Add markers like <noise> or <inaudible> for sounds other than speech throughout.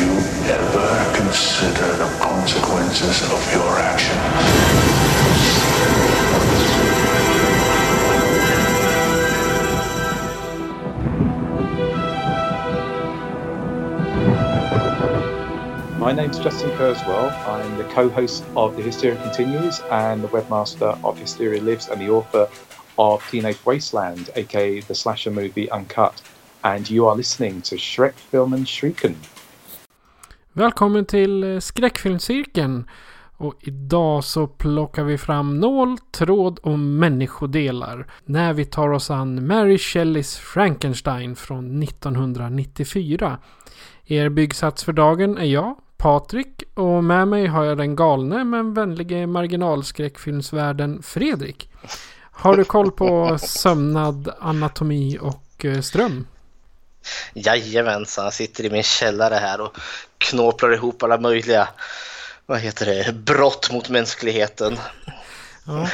you ever consider the consequences of your actions? My name's Justin Kurzweil. I'm the co-host of The Hysteria Continues and the webmaster of Hysteria Lives and the author of Teenage Wasteland, aka the slasher movie Uncut. And you are listening to Shrek Filmen Shrieken. Välkommen till eh, skräckfilmscirkeln. Och idag så plockar vi fram nål, tråd och människodelar. När vi tar oss an Mary Shelleys Frankenstein från 1994. Er byggsats för dagen är jag, Patrik. Och med mig har jag den galne men vänlige marginalskräckfilmsvärden Fredrik. Har du koll på sömnad, anatomi och eh, ström? Jajamensan, jag sitter i min källare här och knåplar ihop alla möjliga vad heter det, brott mot mänskligheten. Ja.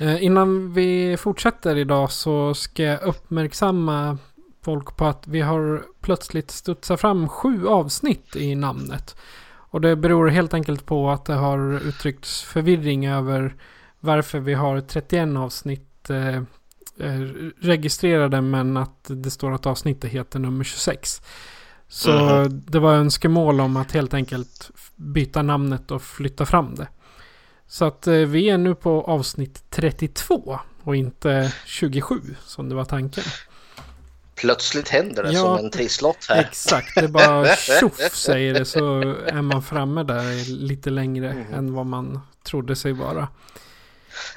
Eh, innan vi fortsätter idag så ska jag uppmärksamma folk på att vi har plötsligt studsat fram sju avsnitt i namnet. Och det beror helt enkelt på att det har uttryckts förvirring över varför vi har 31 avsnitt eh, registrerade men att det står att avsnittet heter nummer 26. Så Mhm. det var önskemål om att helt enkelt byta namnet och flytta fram det. Så att eh, vi är nu på avsnitt 32 och inte 27 som det var tanken. Plötsligt händer det Ja, som en trisslott här. Exakt, det är bara <laughs> tjoff säger det så är man framme där lite längre Mhm. än vad man trodde sig vara.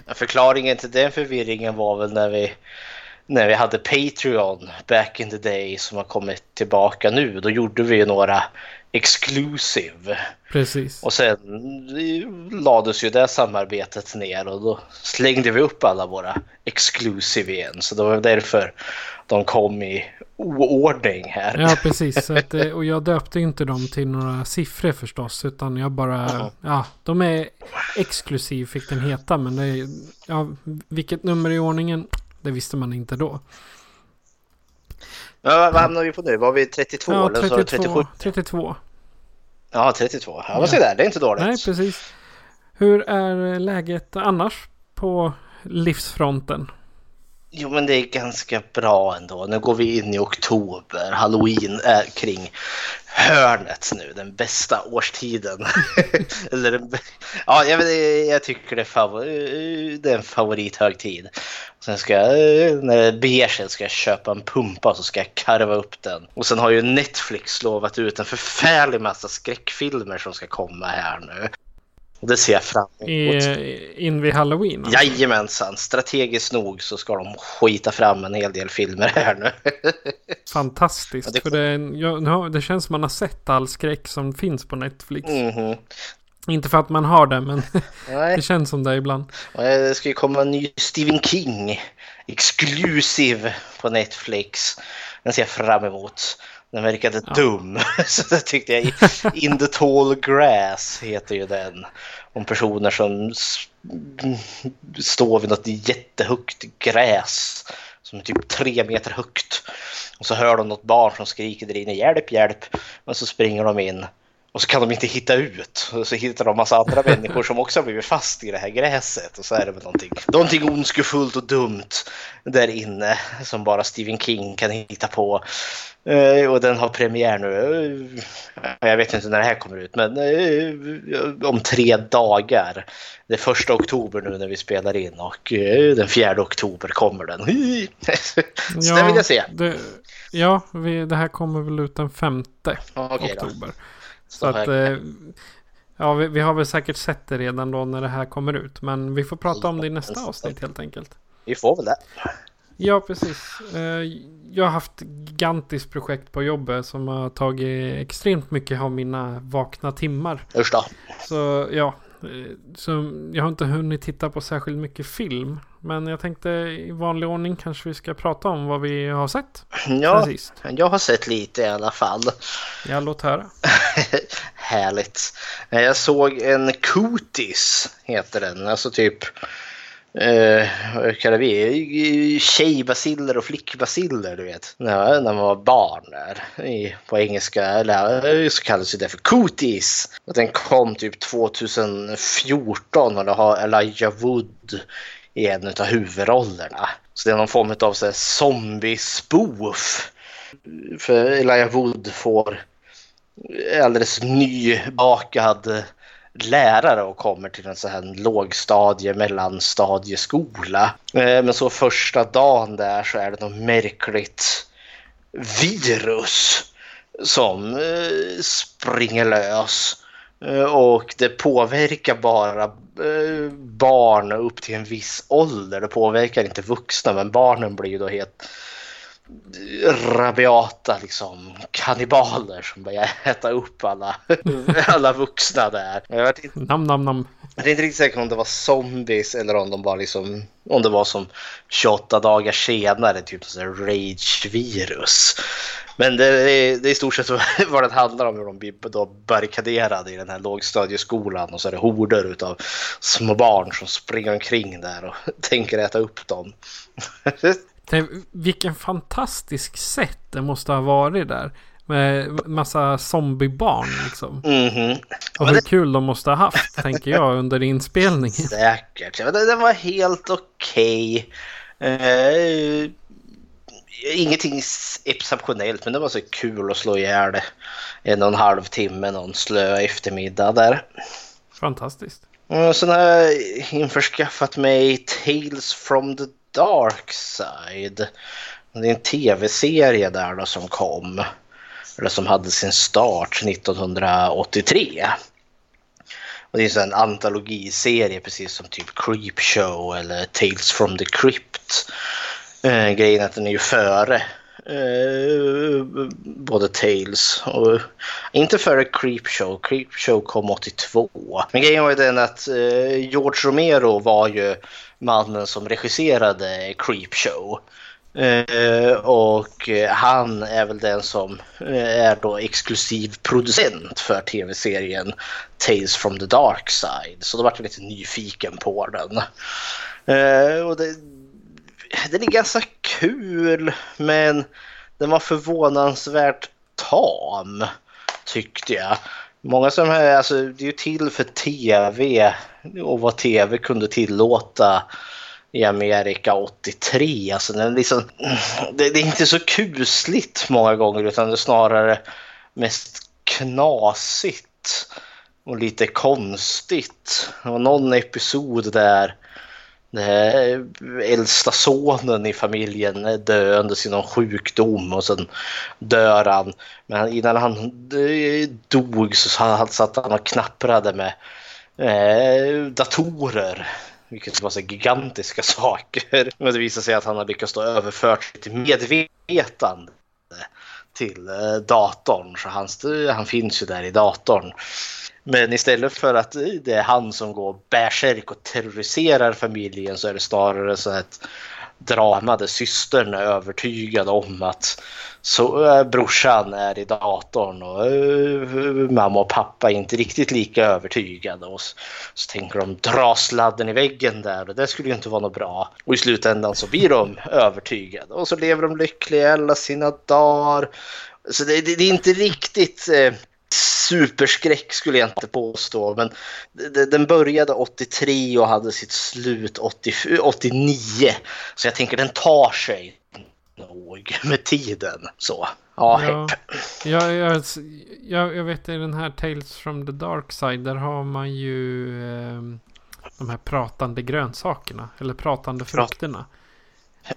Förklaringen till den förvirringen var väl när vi, när vi hade Patreon back in the day som har kommit tillbaka nu. Då gjorde vi ju några exclusive. Precis. Och sen lades ju det samarbetet ner och då slängde vi upp alla våra exclusive igen. Så det var därför de kom i oordning här. Ja, precis. Så att, eh, och jag döpte inte dem till några siffror förstås. Utan jag bara... Ja, de är exklusiv fick den heta. Men det är, ja, vilket nummer i ordningen? Det visste man inte då. Ja, vad hamnar vi på nu? Var vi 32 Ja, eller så 32. 37? 32. Ja, 32. Ja, vad se där, det är inte dåligt. Nej, precis. Hur är läget annars på livsfronten? Jo, men det är ganska bra ändå. Nu går vi in i oktober. Halloween är kring hörnet nu, den bästa årstiden. <laughs> Eller den, ja, jag, jag tycker det är, favor, det är en favorithögtid. Sen ska jag, när det beger sig ska jag köpa en pumpa så ska jag karva upp den. Och sen har ju Netflix lovat ut en förfärlig massa skräckfilmer som ska komma här nu. Det ser jag fram emot. In vid halloween? alltså? Jajamensan, strategiskt nog så ska de skita fram en hel del filmer här nu. <laughs> Fantastiskt. Det- För det, ja, det känns som man har sett all skräck som finns på Netflix. Mhm. Inte för att man har det, men <laughs> det känns som det ibland. det ska ju komma en ny Stephen King exclusive på Netflix. Den ser jag fram emot. Den verkade dum. <laughs> Så det tyckte jag. In the tall grass heter ju den. Om personer som står vid något jättehögt gräs. Som är typ tre meter högt. Och så hör de något barn som skriker där inne hjälp, hjälp. Och så springer de in. Och så kan de inte hitta ut. Och så hittar de massa andra människor som också har blivit fast i det här gräset. Och så är det väl någonting, någonting ondskefullt och dumt där inne som bara Stephen King kan hitta på. Eh, och den har premiär nu. Eh, jag vet inte när det här kommer ut, men eh, om tre dagar. Det är första oktober nu när vi spelar in och den fjärde oktober kommer den. <laughs> så det vill jag se. Det, ja, vi, det här kommer väl ut den femte då. oktober. Så Så att, eh, ja, vi, vi har väl säkert sett det redan då när det här kommer ut. Men vi får prata om det i nästa avsnitt helt enkelt. Vi får väl det. Ja, precis. Eh, Jag har haft gigantiskt projekt på jobbet som har tagit extremt mycket av mina vakna timmar. Usch då. Så ja, så jag har inte hunnit titta på särskilt mycket film. Men jag tänkte i vanlig ordning kanske vi ska prata om vad vi har sett Ja, jag har sett lite i alla fall. Ja, låt höra. <laughs> Härligt. Eh, Jag såg en Cooties, heter den. Alltså typ... Eh, vad kallar vi? Tjejbaciller och flickbaciller, du vet. När, när man var barn där. I, på engelska eller, eh, så kallas det för Cooties. Och den kom typ 2014 och då har Elijah Wood i en av huvudrollerna. Så det är någon form av så här zombie-spoof. För Elijah Wood får alldeles nybakad lärare och kommer till en sån här lågstadie mellanstadieskola. Eh, men så första dagen där så är det något märkligt virus som eh, springer lös. Eh, och det påverkar bara barn upp till en viss ålder. Det påverkar inte vuxna men barnen blir ju då helt rabiata liksom kannibaler som börjar äta upp alla, <laughs> alla vuxna där. Jag vet, inte, Nam, nam, nam. jag är inte riktigt säker om det var zombies eller om de bara liksom om det var som 28 dagar senare typ så här rage-virus. Men det är, det är i stort sett <laughs> vad det handlar om hur de blir då barrikaderade i den här lågstadieskolan och så är det horder utav små barn som springer omkring där och <laughs> tänker äta upp dem. Tänk, vilken fantastisk sätt det måste ha varit där. Med massa zombiebarn liksom. Mhm. Och hur kul de måste ha haft, <laughs> tänker jag, under inspelningen. Säkert. Ja, det, det var helt okej. Eh, ingenting exceptionellt men det var så kul att slå ihjäl en och en halv timme någon slö eftermiddag där. Fantastiskt. Och sen har jag införskaffat mig Tales from the Darkside. Det är en tv-serie där då som kom. Eller som hade sin start 1983. Och det är en antologiserie precis som typ Creepshow eller Tales from the Crypt. Eh, grejen är att den är ju före eh, både Tales och inte före Creepshow. Creepshow kom 82. Men grejen var ju den att eh, George Romero var ju mannen som regisserade Creepshow. Eh, och han är väl den som eh, är då exklusiv producent för tv-serien Tales from the Dark Side. Så då vart jag lite nyfiken på den. Eh, och det, den är ganska kul men den var förvånansvärt tam tyckte jag. Många som är, alltså det är ju till för tv och vad tv kunde tillåta i Amerika 83. Alltså den är liksom, det, det är inte så kusligt många gånger utan det är snarare mest knasigt och lite konstigt. Det var någon episod där äldsta sonen i familjen är döende i någon sjukdom och sen dör han. Men innan han dog så satt han och knapprade med eh, datorer. Vilket var så gigantiska <laughs> saker. Men det visar sig att han har lyckats då överfört sitt medvetande till eh, datorn. Så han, han finns ju där i datorn. Men istället för att det är han som går bärsärk och terroriserar familjen så är det snarare så att drama där systern är övertygad om att så, äh, brorsan är i datorn och äh, mamma och pappa är inte riktigt lika övertygade. Och så, så tänker de dra sladden i väggen där och det skulle ju inte vara något bra. Och i slutändan så blir de övertygade och så lever de lyckliga alla sina dagar. Så det, det, det är inte riktigt eh, superskräck skulle jag inte påstå. Men den började 83 och hade sitt slut 80, 89. Så jag tänker den tar sig nog med tiden. Så, ja, Ja. Jag, jag, jag, jag vet i den här Tales from the Dark Side. Där har man ju eh, de här pratande grönsakerna. Eller pratande frukterna.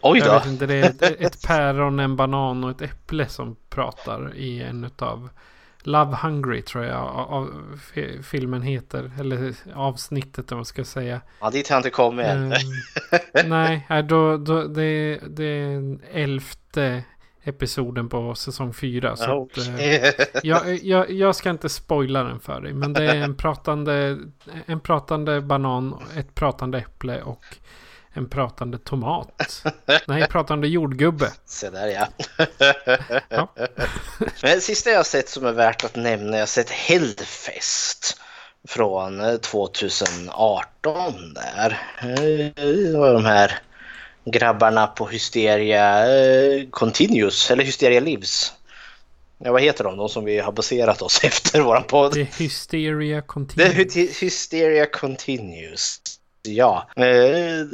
Oj Jag då. vet inte, det är ett, <laughs> päron, en banan och ett äpple som pratar i en av Love Hungry tror jag av, filmen heter. Eller avsnittet om man ska säga. Ja, dit har jag inte kommit än. <laughs> Um, nej, då, då, det, det är elfte episoden på säsong fyra. Så att, uh, <laughs> jag, jag, jag, ska inte spoila den för dig. Men det är en <laughs> pratande, en pratande banan, ett pratande äpple och en pratande tomat. <laughs> Nej, pratande jordgubbe. Se där ja. <laughs> ja. <laughs> Men det sista jag har sett som är värt att nämna, jag har sett Hellfest från 2018 eh, där. Det var de här grabbarna på Hysteria eh, Continuous, eller Hysteria Lives. Ja, vad heter de? De som vi har baserat oss efter våran podd. The Hysteria Continuous. The Hysteria Continuous. Ja, eh,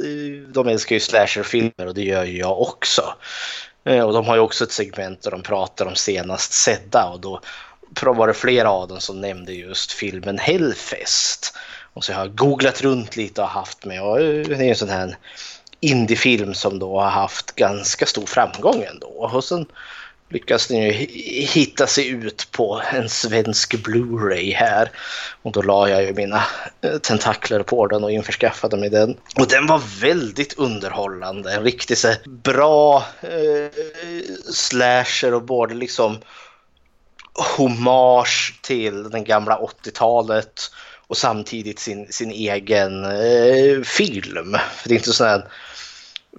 de älskar ju slasherfilmer och det gör ju jag också. Eh, och de har ju också ett segment där de pratar om senast sedda och då var det flera av dem som nämnde just filmen Hellfest. Och så jag har googlat runt lite och haft med och eh, det är en sån här indiefilm som då har haft ganska stor framgång ändå. Och sen lyckas den ju hitta sig ut på en svensk Blu-ray här. Och då la jag ju mina eh, tentakler på den och införskaffade mig den. Och den var väldigt underhållande. En riktigt så bra eh, slasher och både liksom hommage till den gamla 80-talet och samtidigt sin, sin egen eh, film. För det är inte sån här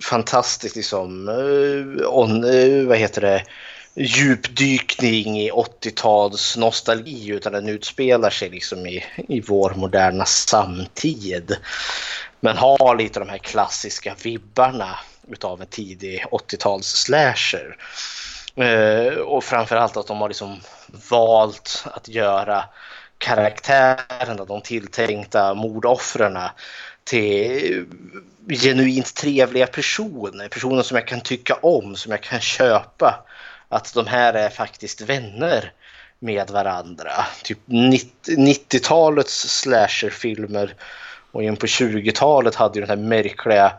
fantastiskt liksom, eh, on, eh, vad heter det, djupdykning i 80-tals nostalgi utan den utspelar sig liksom i, i vår moderna samtid. Men har lite de här klassiska vibbarna utav en tidig 80-tals slasher. Eh, och framförallt att de har liksom valt att göra karaktärerna, de tilltänkta mordoffren till genuint trevliga personer. Personer som jag kan tycka om, som jag kan köpa att de här är faktiskt vänner med varandra. Typ 90-talets slasherfilmer och in på 20-talet hade ju den här märkliga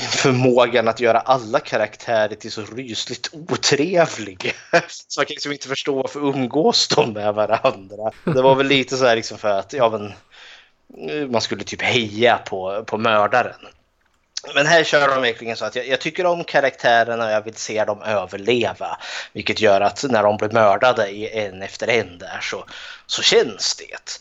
förmågan att göra alla karaktärer till så rysligt otrevliga. <laughs> Så man kan liksom inte förstå varför umgås de med varandra. Det var väl lite så här liksom för att ja, men, eh, man skulle typ heja på, på mördaren. Men här kör de verkligen så att jag, jag, tycker om karaktärerna och jag vill se dem överleva. Vilket gör att när de blir mördade en efter en där så, så känns det.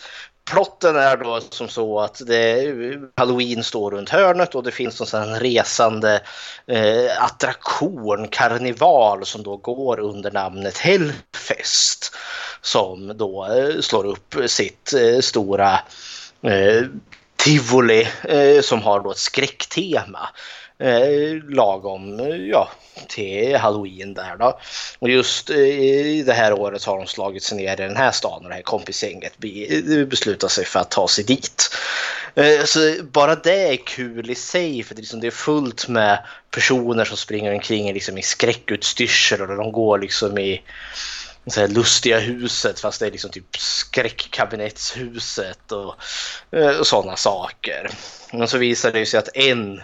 Plotten är då som så att det, Halloween står runt hörnet och det finns en sån resande eh, attraktion, karneval som då går under namnet Hellfest. Som då eh, slår upp sitt eh, stora eh, tivoli eh, som har då ett skräcktema. Eh, lagom eh, ja, till halloween där då. Och just eh, det här året har de slagit sig ner i den här staden och det här kompisgänget be, eh, beslutar sig för att ta sig dit. Eh, så bara det är kul i sig för det, liksom, det är fullt med personer som springer omkring liksom, i skräckutstyrsel och de går liksom i så här lustiga huset fast det är liksom typ skräckkabinettshuset och, eh, och sådana saker. Men så visar det sig att en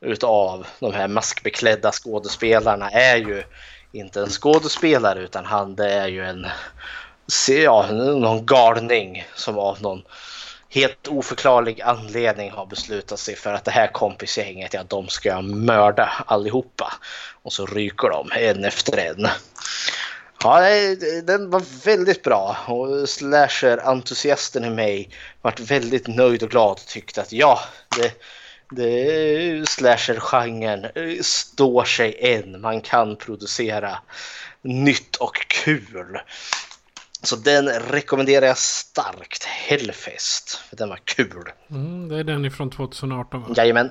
utav de här maskbeklädda skådespelarna är ju inte en skådespelare utan han det är ju en ja, någon galning som av någon helt oförklarlig anledning har beslutat sig för att det här kompisgänget, ja de ska mörda allihopa. Och så ryker de en efter en. Ja, den var väldigt bra och slasher-entusiasten i mig vart väldigt nöjd och glad och tyckte att ja, det, det slasher-genren står sig än. Man kan producera nytt och kul. Så den rekommenderar jag starkt. Hellfest. Den var kul. Mm, det är den ifrån 2018 va? Jajamän.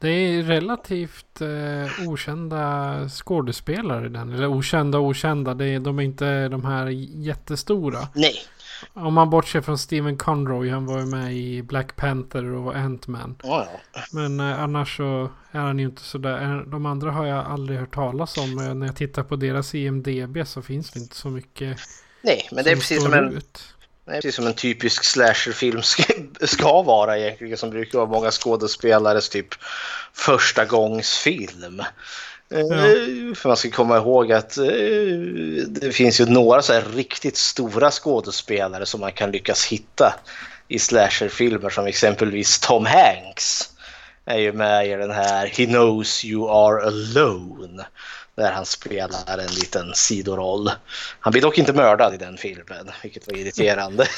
Det är relativt eh, okända skådespelare i den. Eller okända och okända. Det är, de är inte de här jättestora. Nej. Om man bortser från Steven Conroy. Han var ju med i Black Panther och Ant-Man. Oh, ja. Men eh, annars så är han ju inte sådär. De andra har jag aldrig hört talas om. Eh, när jag tittar på deras IMDB så finns det inte så mycket. Nej, men det är precis som en... Ut. Det är precis som en typisk slasherfilm ska, vara egentligen. Som brukar vara många skådespelares typ första gångs film. Eh, För man ska komma ihåg att eh, det finns ju några så här riktigt stora skådespelare som man kan lyckas hitta i slasherfilmer som exempelvis Tom Hanks är ju med i den här He knows you are alone där han spelar en liten sidoroll. Han blir dock inte mördad i den filmen, vilket var irriterande. <laughs>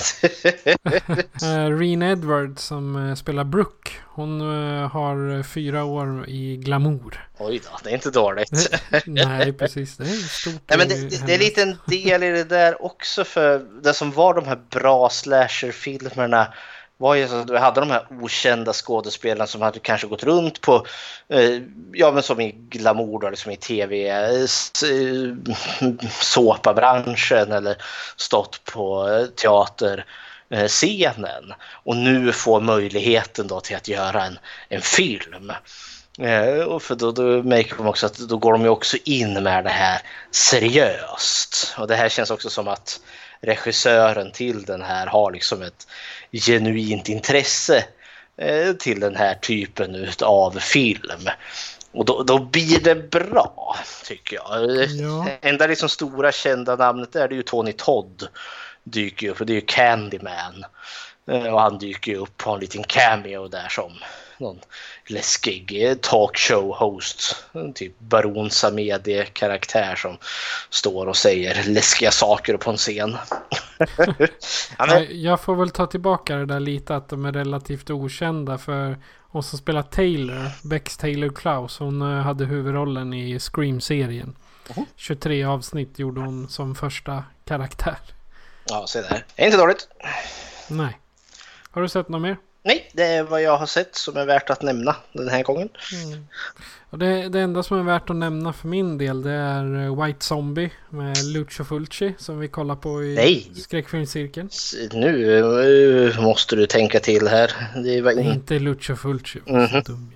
Eh, Reen Edwards som eh, spelar Brooke. Hon eh, har fyra år i glamour. Oj då, det är inte dåligt. <laughs> Nej, precis. Det är stort. Nej, men det, det, är lite en del i det där också för det som var de här bra slasherfilmerna var ju att vi hade de här okända skådespelarna som hade kanske gått runt på, eh, ja men som i glamour då, liksom i tv, eh, eh, såpabranschen eller stått på eh, teaterscenen och nu får möjligheten då till att göra en, en film. Eh, och för då, då märker de också att då går de ju också in med det här seriöst. Och det här känns också som att regissören till den här har liksom ett genuint intresse eh, till den här typen av film. Och då, då blir det bra, tycker jag. Ja. Enda liksom stora kända namnet där det är ju Tony Todd dyker upp och det är ju Candyman. Eh, Och han dyker upp på en liten cameo där som någon läskig eh, talkshow-host. Typ Baron Samedi-karaktär som står och säger läskiga saker på en scen. <laughs> ja, Jag- får väl ta tillbaka det där lite att de är relativt okända för hon som spelar Taylor, Bex Taylor Klaus, hon eh, hade huvudrollen i Scream-serien. 23 avsnitt gjorde hon som första karaktär. ja, se där. Det är inte dåligt. Nej. Har du sett något mer? Nej, det är vad jag har sett som är värt att nämna den här gången. Och det, det enda som är värt att nämna för min del det är eh, White Zombie med Lucio Fulci som vi kollar på i Nej. skräckfilmscirkeln. S- Nu eh, måste du tänka till här. Det var Nej, in... inte Lucio Fulci. Vad så dum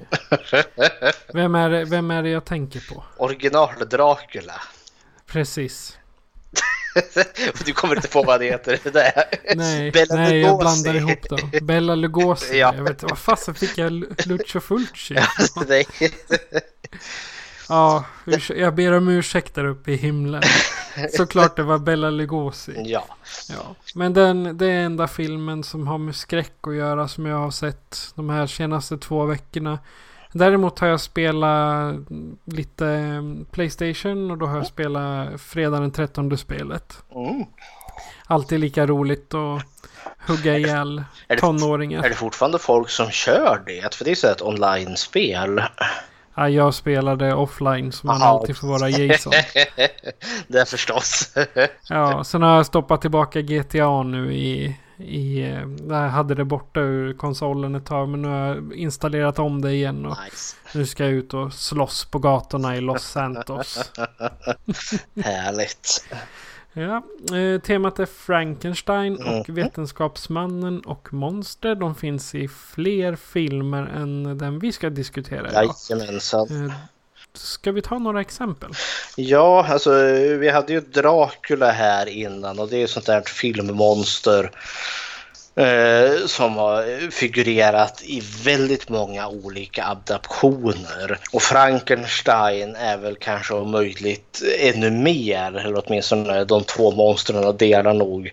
vem, är vem är det jag tänker på? original Dracula. Precis. <laughs> Du kommer inte på vad det heter. Det är. Nej, Bela nej jag blandar ihop dem. Bella Lugosi. Ja. Jag vet inte, vad fasen fick jag Lu- Lucio Fulci? Nej. Ja, jag ber om ursäkt där uppe i himlen. Såklart det var Bella Lugosi. Ja. Ja. Men den, det är enda filmen som har med skräck att göra som jag har sett de här senaste två veckorna. Däremot har jag spelat lite mm, Playstation och då har jag spelat Fredag den 13 spelet. Mm. Alltid lika roligt att hugga ihjäl Är det- tonåringar. Är det fortfarande folk som kör det? För det är så ett online-spel. Ja, jag spelade offline så man alltid får vara Jason. <laughs> det är förstås. Ja, sen har jag stoppat tillbaka GTA nu i... i jag hade det borta ur konsolen ett tag men nu har jag installerat om det igen. Och nice. nu ska jag ut och slåss på gatorna i Los Santos. <laughs> Härligt. Ja, eh, temat är Frankenstein Mm. och Vetenskapsmannen och Monster. De finns i fler filmer än den vi ska diskutera idag. Jajamensan. Eh, Ska vi ta några exempel? Ja, alltså vi hade ju Dracula här innan och det är ett sånt där filmmonster eh, som har figurerat i väldigt många olika adaptioner. Och Frankenstein är väl kanske om möjligt ännu mer, eller åtminstone de två monstren delar nog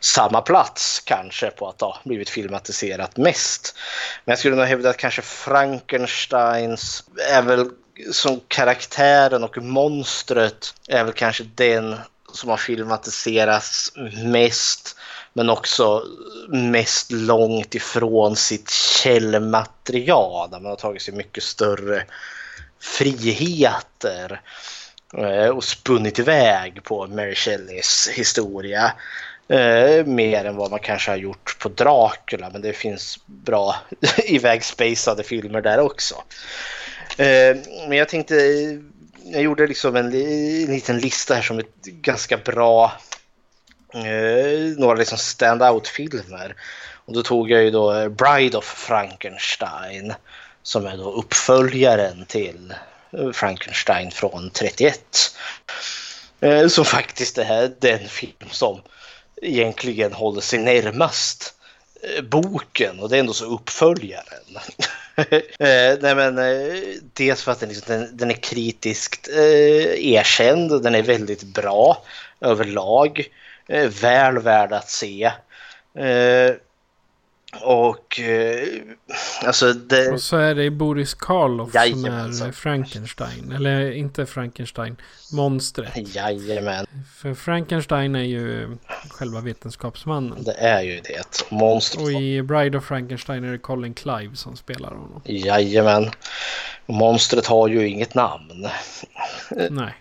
samma plats kanske på att ha blivit filmatiserat mest. Men jag skulle nog hävda att kanske Frankensteins är väl som karaktären och monstret är väl kanske den som har filmatiserats mest men också mest långt ifrån sitt källmaterial där man har tagit sig mycket större friheter eh, och spunnit iväg på Mary Shelleys historia. Eh, mer än vad man kanske har gjort på Dracula men det finns bra <laughs> ivägspacade filmer där också. Eh, men jag tänkte, jag gjorde liksom en, en liten lista här som ett ganska bra, eh, några liksom stand-out-filmer. Och då tog jag ju då eh, Bride of Frankenstein som är då uppföljaren till eh, Frankenstein från 31. Eh, som faktiskt är den film som egentligen håller sig närmast eh, boken och det är ändå så uppföljaren. <laughs> eh, nej men, eh, dels för att den, liksom, den, den är kritiskt eh, erkänd och den är väldigt bra överlag. Eh, väl värd att se. Eh, och eh, alltså det... Och så är det Boris Karloff som är Frankenstein. Eller inte Frankenstein, monstret. Jajamän, För Frankenstein är ju själva vetenskapsmannen. det är ju det. Monstret. Och i Bride of Frankenstein är det Colin Clive som spelar honom. Jajamän. Monstret har ju inget namn. Nej.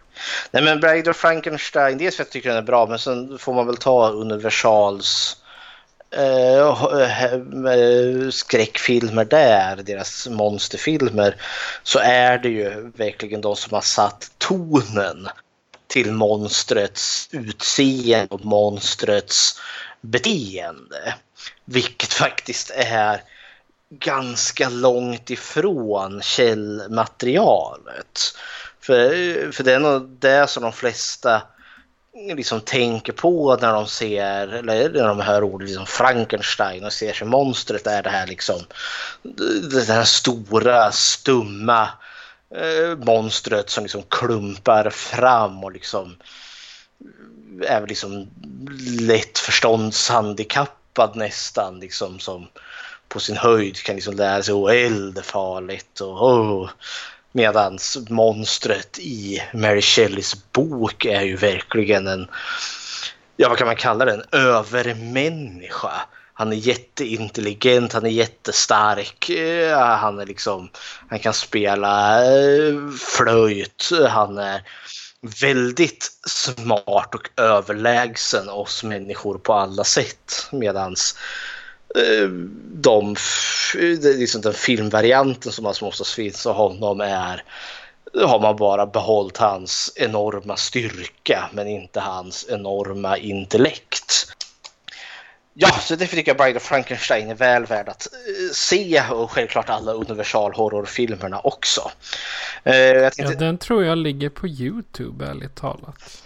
Nej men Bride of Frankenstein, dels för att jag tycker den är bra men sen får man väl ta Universals Eh, eh, skräckfilmer där, deras monsterfilmer, så är det ju verkligen de som har satt tonen till monstrets utseende och monstrets beteende. Vilket faktiskt är ganska långt ifrån källmaterialet. För, för det är nog det som de flesta liksom tänker på när de ser, eller när de hör ordet liksom Frankenstein och ser sig monstret är det här liksom det här stora stumma eh, monstret som liksom klumpar fram och liksom eh, är liksom lätt förståndshandikappad nästan liksom som på sin höjd kan liksom lära sig att eld är farligt och oh. Medans monstret i Mary Shelleys bok är ju verkligen en, ja vad kan man kalla den, övermänniska. Han är jätteintelligent, han är jättestark, eh, han är liksom, han kan spela eh, flöjt, han är väldigt smart och överlägsen oss människor på alla sätt. Medans de, det är liksom den filmvarianten som alltså oftast finns av honom är har man bara behållit hans enorma styrka men inte hans enorma intellekt. Ja, så tycker jag Bride of Frankenstein är väl värd att eh, se och självklart alla universal horrorfilmerna också. Eh, jag Ja, tänkte, den tror jag ligger på YouTube ärligt talat.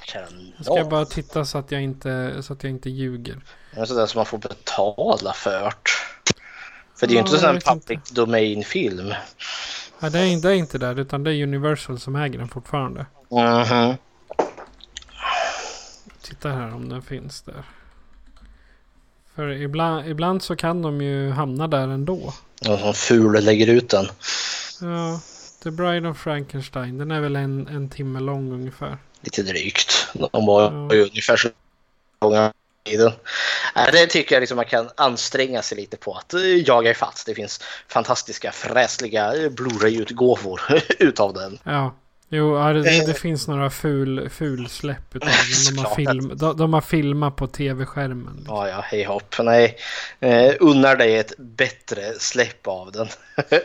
Jag ska bara titta så att jag inte, så att jag inte ljuger. Det är sådär som man får betala för. För det är ju Ja, inte vet public domain-film. Ja, det, är, det är inte där utan det är Universal som äger den fortfarande. Mhm. Titta här om den finns där. För ibland, ibland så kan de ju hamna där ändå. Någon som ful lägger ut den. Ja, The Bride of Frankenstein. Den är väl en, en timme lång ungefär. Lite drygt. De var Ja. ju ungefär så långa. Nej, Eh, det tycker jag liksom man kan anstränga sig lite på att eh, jaga ifatt. Det finns fantastiska fräsliga eh, Blu-ray-utgåvor <laughs> utav den. Ja. Jo, det, det, det finns några ful, fulsläpp utav den. De har, film, de, de har filmat på tv-skärmen. Liksom. Ja, ja, hej hopp. Nej, eh, unnar dig ett bättre släpp av den. <laughs>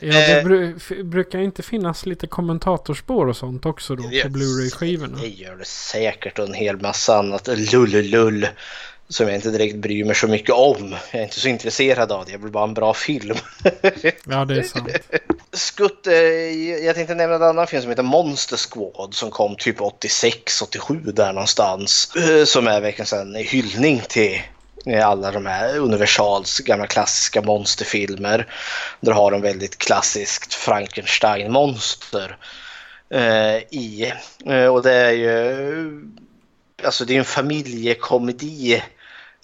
Ja, det Eh. brukar inte finnas lite kommentatorspår och sånt också då på Blu-ray-skivorna. Det gör det säkert och en hel massa annat lull-lull som jag inte direkt bryr mig så mycket om. Jag är inte så intresserad av det, jag vill bara ha en bra film. <laughs> Ja, det är sant. Skutt, jag tänkte nämna en annan film som heter Monster Squad som kom typ 86, 87 där någonstans. Eh, Som är verkligen en hyllning till eh, alla de här Universals gamla klassiska monsterfilmer. Där har de väldigt klassiskt Frankenstein-monster eh, i. Och det är ju alltså det är en familjekomedi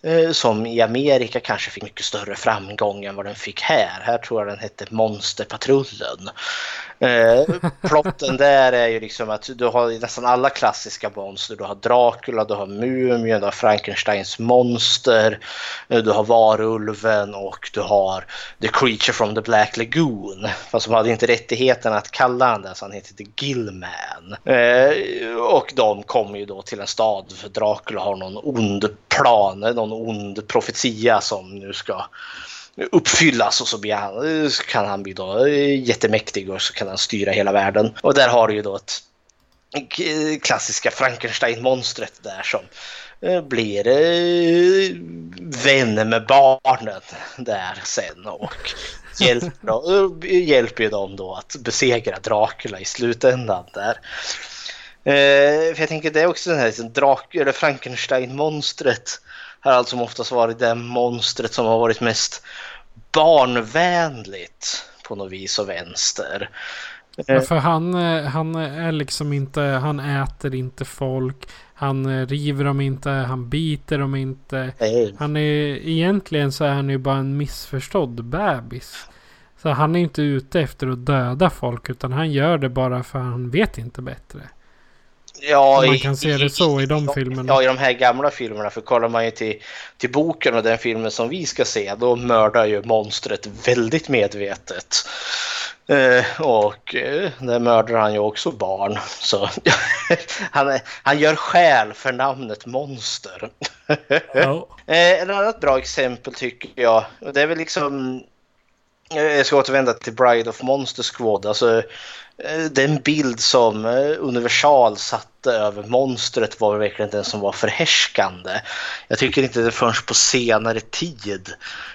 eh, som i Amerika kanske fick mycket större framgång än vad den fick här. Här tror jag den hette Monsterpatrullen. Eh, plotten där är ju liksom att du har nästan alla klassiska monster. Du har Dracula, du har Mumien, du har Frankensteins monster, eh, du har Varulven och du har The Creature from the Black Lagoon. Fast de hade inte rättigheten att kalla han det så han heter The Gillman. Eh, och de kommer ju då till en stad för Dracula har någon ond plan, någon ond profetia som nu ska uppfyllas och så blir han, kan han bli då eh, jättemäktig och så kan han styra hela världen. Och där har du ju då ett klassiska Frankenstein-monstret där som eh, blir eh, vän med barnen där sen och hjälper, då, eh, hjälper ju dem då att besegra Dracula i slutändan där. Eh, för jag tänker det är också den här liksom, Drak- eller Frankenstein-monstret har allt som oftast varit det monstret som har varit mest barnvänligt på något vis och vänster. Ja, för han, eh, han är liksom inte, han äter inte folk. Han eh, river dem inte, han biter dem inte. Nej. Han är, egentligen så är han ju bara en missförstådd bebis. Så han är inte ute efter att döda folk utan han gör det bara för han vet inte bättre. Ja, man i- kan se det så i de filmerna. Ja, i de här gamla filmerna. För kollar man ju till, till boken och den filmen som vi ska se, då mördar ju monstret väldigt medvetet. Eh, och eh, där mördar han ju också barn. Så <laughs> han, han gör skäl för namnet monster. Ja. <laughs> Eh, ett annat bra exempel tycker jag, och det är väl liksom... eh, Jag ska återvända till Bride of Monster Squad. Alltså, Eh, den bild som eh, Universal satte över monstret var verkligen den som var förhärskande. Jag tycker inte det förrän på senare tid.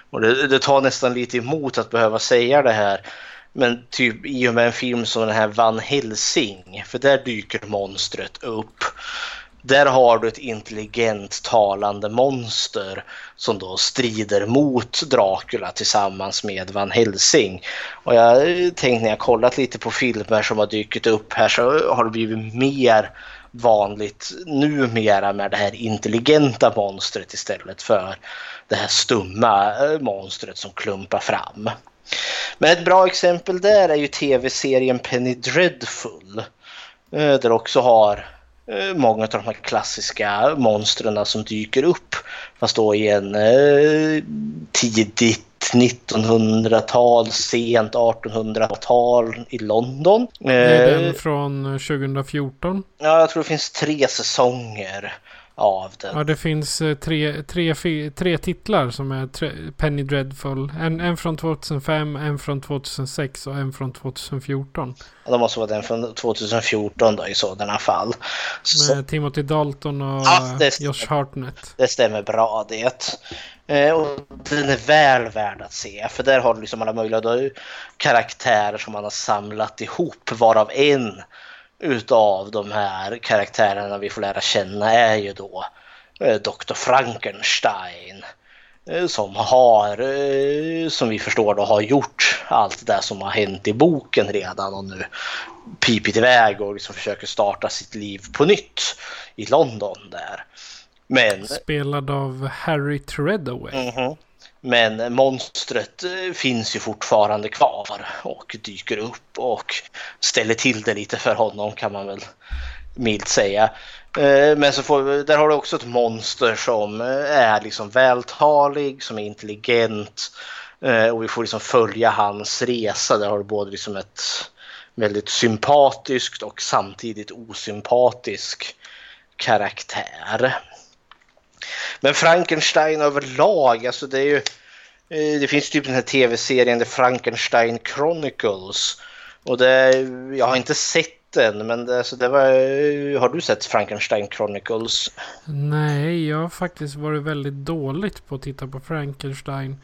Och det, det tar nästan lite emot att behöva säga det här. Men typ i och med en film som den här Van Helsing, för där dyker monstret upp. Där har du ett intelligent talande monster som då strider mot Dracula tillsammans med Van Helsing. Och jag eh, tänkte när jag kollat lite på filmer som har dykt upp här så har det blivit mer vanligt numera med det här intelligenta monstret istället för det här stumma eh, monstret som klumpar fram. Men ett bra exempel där är ju tv-serien Penny Dreadful. Eh, där också har många av de här klassiska monstren som dyker upp. Fast då i en eh, tidigt 1900-tal, sent 1800-tal i London. Det är Eh, den från eh, 2014. Ja, jag tror det finns tre säsonger av den. Ja, det finns eh, tre, tre, tre titlar som är tre, Penny Dreadful. En, en från 2005, en från 2006 och en från 2014. Ja, Det måste vara den från 2014 då i sådana fall. Så, Med Timothy Dalton och Ja, eh. Josh Hartnett. det stämmer bra det. Eh, och den är väl värd att se för där har du liksom alla möjliga karaktärer som man har samlat ihop varav en utav de här karaktärerna vi får lära känna är ju då eh, Dr. Frankenstein. eh, Som har, eh, som vi förstår då, har gjort allt det som har hänt i boken redan och nu pipit iväg och liksom försöker starta sitt liv på nytt i London där. Men Spelad av Harry Treadaway. Mhm. Men monstret eh, finns ju fortfarande kvar och dyker upp och ställer till det lite för honom kan man väl milt säga. Eh, men så får, där har du också ett monster som eh, är liksom vältalig, som är intelligent och vi får liksom följa hans resa. Där har du både liksom ett väldigt sympatiskt och samtidigt osympatisk karaktär. Men Frankenstein överlag, alltså det är ju... eh, Det finns typ den här tv-serien The Frankenstein Chronicles. Och det, jag har inte sett den, men det, alltså det var, har du sett Frankenstein Chronicles? Nej, jag har faktiskt varit väldigt dåligt på att titta på Frankenstein.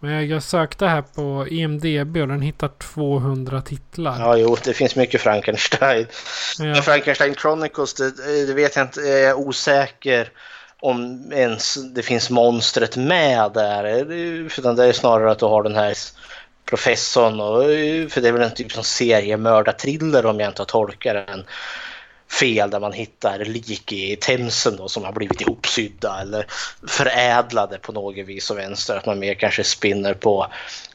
Men jag, jag sökte här på IMDB och den hittar 200 titlar. Ja, jo, det finns mycket Frankenstein. Ja. Men Frankenstein Chronicles, det, det vet jag inte, jag är osäker om ens det finns monstret med där. Utan det är snarare att du har den här professorn, och, för det är väl en typ som seriemördarthriller om jag inte har tolkat den fel där man hittar lik i Themsen då som har blivit ihopsydda eller förädlade på något vis och vänster. Att man mer kanske spinner på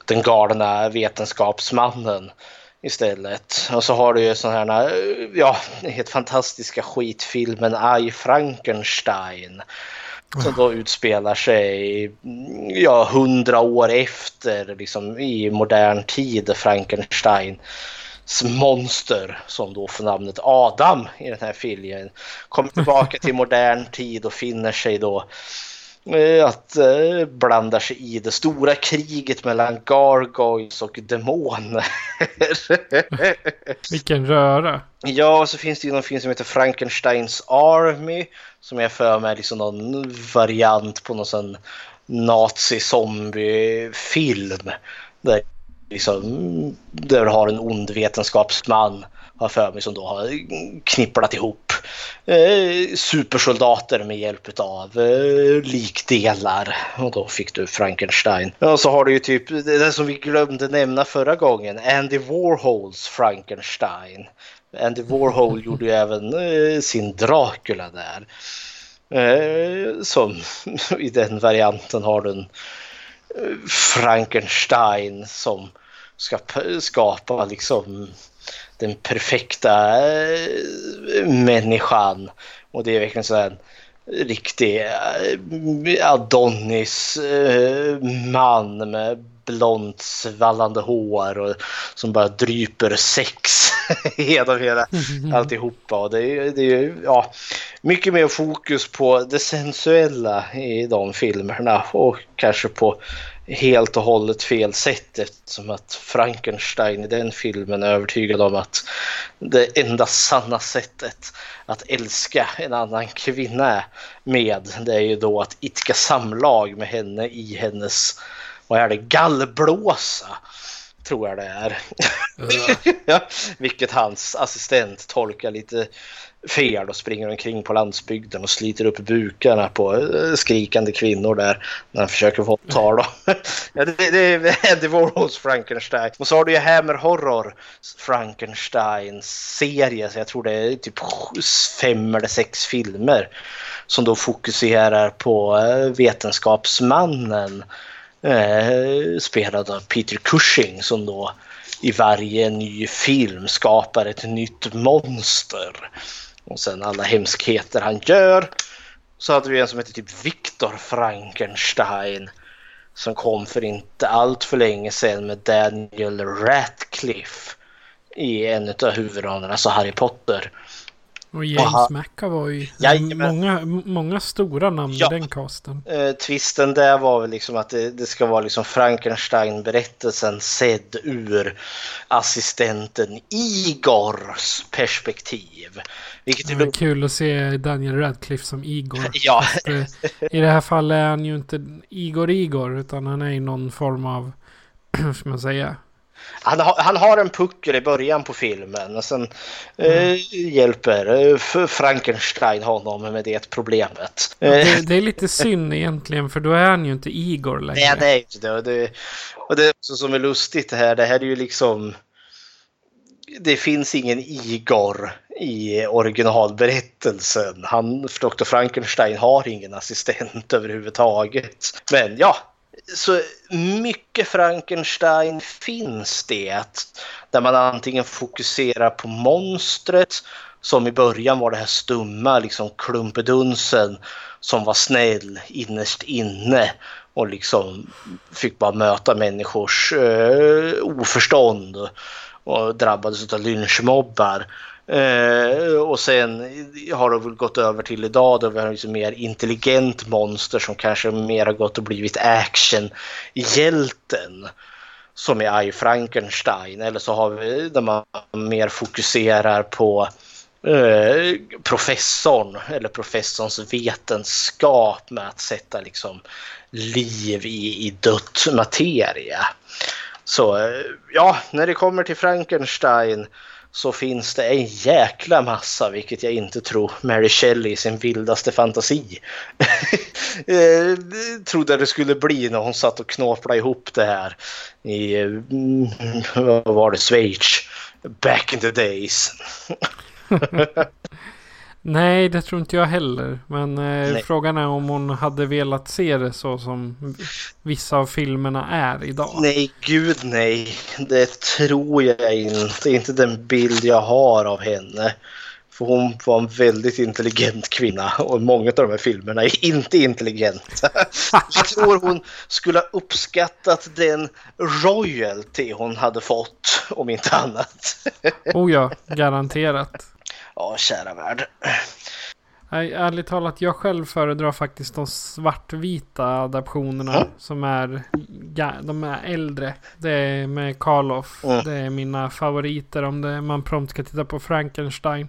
den galna vetenskapsmannen istället. Och så har du ju sådana här, ja, helt fantastiska skitfilmen I Frankenstein. Som då utspelar sig ja, hundra år efter liksom, i modern tid Frankenstein monster som då får namnet Adam i den här filmen kommer tillbaka till modern tid och finner sig då eh, att eh, blanda sig i det stora kriget mellan gargoyles och demoner. <laughs> Vilken röra. Ja, och så finns det ju någon film som heter Frankensteins Army som jag för mig är liksom någon variant på någon sån nazi-zombie-film. Där, liksom, där du har en ond vetenskapsman har för mig, som då har knipplat ihop eh, supersoldater med hjälp av eh, likdelar. Och då fick du Frankenstein. Och så har du ju typ det som vi glömde nämna förra gången, Andy Warhols Frankenstein. Andy Warhol <laughs> gjorde ju även eh, sin Dracula där. Eh, som <laughs> i den varianten har du en eh, Frankenstein som ska skapa liksom den perfekta eh, människan. Och det är verkligen så här en riktig eh, Adonis eh, man med blont svallande hår och som bara dryper sex <laughs> genom hela alltihopa. Och det är, det är ja, mycket mer fokus på det sensuella i de filmerna och kanske på helt och hållet fel sätt eftersom att Frankenstein i den filmen är övertygad om att det enda sanna sättet att älska en annan kvinna med det är ju då att itka samlag med henne i hennes, vad är det, gallblåsa tror jag det är. <laughs> ja, vilket hans assistent tolkar lite fel och springer omkring på landsbygden och sliter upp bukarna på eh, skrikande kvinnor där när han försöker våldta dem. <laughs> ja, det, det, är Eddie Warhols Frankenstein. Och så har du ju Hammer Horror Frankenstein serie, så jag tror det är typ fem eller sex filmer som då fokuserar på eh, vetenskapsmannen eh, spelad av Peter Cushing som då i varje ny film skapar ett nytt monster. Och sen alla hemskheter han gör. Så hade vi en som heter typ Victor Frankenstein. Som kom för inte allt för länge sedan med Daniel Radcliffe. I en av huvudrollerna, alltså Harry Potter. Och James Aha. McAvoy. Jajamän. Många, många stora namn Ja. i den casten. Eh, twisten där var väl liksom att det, det ska vara liksom Frankenstein-berättelsen sedd ur assistenten Igors perspektiv. Vilket Det är kul att se Daniel Radcliffe som Igor. <laughs> Ja. Fast, eh, I det här fallet är han ju inte Igor Igor. Utan han är ju någon form av... <clears throat> Hur ska man säga? Han, har, han har en puckel i början på filmen och sen eh, hjälper eh, F- Frankenstein honom med det problemet. Eh, Det, det är lite synd egentligen. För då är han ju inte Igor längre. Nej, det är inte det. Och det. Och det också som är lustigt här. Det här är ju liksom... Det finns ingen Igor i originalberättelsen. Han, Dr. Frankenstein har ingen assistent <laughs> överhuvudtaget. Men ja, så mycket Frankenstein finns det. Där man antingen fokuserar på monstret som i början var det här stumma liksom klumpedunsen som var snäll innerst inne och liksom fick bara möta människors eh, oförstånd och, och drabbades av lynchmobbar. Eh, och sen har det väl gått över till idag då vi har liksom mer intelligent monster som kanske mer har gått och blivit actionhjälten som i I Frankenstein eller så har vi där man mer fokuserar på eh, professorn eller professorns vetenskap med att sätta liksom liv i, i dött materia. Så eh, ja, när det kommer till Frankenstein så finns det en jäkla massa, vilket jag inte tror Mary Shelley i sin vildaste fantasi <laughs> eh, trodde det skulle bli när hon satt och knåplade ihop det här i, mm, vad var det, Schweiz, back in the days. <laughs> <laughs> Nej, det tror inte jag heller. Men eh, frågan är om hon hade velat se det så som vissa av filmerna är idag. Nej, gud nej. Det tror jag inte. Det är inte den bild jag har av henne. För hon var en väldigt intelligent kvinna och många av de här filmerna är inte intelligenta. <laughs> Jag tror hon skulle ha uppskattat den royalty hon hade fått, om inte annat. Oh ja, garanterat. Ja, kära värld. Nej, ärligt talat, jag själv föredrar faktiskt de svartvita adaptionerna Mm. som är, de är äldre. Det är med Karloff. Mm. Det är mina favoriter om det, man prompt ska titta på Frankenstein.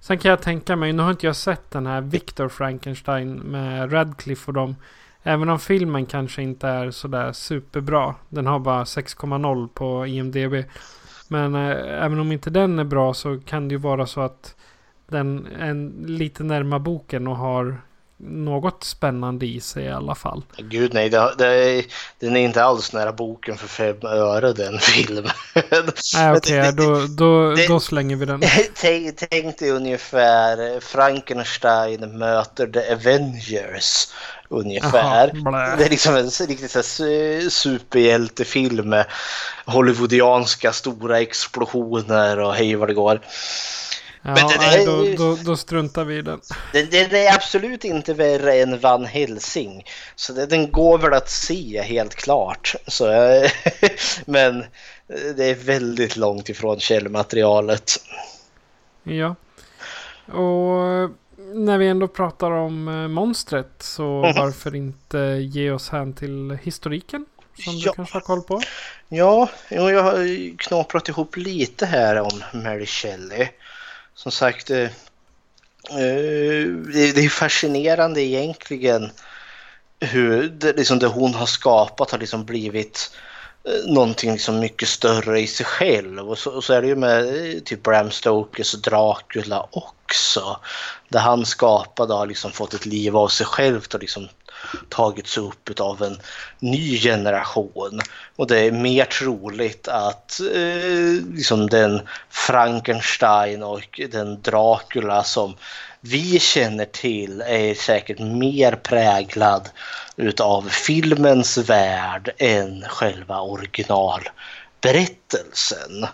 Sen kan jag tänka mig, nu har inte jag sett den här Victor Frankenstein med Radcliffe och dem. Även om filmen kanske inte är sådär superbra. Den har bara 6,0 på IMDB. Men eh, även om inte den är bra så kan det ju vara så att den är lite närmare boken och har något spännande i sig i alla fall. Gud nej, det, det, den är inte alls nära boken för fem öre den filmen. <laughs> Nej okej, okay, då, då, då slänger vi den. <laughs> Tänk, tänk dig ungefär Frankenstein möter The Avengers. Ungefär. Aha, det är liksom en riktigt så superhjältefilm med hollywoodianska stora explosioner och hej vad det går. Ja, men det, nej, då, då, då, struntar vi i den. Det, det, det, är absolut inte värre än Van Helsing. Så det, den går väl att se helt klart. Så, <laughs> men det är väldigt långt ifrån källmaterialet. Ja. Och när vi ändå pratar om eh, monstret så mm. varför inte ge oss hän till historiken? Som ja. du kanske har koll på? Ja, jag har knaprat ihop lite här om Mary Shelley som sagt, eh, eh det, är fascinerande egentligen hur det, liksom det hon har skapat har liksom blivit eh, någonting liksom mycket större i sig själv. Och så, och så är det ju med eh, typ Bram Stokers Dracula också. Det han skapade har liksom fått ett liv av sig självt och liksom tagits upp av en ny generation. Och det är mer troligt att eh, liksom den Frankenstein och den Dracula som vi känner till är säkert mer präglad utav filmens värld än själva originalberättelsen.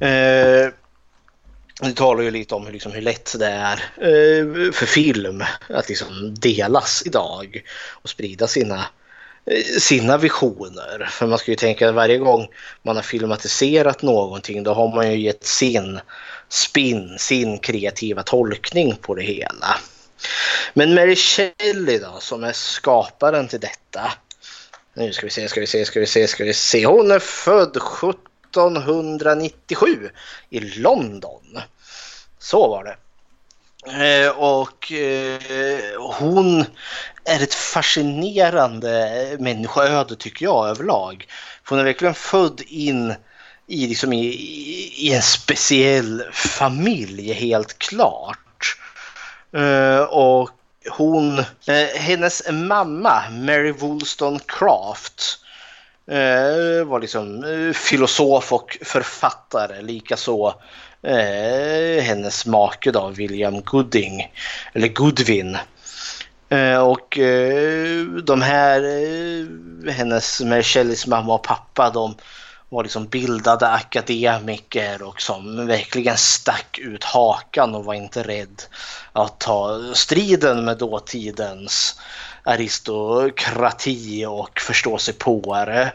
Eh, det talar ju lite om hur, liksom, hur lätt det är eh, för film att liksom delas idag och sprida sina, eh, sina visioner. För man ska ju tänka att varje gång man har filmatiserat någonting då har man ju gett sin spin, sin kreativa tolkning på det hela. Men Mary Shelley då som är skaparen till detta. Nu ska vi se, ska vi se, ska vi se, ska vi se. Hon är född 17 1997 i London. Så var det. Eh, och eh, hon är ett fascinerande människoöde tycker jag överlag. För hon är verkligen född in i, liksom i, i en speciell familj helt klart. Eh, och hon, eh, hennes mamma Mary Wollstonecraft Eh, var liksom eh, filosof och författare. Likaså eh, hennes make då, William Gooding, eller Goodwin. Eh, och eh, de här, eh, hennes, Shelleys mamma och pappa, de var liksom bildade akademiker och som verkligen stack ut hakan och var inte rädd att ta striden med dåtidens aristokrati och förståsigpåare.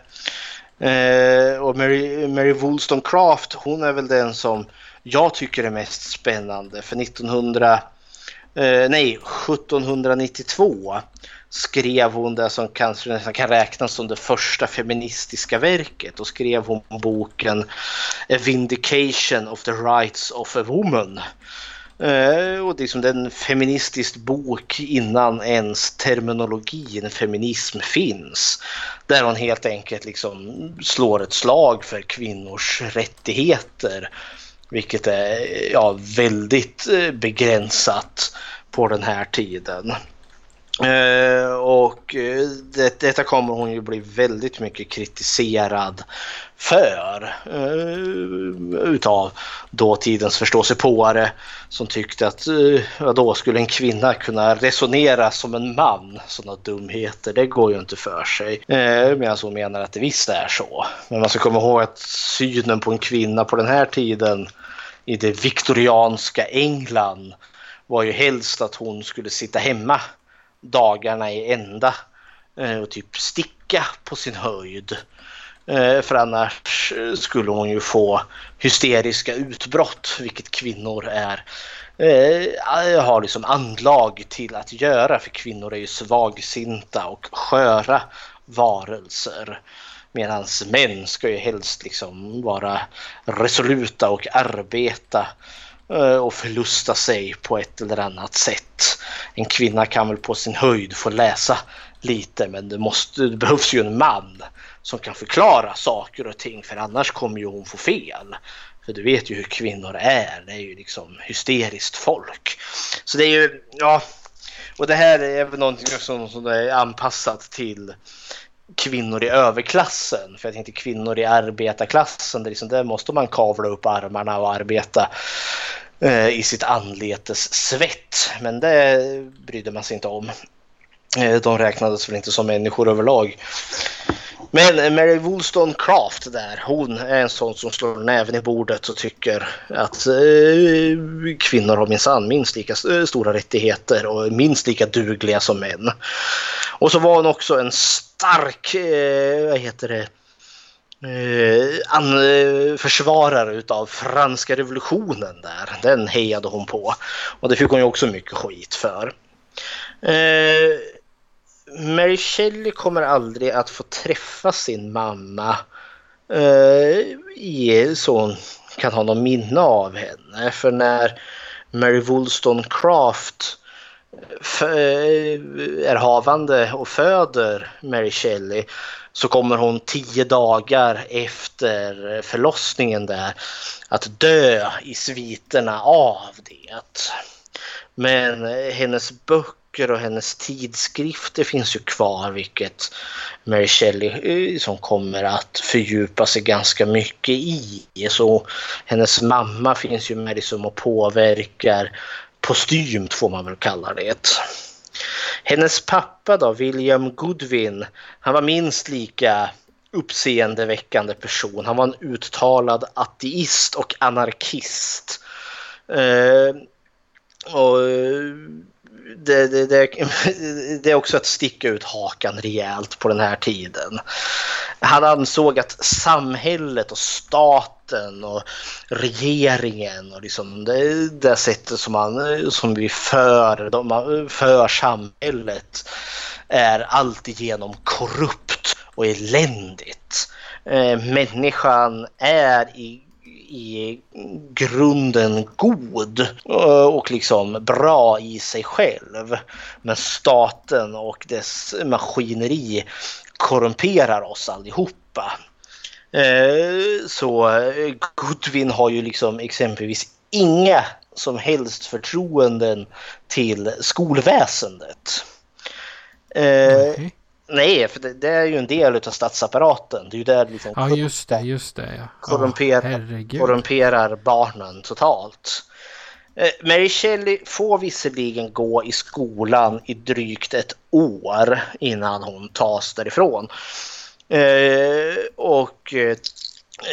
Eh, och Mary, Mary Wollstonecraft hon är väl den som jag tycker är mest spännande. För 1900 eh, nej 1792 skrev hon det som kanske nästan kan räknas som det första feministiska verket. Och skrev hon boken A Vindication of the Rights of a Woman. Eh, och liksom det är en feministisk bok innan ens terminologin feminism finns. Där hon helt enkelt liksom slår ett slag för kvinnors rättigheter. Vilket är ja, väldigt eh, begränsat på den här tiden. Uh, och eh, det, detta kommer hon ju bli väldigt mycket kritiserad för uh, utav dåtidens förståsigpåare som tyckte att uh, då skulle en kvinna kunna resonera som en man. Sådana dumheter, det går ju inte för sig. Uh, Medan hon menar att det visst är så. Men man ska komma ihåg att synen på en kvinna på den här tiden i det viktorianska England var ju helst att hon skulle sitta hemma dagarna i ända eh, och typ sticka på sin höjd. Eh, för annars eh, skulle hon ju få hysteriska utbrott, vilket kvinnor är eh, har liksom anlag till att göra för kvinnor är ju svagsinta och sköra varelser. Medan män ska ju helst liksom vara resoluta och arbeta eh, Eh, och förlusta sig på ett eller annat sätt. En kvinna kan väl på sin höjd få läsa lite men det, måste, det behövs ju en man som kan förklara saker och ting för annars kommer ju hon få fel. För du vet ju hur kvinnor är, det är ju liksom hysteriskt folk. Så det är ju, ja, och det här är väl någonting som, som är anpassat till kvinnor i överklassen. För jag tänkte kvinnor i arbetarklassen, där, liksom, där måste man kavla upp armarna och arbeta eh, i sitt anletes svett. Men det brydde man sig inte om. Eh, de räknades väl inte som människor överlag. Men Mary Wollstonecraft där, hon är en sån som slår näven i bordet och tycker att eh, kvinnor har minsann minst lika eh, stora rättigheter och är minst lika dugliga som män. Och så var hon också en stark, eh, vad heter det, eh, an, eh, försvarare utav franska revolutionen där. Den hejade hon på. Och det fick hon ju också mycket skit för. Eh, Mary Shelley kommer aldrig att få träffa sin mamma eh, i, så hon kan ha någon minne av henne. För när Mary Wollstonecraft eh, är havande och föder Mary Shelley så kommer hon tio dagar efter förlossningen där att dö i sviterna av det. Men eh, hennes böcker böcker och hennes tidskrifter finns ju kvar vilket Mary Shelley eh, som kommer att fördjupa sig ganska mycket i. Så hennes mamma finns ju med liksom och påverkar postymt får man väl kalla det. Hennes pappa då, William Goodwin, han var minst lika uppseendeväckande person. Han var en uttalad ateist och anarkist. Eh, och eh, det, det, det, <laughs> det, är också att sticka ut hakan rejält på den här tiden. Han ansåg att samhället och staten och regeringen och liksom det, det sättet som, man, som vi för, de, för samhället är alltigenom korrupt och eländigt. Eh, människan är i i grunden god eh, och liksom bra i sig själv. Men staten och dess maskineri korrumperar oss allihopa. Eh, så eh, Goodwin har ju liksom exempelvis inga som helst förtroenden till skolväsendet. Mm. Nej, för det, det, är ju en del av statsapparaten. Det är ju där liksom ja, just det, just det. Ja. Korrumperar, oh, korrumperar barnen totalt. Eh, Mary Shelley får visserligen gå i skolan i drygt ett år innan hon tas därifrån. Eh, och eh,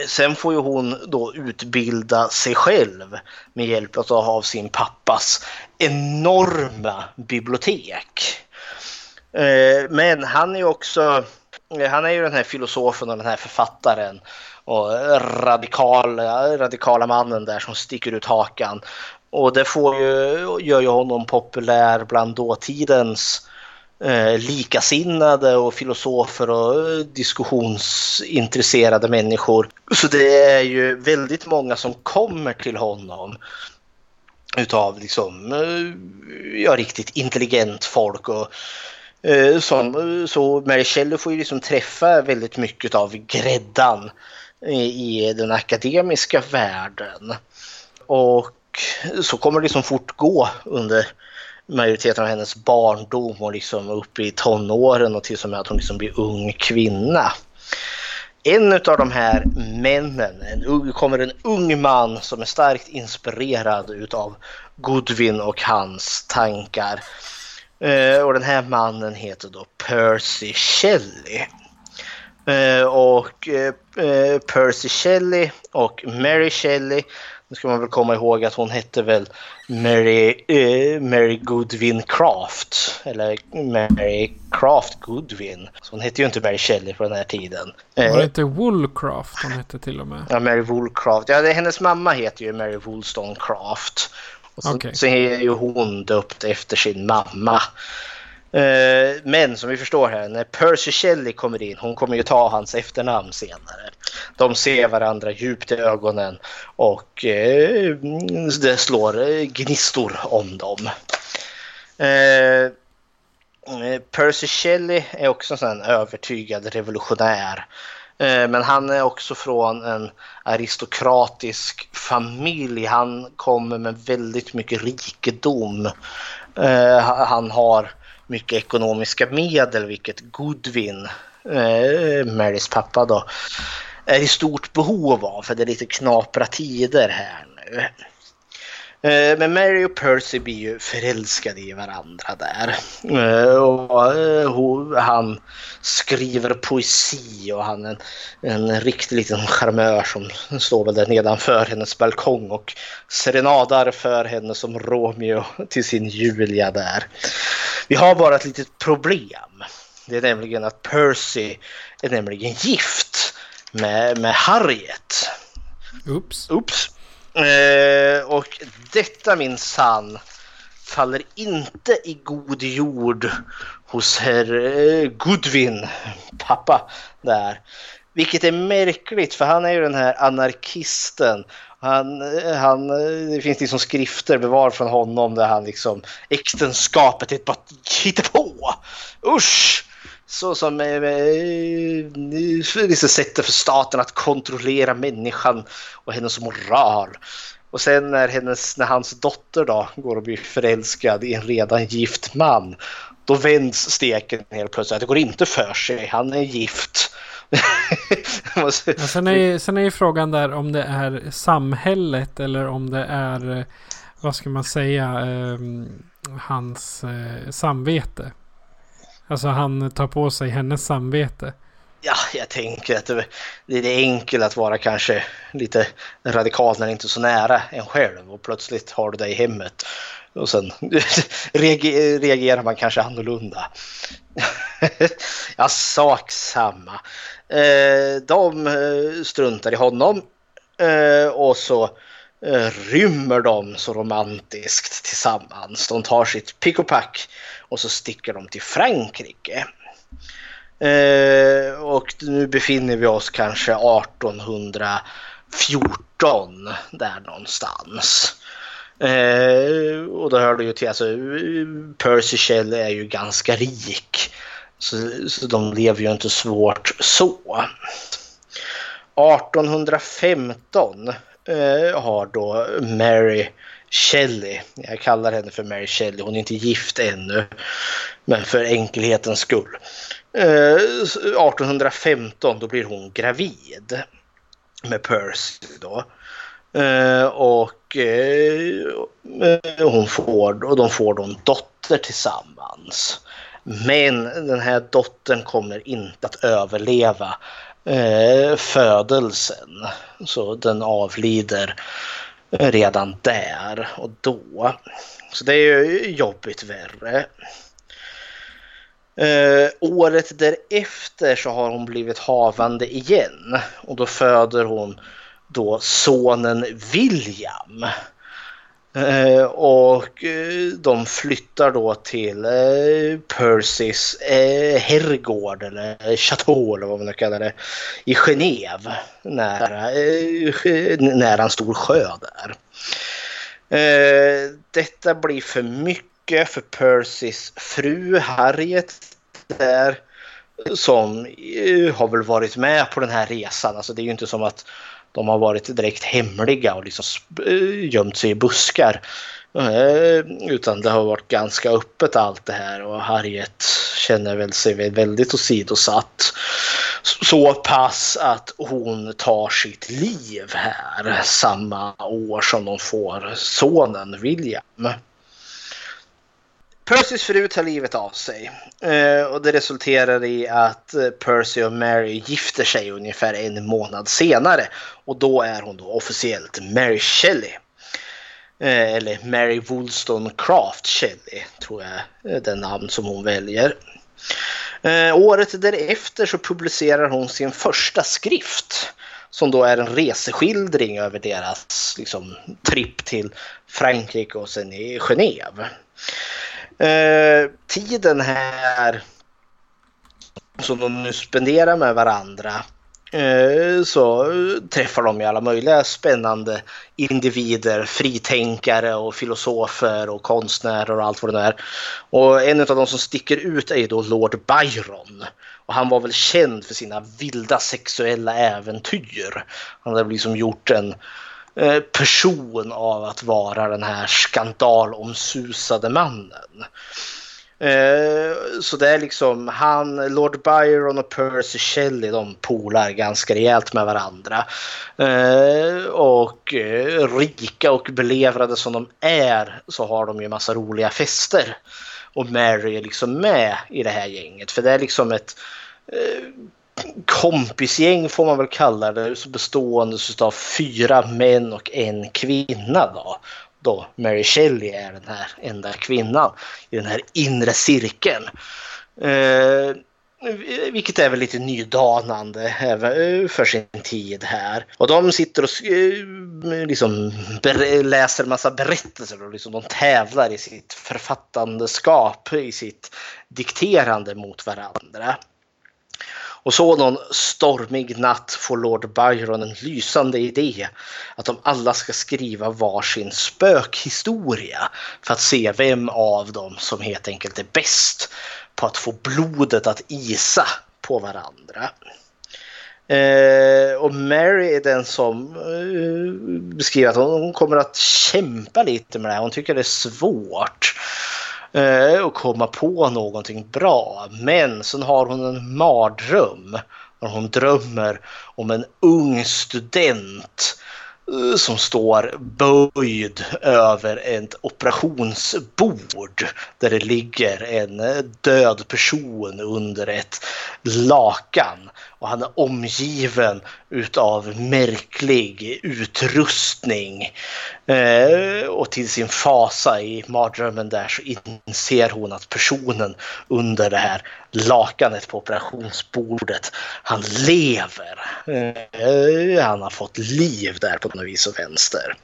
sen får ju hon då utbilda sig själv med hjälp av sin pappas enorma bibliotek. Eh, men han är också, eh, han är ju den här filosofen och den här författaren och radikala, radikala mannen där som sticker ut hakan. Och det får ju, gör ju honom populär bland dåtidens eh, likasinnade och filosofer och diskussionsintresserade människor. Så det är ju väldigt många som kommer till honom utav liksom, eh, ja, riktigt intelligent folk och Eh, som, eh, så Mary får ju liksom träffa väldigt mycket av gräddan i den akademiska världen. Och så kommer det liksom fortgå under majoriteten av hennes barndom och liksom upp i tonåren och till och med att hon liksom blir ung kvinna. En av de här männen, en, kommer en ung man som är starkt inspirerad utav Goodwin och hans tankar. Eh, och den här mannen heter då Percy Shelley. Eh, och eh, Percy Shelley och Mary Shelley, nu ska man väl komma ihåg att hon hette väl Mary, Mary Goodwin Craft. Eller Mary Craft Goodwin. Så hon hette ju inte Mary Shelley på den här tiden. Var det inte Woolcraft hon hette till och med? Ja, Mary Woolcraft. Ja, det, hennes mamma heter ju Mary Wollstonecraft. Och så, okay. så är ju hon döpt efter sin mamma. Eh, men som vi förstår här, när Percy Shelley kommer in, hon kommer ju ta hans efternamn senare. De ser varandra djupt i ögonen och eh, det slår gnistor om dem. Eh, Eh, Percy Shelley är också en övertygad revolutionär. Eh, men han är också från en aristokratisk familj. Han kommer med väldigt mycket rikedom. Eh, han har mycket ekonomiska medel, vilket Goodwin, eh, Marys pappa då, är i stort behov av. För det är lite knapra tider här nu. Eh, men Mary och Percy blir ju förälskade i varandra där. Eh, och eh, han skriver poesi och han är en, en riktig liten charmör som står väl där nedanför hennes balkong och serenadar för henne som Romeo till sin Julia där. Vi har bara ett litet problem. Det är nämligen att Percy är nämligen gift med, med Harriet. Oops. Oops. Eh, och detta min sann faller inte i god jord hos herr eh, Goodwin, pappa där. Vilket är märkligt för han är ju den här anarkisten. Han, eh, han, eh, det finns liksom skrifter bevar från honom där han liksom äktenskapet är bara på. Usch! Så som eh, eh, eh, liksom sättet för staten att kontrollera människan och hennes moral. Och sen när, hennes, när hans dotter då går och blir förälskad i en redan gift man, då vänds steken helt plötsligt. Det går inte för sig, han är gift. <laughs> ja, sen, är, sen är ju frågan där om det är samhället eller om det är, eh, vad ska man säga, eh, hans eh, samvete. Alltså han tar på sig hennes samvete. Ja, jag tänker att det, det är enkelt att vara kanske lite radikal när det inte är så nära en själv och plötsligt har du det i hemmet. Och sen <laughs> reagerar man kanske annorlunda. <laughs> ja, sak samma. Eh, de eh, struntar i honom eh, och så Eh, rymmer de så romantiskt tillsammans. De tar sitt pick och pack och så sticker de till Frankrike. Eh, och nu befinner vi oss kanske 1814 där någonstans. Eh, och då hör du ju till, alltså Percy Shell är ju ganska rik. Så, så de lever ju inte svårt så. 1815 eh, har då Mary Shelley. Jag kallar henne för Mary Shelley. Hon är inte gift ännu. Men för enkelhetens skull. Eh, 1815 då blir hon gravid med Percy då. Eh, eh, och hon får, och de får då en dotter tillsammans. Men den här dottern kommer inte att överleva eh, födelsen. Så den avlider redan där och då. Så det är ju jobbigt värre. Eh, året därefter så har hon blivit havande igen och då föder hon då sonen William. Eh, och eh, de flyttar då till eh, Percys eh, herrgård eller chateau eller vad man nu kallar det i Genève nära, eh, nära en stor sjö där. Eh, detta blir för mycket för Percys fru Harriet där som eh, har väl varit med på den här resan. Alltså det är ju inte som att de har varit direkt hemliga och liksom eh, gömt sig i buskar. Eh, utan det har varit ganska öppet allt det här och Harriet känner väl sig väldigt åsidosatt. Så pass att hon tar sitt liv här samma år som de får sonen William. Percys fru tar livet av sig eh, och det resulterar i att eh, Percy och Mary gifter sig ungefär en månad senare och då är hon då officiellt Mary Shelley. Eh, eller Mary Wollstonecraft Shelley tror jag är det namn som hon väljer. Året därefter så publicerar hon sin första skrift som då är en reseskildring över deras liksom, tripp till Frankrike och sen i Genève. Eh, tiden här som de nu spenderar med varandra eh, så träffar de ju alla möjliga spännande individer, fritänkare och filosofer och konstnärer och allt vad det är. Och en av de som sticker ut är ju då Lord Byron. Och han var väl känd för sina vilda sexuella äventyr. Han hade liksom gjort en eh, Eh, person av att vara den här skandalomsusade mannen. Eh, så det är liksom han, Lord Byron och Percy Shelley de polar ganska rejält med varandra. Eh, och rika och belevrade som de är så har de ju massa roliga fester. Och Mary är liksom med i det här gänget för det är liksom ett kompisgäng får man väl kalla det, bestående av fyra män och en kvinna. Då då Mary Shelley är den här enda kvinnan i den här inre cirkeln. Eh, vilket är väl lite nydanande även eh, för sin tid här. Och de sitter och eh, liksom läser en massa berättelser och liksom de tävlar i sitt författandeskap, i sitt dikterande mot varandra. Och så någon stormig natt får Lord Byron en lysande idé att de alla ska skriva varsin spökhistoria för att se vem av dem som helt enkelt är bäst på att få blodet att isa på varandra. Eh, och Mary är den som eh, beskriver att hon, hon kommer att kämpa lite med det här. Hon tycker det är svårt Eh, och komma på någonting bra. Men sen har hon en mardröm när hon drömmer om en ung student eh, som står böjd över ett operationsbord där det ligger en eh, död person under ett lakan och han är omgiven utav märklig utrustning. Eh, och till sin fasa i mardrömmen där så inser hon att personen under det här lakanet på operationsbordet, han lever. Eh, han har fått liv där på något vis och vänster.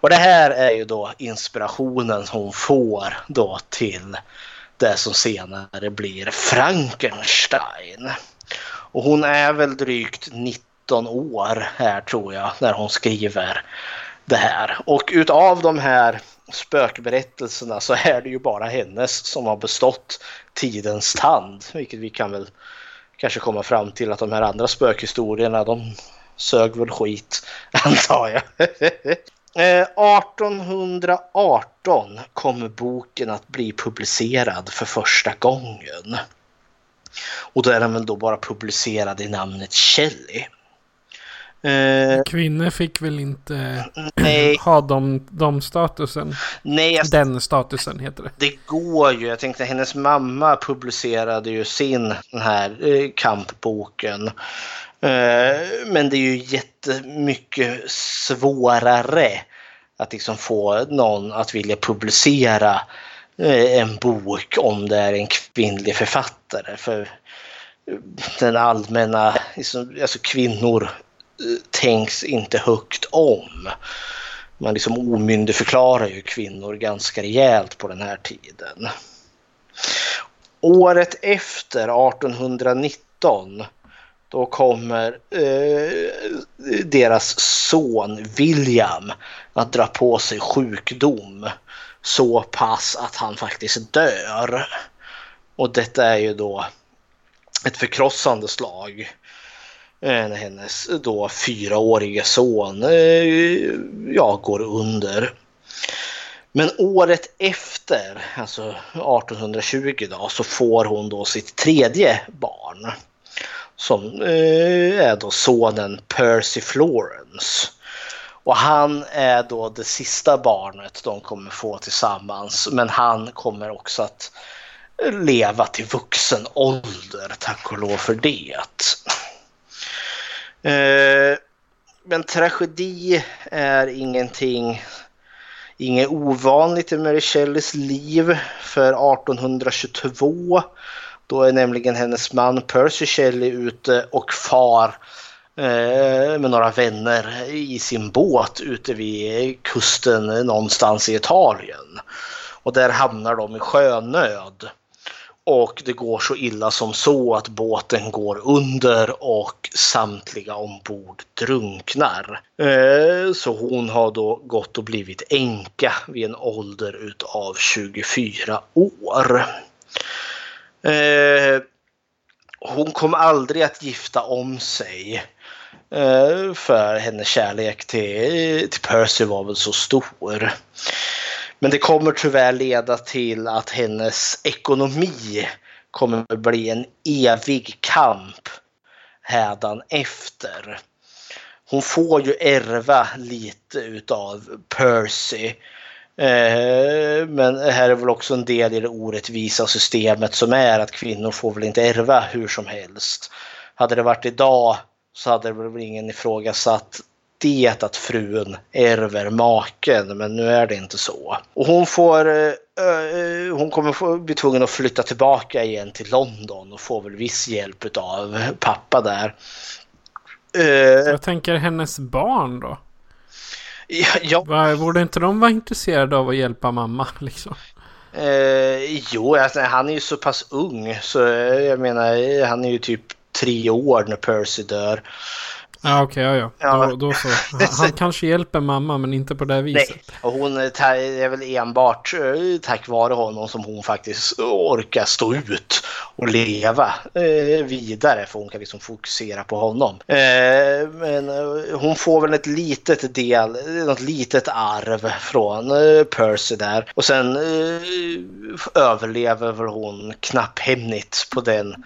Och det här är ju då inspirationen hon får då till det som senare blir Frankenstein. Och hon är väl drygt 19 år här tror jag när hon skriver det här. Och utav de här spökberättelserna så är det ju bara hennes som har bestått tidens tand. Vilket vi kan väl kanske komma fram till att de här andra spökhistorierna de sög väl skit <laughs> antar jag. <laughs> Eh, 1818 kommer boken att bli publicerad för första gången. Och då är den väl då bara publicerad i namnet Shelley. Eh, Kvinnor fick väl inte nej, <clears throat> ha de, de statusen? Nej, jag, den statusen heter det. Det går ju. Jag tänkte hennes mamma publicerade ju sin den här eh, kampboken. Eh, men det är ju jättemycket svårare att liksom få någon att vilja publicera Eh, en bok om det är en kvinnlig författare. För eh, den allmänna, liksom, alltså kvinnor eh, tänks inte högt om. Man liksom omyndigförklarar ju kvinnor ganska rejält på den här tiden. Året efter, 1819, då kommer eh, deras son William att dra på sig sjukdom så pass att han faktiskt dör. Och detta är ju då ett förkrossande slag eh, när hennes då fyraårige son eh, ja, går under. Men året efter, alltså 1820 då, så får hon då sitt tredje barn. Som eh, är då sonen Percy Florence. Och han är då det sista barnet de kommer få tillsammans. Men han kommer också att leva till vuxen ålder, tack och lov för det. Eh, men tragedi är ingenting inget ovanligt i Mary Shelleys liv. För 1822 då är nämligen hennes man Percy Shelley ute och far Eh, med några vänner i sin båt ute vid kusten någonstans i Italien. Och där hamnar de i sjönöd. Och det går så illa som så att båten går under och samtliga ombord drunknar. Eh, så hon har då gått och blivit änka vid en ålder utav 24 år. Eh, hon kom aldrig att gifta om sig. Eh, för hennes kärlek till, till Percy var väl så stor. Men det kommer tyvärr leda till att hennes ekonomi kommer bli en evig kamp hädan efter. Hon får ju ärva lite utav Percy. Eh, men här är väl också en del i det orättvisa systemet som är att kvinnor får väl inte ärva hur som helst. Hade det varit idag så hade det väl ingen ifrågasatt det att frun ärver maken, men nu är det inte så. Och hon får uh, hon kommer få, bli tvungen att flytta tillbaka igen till London och får väl viss hjälp av pappa där. Uh, jag tänker hennes barn då? Ja, ja. Borde inte de vara intresserade av att hjälpa mamma <laughs> liksom? Uh, jo, alltså, han är ju så pass ung så jag menar han är ju typ tre år när Percy dör. Ja okej, okay, ja, ja. Då, då så. Han, han, kanske hjälper mamma men inte på det viset. Nej, och hon är väl enbart eh, tack vare honom som hon faktiskt orkar stå ut och leva eh, vidare för hon kan liksom fokusera på honom. Eh, men hon får väl ett litet del, något litet arv från Percy där och sen överlever väl hon knapphemligt på den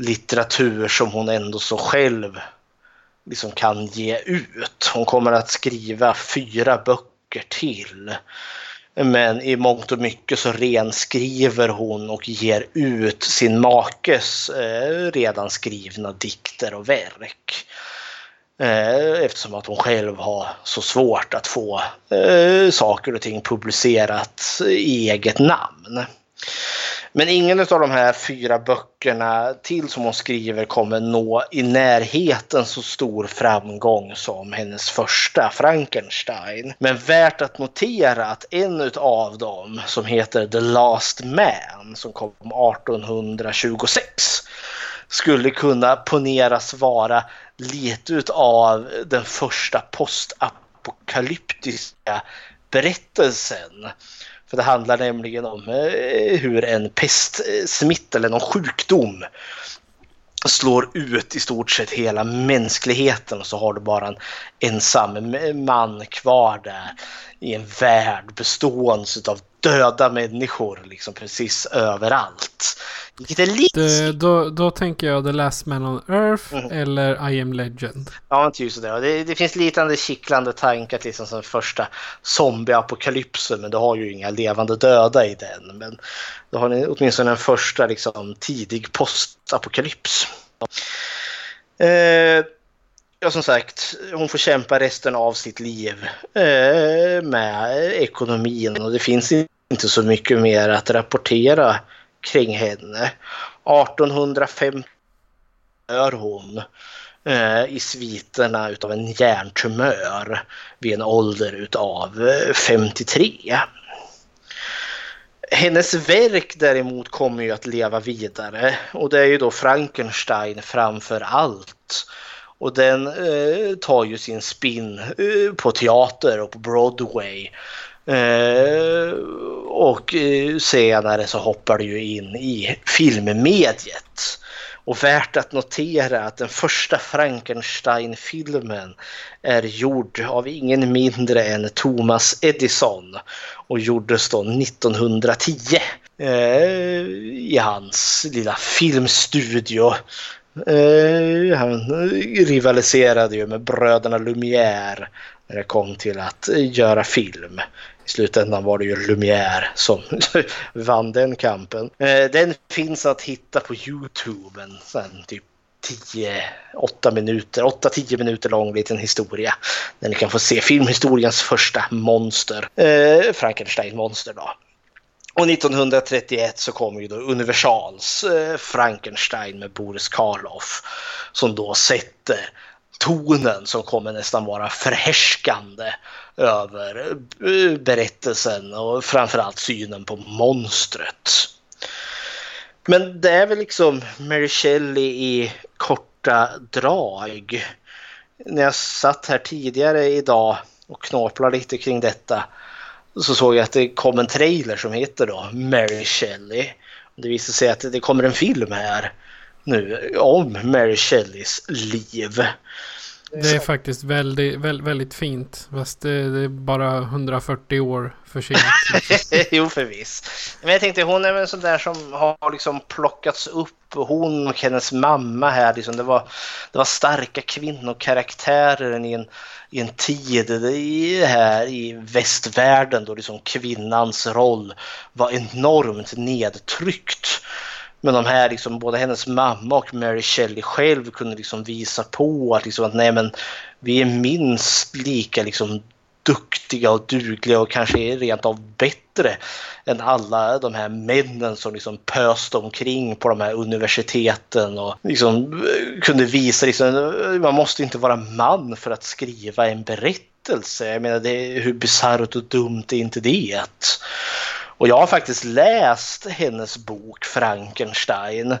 litteratur som hon ändå så själv liksom kan ge ut. Hon kommer att skriva fyra böcker till. Men i mångt och mycket så renskriver hon och ger ut sin makes eh, redan skrivna dikter och verk. Eh, eftersom att hon själv har så svårt att få eh, saker och ting publicerat i eget namn. Men ingen av de här fyra böckerna till som hon skriver kommer nå i närheten så stor framgång som hennes första Frankenstein. Men värt att notera att en av dem som heter The Last Man som kom 1826 skulle kunna poneras vara lite av den första postapokalyptiska berättelsen. För det handlar nämligen om eh, hur en pestsmitta eller någon sjukdom slår ut i stort sett hela mänskligheten och så har du bara en ensam man kvar där i en värld bestående av döda människor liksom precis överallt. Vilket är lite... Det, då, då tänker jag The Last Man on Earth mm. eller I am Legend. Ja, typ sådär. Det, det finns liknande kittlande tankar liksom som första zombieapokalypsen men du har ju inga levande döda i den. Men då har ni åtminstone en första liksom, tidig postapokalyps. Eh, Ja, som sagt, hon får kämpa resten av sitt liv eh, med ekonomin och det finns inte så mycket mer att rapportera kring henne. 1850 dör hon eh, i sviterna utav en hjärntumör vid en ålder utav eh, 53. Hennes verk däremot kommer ju att leva vidare och det är ju då Frankenstein framför allt. Och den eh, tar ju sin spin eh, på teater och på Broadway. Eh, och eh, senare så hoppar det ju in i filmmediet. Och värt att notera att den första Frankenstein-filmen är gjord av ingen mindre än Thomas Edison och gjordes då 1910 eh, i hans lilla filmstudio Eh, han rivaliserade ju med bröderna Lumière när det kom till att göra film. I slutändan var det ju Lumière som <laughs> vann den kampen. Eh, den finns att hitta på Youtube, en sån typ 10-8 minuter, 8-10 minuter lång liten historia. Där ni kan få se filmhistoriens första monster, eh, Frankenstein-monster då. Och 1931 så kommer ju då Universals eh, Frankenstein med Boris Karloff som då sätter tonen som kommer nästan vara förhärskande över eh, berättelsen och framförallt synen på monstret. Men det är väl liksom Mary Shelley i korta drag. När jag satt här tidigare idag och knåplade lite kring detta så såg jag att det kom en trailer som heter då Mary Shelley. Det visade sig att det kommer en film här nu om Mary Shelleys liv. Det är faktiskt väldigt, väldigt, väldigt fint. Fast det, det är bara 140 år för sent. <laughs> <laughs> jo, förvis. Men jag tänkte hon är väl en sån där som har liksom plockats upp. Hon och hennes mamma här, liksom, det, var, det var starka kvinnokaraktärer i en, i en tid i, här i västvärlden då liksom kvinnans roll var enormt nedtryckt. Men de här, liksom, både hennes mamma och Mary Shelley själv kunde liksom visa på att, liksom, att nej, men vi är minst lika liksom, duktiga och dugliga och kanske rent av bättre än alla de här männen som liksom pöste omkring på de här universiteten och liksom eh, kunde visa liksom, eh, man måste inte vara man för att skriva en berättelse. Jag menar, det, hur bisarrt och dumt är inte det? Och jag har faktiskt läst hennes bok Frankenstein.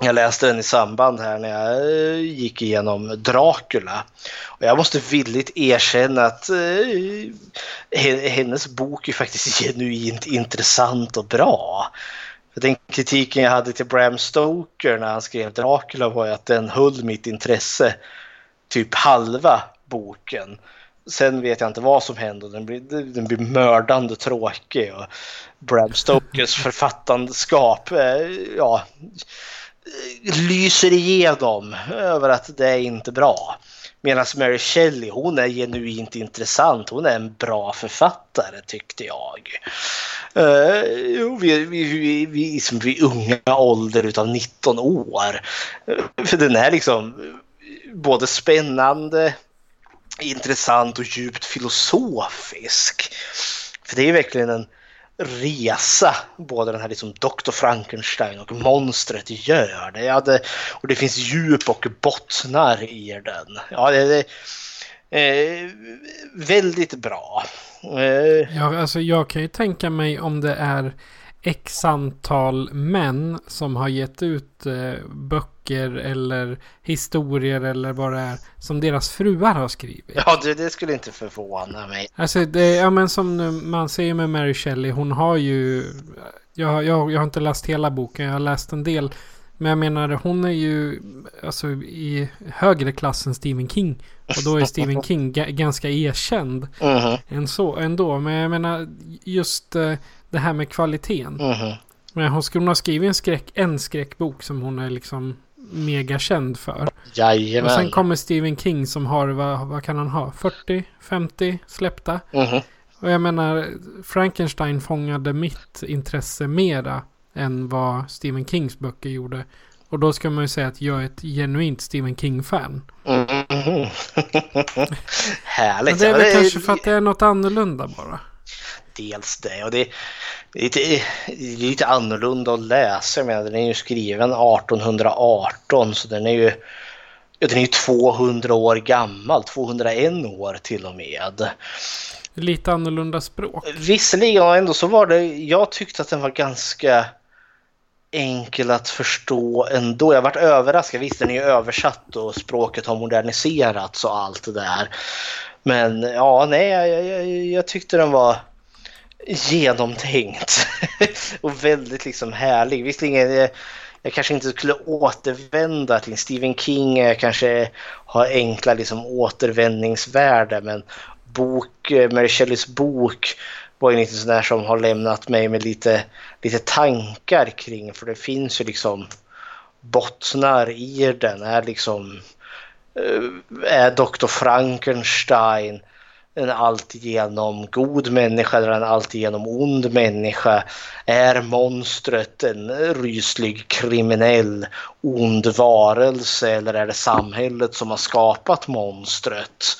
Jag läste den i samband här när jag eh, gick igenom Dracula. Och jag måste villigt erkänna att eh, hennes bok är faktiskt <laughs> genuint intressant och bra. För den kritiken jag hade till Bram Stoker när han skrev Dracula var ju att den höll mitt intresse typ halva boken. Sen vet jag inte vad som händer. Den blir, den blir mördande tråkig. Och Bram Stokers <laughs> författandeskap ja, lyser igenom över att det är inte bra. Medan Mary Shelley, hon är genuint intressant. Hon är en bra författare tyckte jag. Uh, vi, vi, vi, vi, som vid unga ålder utav 19 år. För den är liksom både spännande, intressant och djupt filosofisk. För det är verkligen en resa både den här liksom Dr. Frankenstein och monstret gör. Det, ja, det, och det finns djup och bottnar i den. Ja, det, det eh, väldigt bra. Eh. Ja, alltså jag kan ju tänka mig om det är x antal män som har gett ut eh, böcker eller historier eller vad det är som deras fruar har skrivit. Ja, det, det skulle inte förvåna mig. Alltså, det, ja men som man ser med Mary Shelley, hon har ju... Jag, jag, jag har inte läst hela boken, jag har läst en del. Men jag menar, hon är ju alltså, i högre klass än Stephen King. Och då är Stephen King ganska erkänd. Mm -hmm. än så, ändå. Men jag menar, just... Eh, det här med kvaliteten. Mm. Men hon skulle ha skrivit en, skräck, en skräckbok som hon är liksom mega känd för. Jajamän. Och sen kommer Stephen King som har, vad, vad kan han ha? 40, 50 släppta. Mm. Och jag menar, Frankenstein fångade mitt intresse mera än vad Stephen Kings böcker gjorde. Och då ska man ju säga att jag är ett genuint Stephen King-fan. <laughs> Mm. Härligt. Men det är väl kanske för att det är något annorlunda bara dels det. Och det, är lite, det är lite annorlunda att läsa. Men den är ju skriven 1818 så den är ju den är 200 år gammal, 201 år till och med. Lite annorlunda språk. Visserligen, ändå så var det, jag tyckte att den var ganska enkel att förstå ändå. Jag varit överraskad. Visst, den är ju översatt och språket har moderniserats och allt det där. Men ja, nej, jag, jag, jag tyckte den var genomtänkt <laughs> och väldigt liksom härlig. Visserligen eh, jag, kanske inte skulle återvända till Stephen King, jag kanske har enkla liksom återvändningsvärde men bok, eh, Mary Shelleys bok var ju lite sådär som har lämnat mig med lite, lite tankar kring för det finns ju liksom bottnar i den. Är liksom är Dr. Frankenstein en alltigenom god människa eller en alltigenom ond människa? Är monstret en ryslig kriminell ond varelse eller är det samhället som har skapat monstret?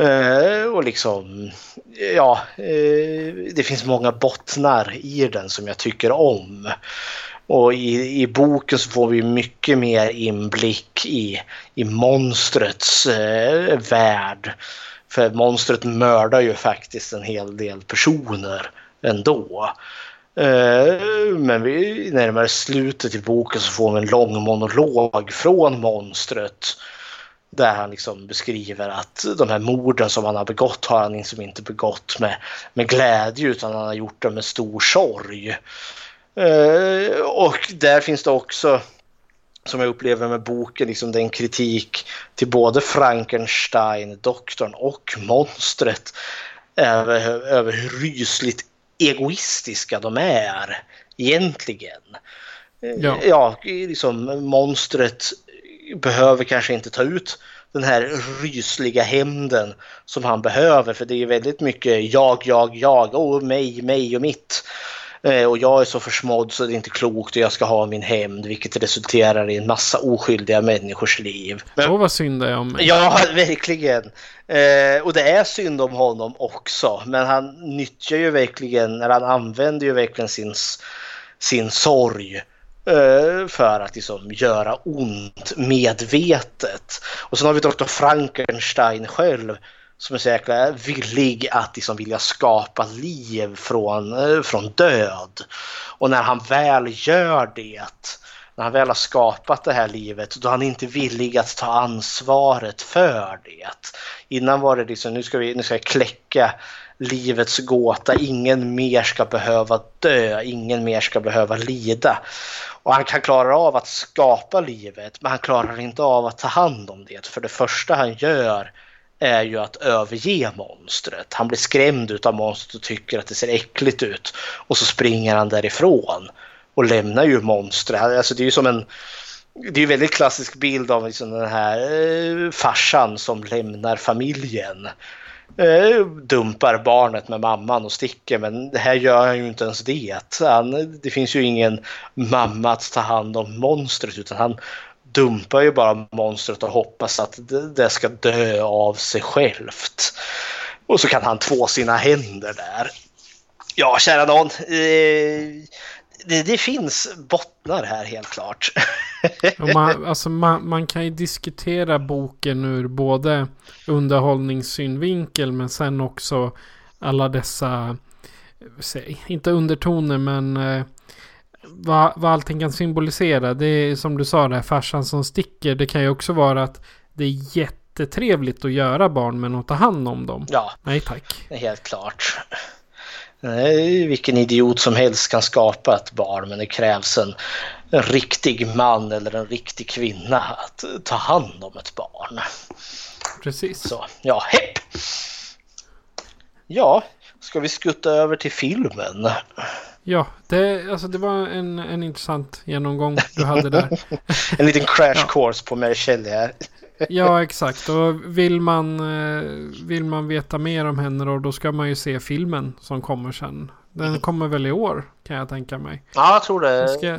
Uh, och liksom, ja, uh, det finns många bottnar i den som jag tycker om. Och i, i boken så får vi mycket mer inblick i, i monstrets uh, värld. För monstret mördar ju faktiskt en hel del personer ändå. Eh, men vi närmare slutet i boken så får vi en lång monolog från monstret. Där han liksom beskriver att de här morden som han har begått har han liksom inte begått med, med glädje utan han har gjort det med stor sorg. Eh, och där finns det också som jag upplever med boken, liksom den kritik till både Frankenstein, doktorn och monstret över, över hur rysligt egoistiska de är egentligen. Ja. ja, liksom monstret behöver kanske inte ta ut den här rysliga hämnden som han behöver för det är väldigt mycket jag, jag, jag, oh, mig, mig och mitt. Eh, Och jag är så försmådd så det är inte klokt och jag ska ha min hämnd vilket resulterar i en massa oskyldiga människors liv. Men, Åh vad synd det är om mig. Ja, <laughs> verkligen. Eh, och det är synd om honom också. Men han nyttjar ju verkligen, eller han använder ju verkligen sin, sin sorg eh, för att liksom göra ont medvetet. Och sen har vi Dr. Frankenstein själv som är så jäkla villig att liksom vilja skapa liv från, eh, från död. Och när han väl gör det, när han väl har skapat det här livet, då är han inte villig att ta ansvaret för det. Innan var det liksom, nu ska vi, nu ska jag kläcka livets gåta, ingen mer ska behöva dö, ingen mer ska behöva lida. Och han kan klara av att skapa livet, men han klarar inte av att ta hand om det. För det första han gör är ju att överge monstret. Han blir skrämd utav monstret och tycker att det ser äckligt ut. Och så springer han därifrån och lämnar ju monstret. Alltså det är ju som en det är ju en väldigt klassisk bild av liksom den här eh, farsan som lämnar familjen. Eh, dumpar barnet med mamman och sticker men det här gör han ju inte ens det. Han, det finns ju ingen mamma att ta hand om monstret utan han dumpar ju bara monstret och hoppas att det, ska dö av sig självt. Och så kan han två sina händer där. Ja, kära någon. Eh, det, det finns bottnar här helt klart. Man, alltså man, man kan ju diskutera boken ur både underhållningssynvinkel men sen också alla dessa, säg, inte undertoner men eh, vad, vad allting kan symbolisera. Det är som du sa, det här farsan som sticker. Det kan ju också vara att det är jättetrevligt att göra barn men att ta hand om dem. ja, Nej tack. helt klart. Nej, vilken idiot som helst kan skapa ett barn men det krävs en, en riktig man eller en riktig kvinna att ta hand om ett barn. Precis. Så, ja, hepp! Ja, ska vi skutta över till filmen? Ja, det, alltså det var en, en intressant genomgång du hade där. <laughs> En liten crash course på Mary Shelley här. Ja, exakt. Och vill man, eh, vill man veta mer om henne då, då ska man ju se filmen som kommer sen. Den kommer väl i år, kan jag tänka mig. Ja, jag tror det. Jag ska,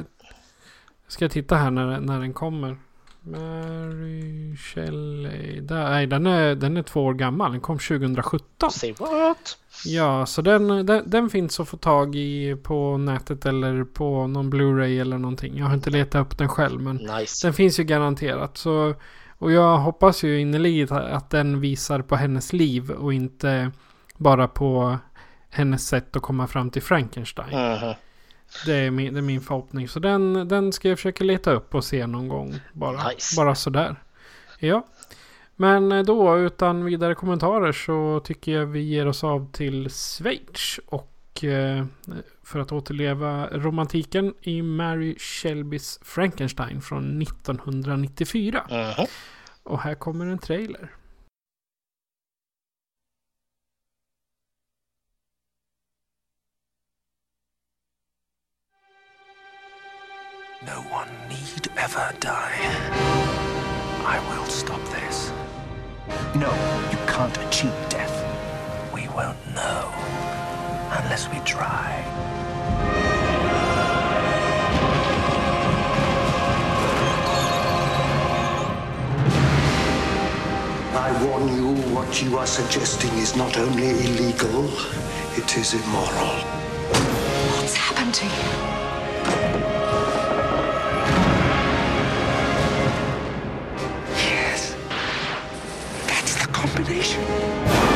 ska jag titta här när, när den kommer. Mary Shelley. Där, nej, den är, den är två år gammal. Den kom 2017. Say what? Ja, så den, den, den finns att få tag i på nätet eller på någon Blu-ray eller någonting. Jag har inte letat upp den själv, men Nice. den finns ju garanterat. Så, och jag hoppas ju innerligt att den visar på hennes liv och inte bara på hennes sätt att komma fram till Frankenstein. Mhm. Det, är min, det är min förhoppning. Så den, den ska jag försöka leta upp och se någon gång. Bara, Nice. bara sådär. Ja. Men då utan vidare kommentarer så tycker jag vi ger oss av till Schweiz. Och eh, för att återleva romantiken i Mary Shelbys Frankenstein från 1994. Mhm. Och här kommer en trailer. No one need ever die. I will stop this. No, you can't achieve death. We won't know unless we try. I warn you, what you are suggesting is not only illegal, it is immoral. What's happened to you? Combination.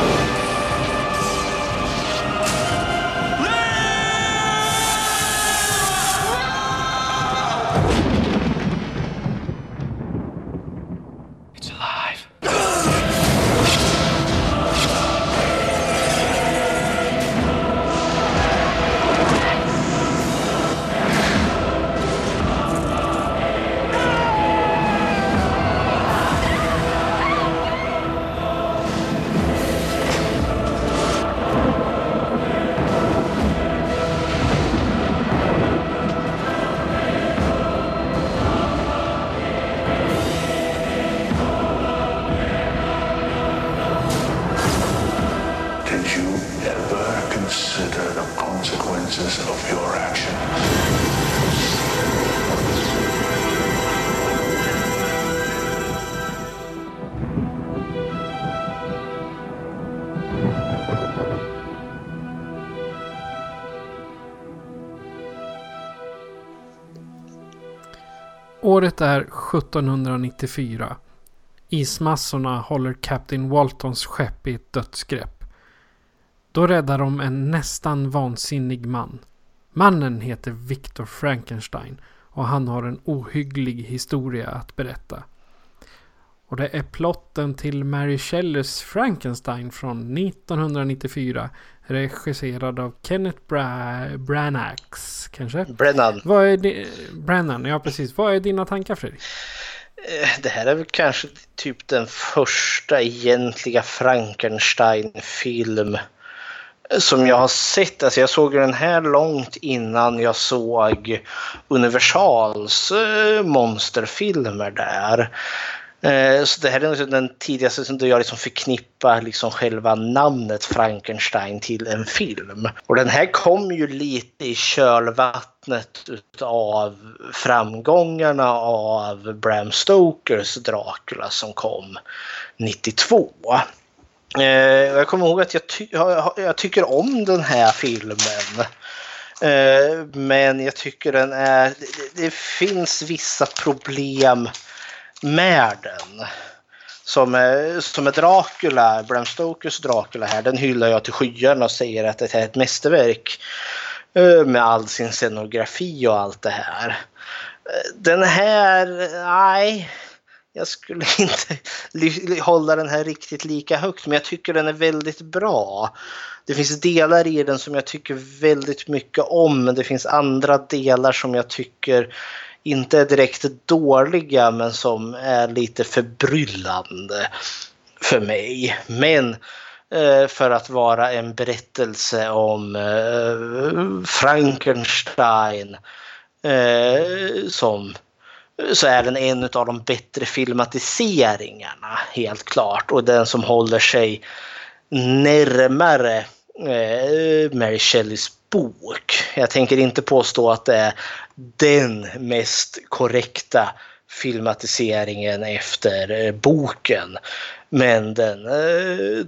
Året är 1794. Ismassorna håller Captain Waltons skepp i ett dödsgrepp. Då räddar de en nästan vansinnig man. Mannen heter Victor Frankenstein och han har en ohygglig historia att berätta. Och det är plotten till Mary Shelleys Frankenstein från 1994. Regisserad av Kenneth Bra Branax, kanske? Brennan. Vad är di- Brennan, ja precis. Vad är dina tankar Fredrik? Eh, Det här är väl kanske typ den första egentliga Frankenstein-film som jag har sett. Alltså jag såg den här långt innan jag såg Universals eh, monsterfilmer där. Eh, Så det här är liksom den tidigaste som jag liksom förknippar liksom själva namnet Frankenstein till en film. Och den här kom ju lite i kölvattnet av framgångarna av Bram Stokers Dracula som kom 92. Eh, Jag kommer ihåg att jag, ty- jag, jag tycker om den här filmen. Eh, men jag tycker den är... Det, det finns vissa problem med den. Som är, som är Dracula, Bram Stokers Dracula här, den hyllar jag till skyarna och säger att det är ett mästerverk. Eh, med all sin scenografi och allt det här. Eh, den här, nej. Jag skulle <laughs> inte hålla den här riktigt lika högt men jag tycker den är väldigt bra. Det finns delar i den som jag tycker väldigt mycket om men det finns andra delar som jag tycker inte är direkt dåliga men som är lite förbryllande för mig. Men eh, för att vara en berättelse om eh, Frankenstein eh, som så är den en av de bättre filmatiseringarna helt klart och den som håller sig närmare Mary Shelleys bok. Jag tänker inte påstå att det är den mest korrekta filmatiseringen efter eh, boken. Men den, eh,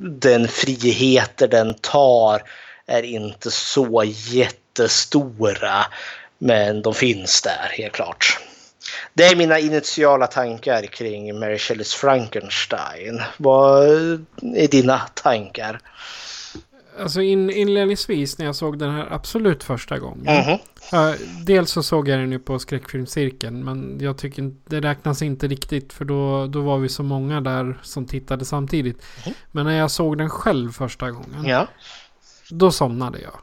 den friheter den tar är inte så jättestora. Men de finns där helt klart. Det är mina initiala tankar kring Mary Shelleys Frankenstein. Vad är dina tankar? Alltså in, inledningsvis när jag såg den här absolut första gången. Mhm. Ja, dels så såg jag den ju på skräckfilmscirkeln. Men jag tycker det räknas inte riktigt. För då, då var vi så många där som tittade samtidigt. Men när jag såg den själv första gången. Ja. Då somnade jag.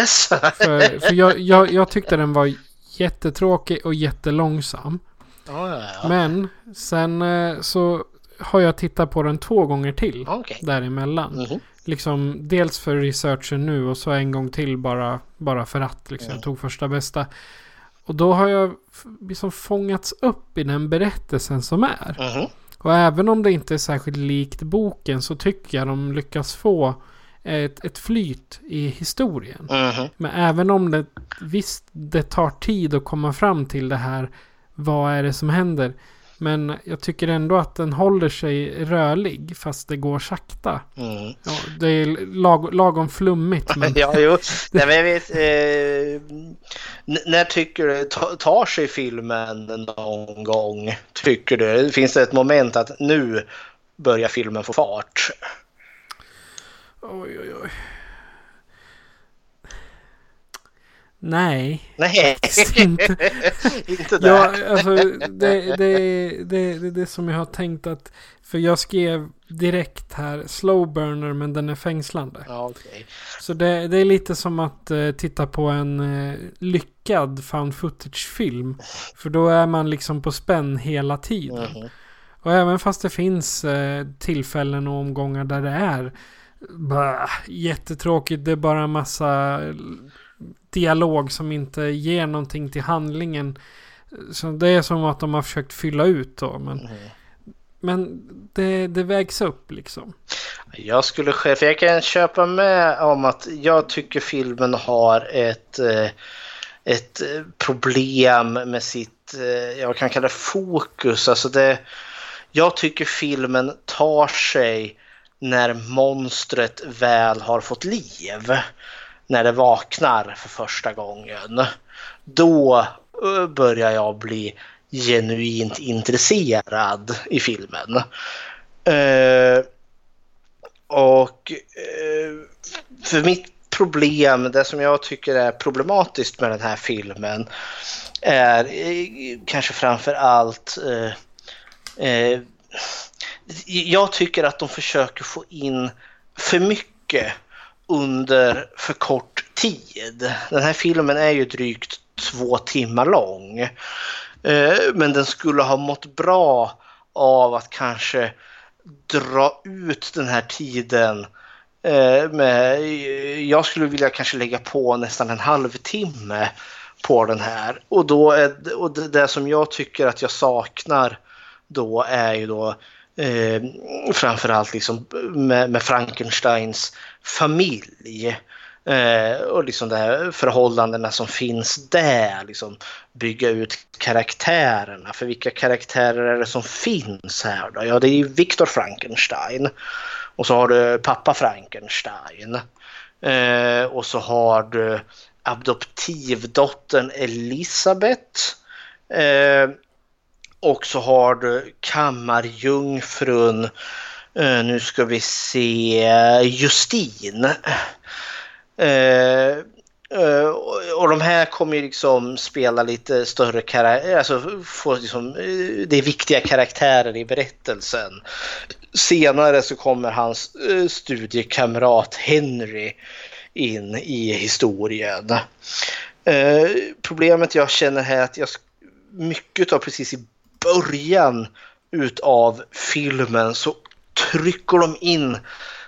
Yes. För, för jag, jag, jag tyckte den var jättetråkig och jättelångsam. Ja, ja, ja. Men sen eh, så har jag tittat på den två gånger till. Okej. Däremellan. Mhm. Liksom dels för researchen nu och så en gång till bara, bara för att. Liksom. Jag tog första bästa. Och då har jag liksom fångats upp i den berättelsen som är. Mhm. Och även om det inte är särskilt likt boken så tycker jag de lyckas få ett, ett flyt i historien. Mhm. Men även om det visst det tar tid att komma fram till det här. Vad är det som händer? Men jag tycker ändå att den håller sig rörlig fast det går sakta. Mm. Ja, det är lag, lagom flummigt. <laughs> Men Ja, jo. <laughs> Nej, men jag vet, eh, när tycker du, ta- tar sig filmen någon gång? Tycker du? Finns det ett moment att nu börjar filmen få fart? Oj, oj, oj. Nej, Nej, inte. <laughs> inte där. Ja, alltså det, det, det, det, det är det som jag har tänkt att... För jag skrev direkt här slow burner men den är fängslande. Ja, okej. Så det, det är lite som att eh, titta på en eh, lyckad found footage-film. För då är man liksom på spänn hela tiden. Mhm. Och även fast det finns eh, tillfällen och omgångar där det är bah, jättetråkigt. Det är bara en massa dialog som inte ger någonting till handlingen. Så det är som att de har försökt fylla ut då. Men, men det, det vägs upp liksom. Jag skulle själv, jag kan köpa med om att jag tycker filmen har ett, eh, ett problem med sitt, eh, jag kan kalla det fokus. Alltså det, jag tycker filmen tar sig när monstret väl har fått liv. När det vaknar för första gången. Då eh, börjar jag bli genuint intresserad i filmen. Eh, och eh, för mitt problem, det som jag tycker är problematiskt med den här filmen är eh, kanske framför allt eh, eh, jag tycker att de försöker få in för mycket under för kort tid. Den här filmen är ju drygt två timmar lång. Eh, men den skulle ha mått bra av att kanske dra ut den här tiden eh, med, jag skulle vilja kanske lägga på nästan en halvtimme på den här. Och, då är, och det, det som jag tycker att jag saknar då är ju då eh, framförallt liksom med, med Frankensteins familj. Eh, och liksom de här förhållandena som finns där. Liksom bygga ut karaktärerna. För vilka karaktärer är det som finns här då? Ja, det är ju Viktor Frankenstein. Och så har du pappa Frankenstein. Eh, och så har du adoptivdottern Elisabeth. Eh, och så har du kammarjungfrun, eh, Eh, nu ska vi se, Justin. Uh, och de här kommer ju liksom spela lite större karaktärer, alltså få liksom, det är viktiga karaktärer i berättelsen. Senare så kommer hans studiekamrat Henry in i historien. problemet jag känner här är att jag, mycket av precis i början utav filmen så trycker de in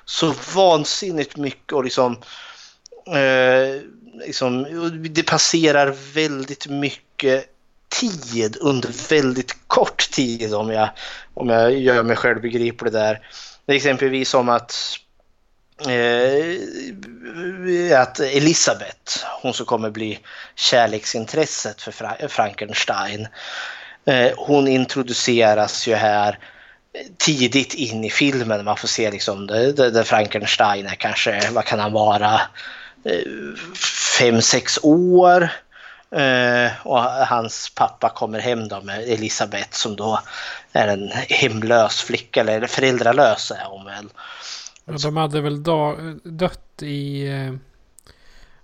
så vansinnigt mycket och liksom eh, liksom, det passerar väldigt mycket tid under väldigt kort tid om jag, om jag gör mig själv begriplig där. Exempelvis som att eh, att Elisabeth, hon som kommer bli kärleksintresset för Fra Frankenstein, eh, hon introduceras ju här tidigt in i filmen. Man får se liksom eh, där Frankenstein är kanske, vad kan han vara, eh, fem, sex år. Eh, och hans pappa kommer hem då med Elisabeth som då är en hemlös flicka, eller föräldralös är hon väl. Ja, de hade väl dött i...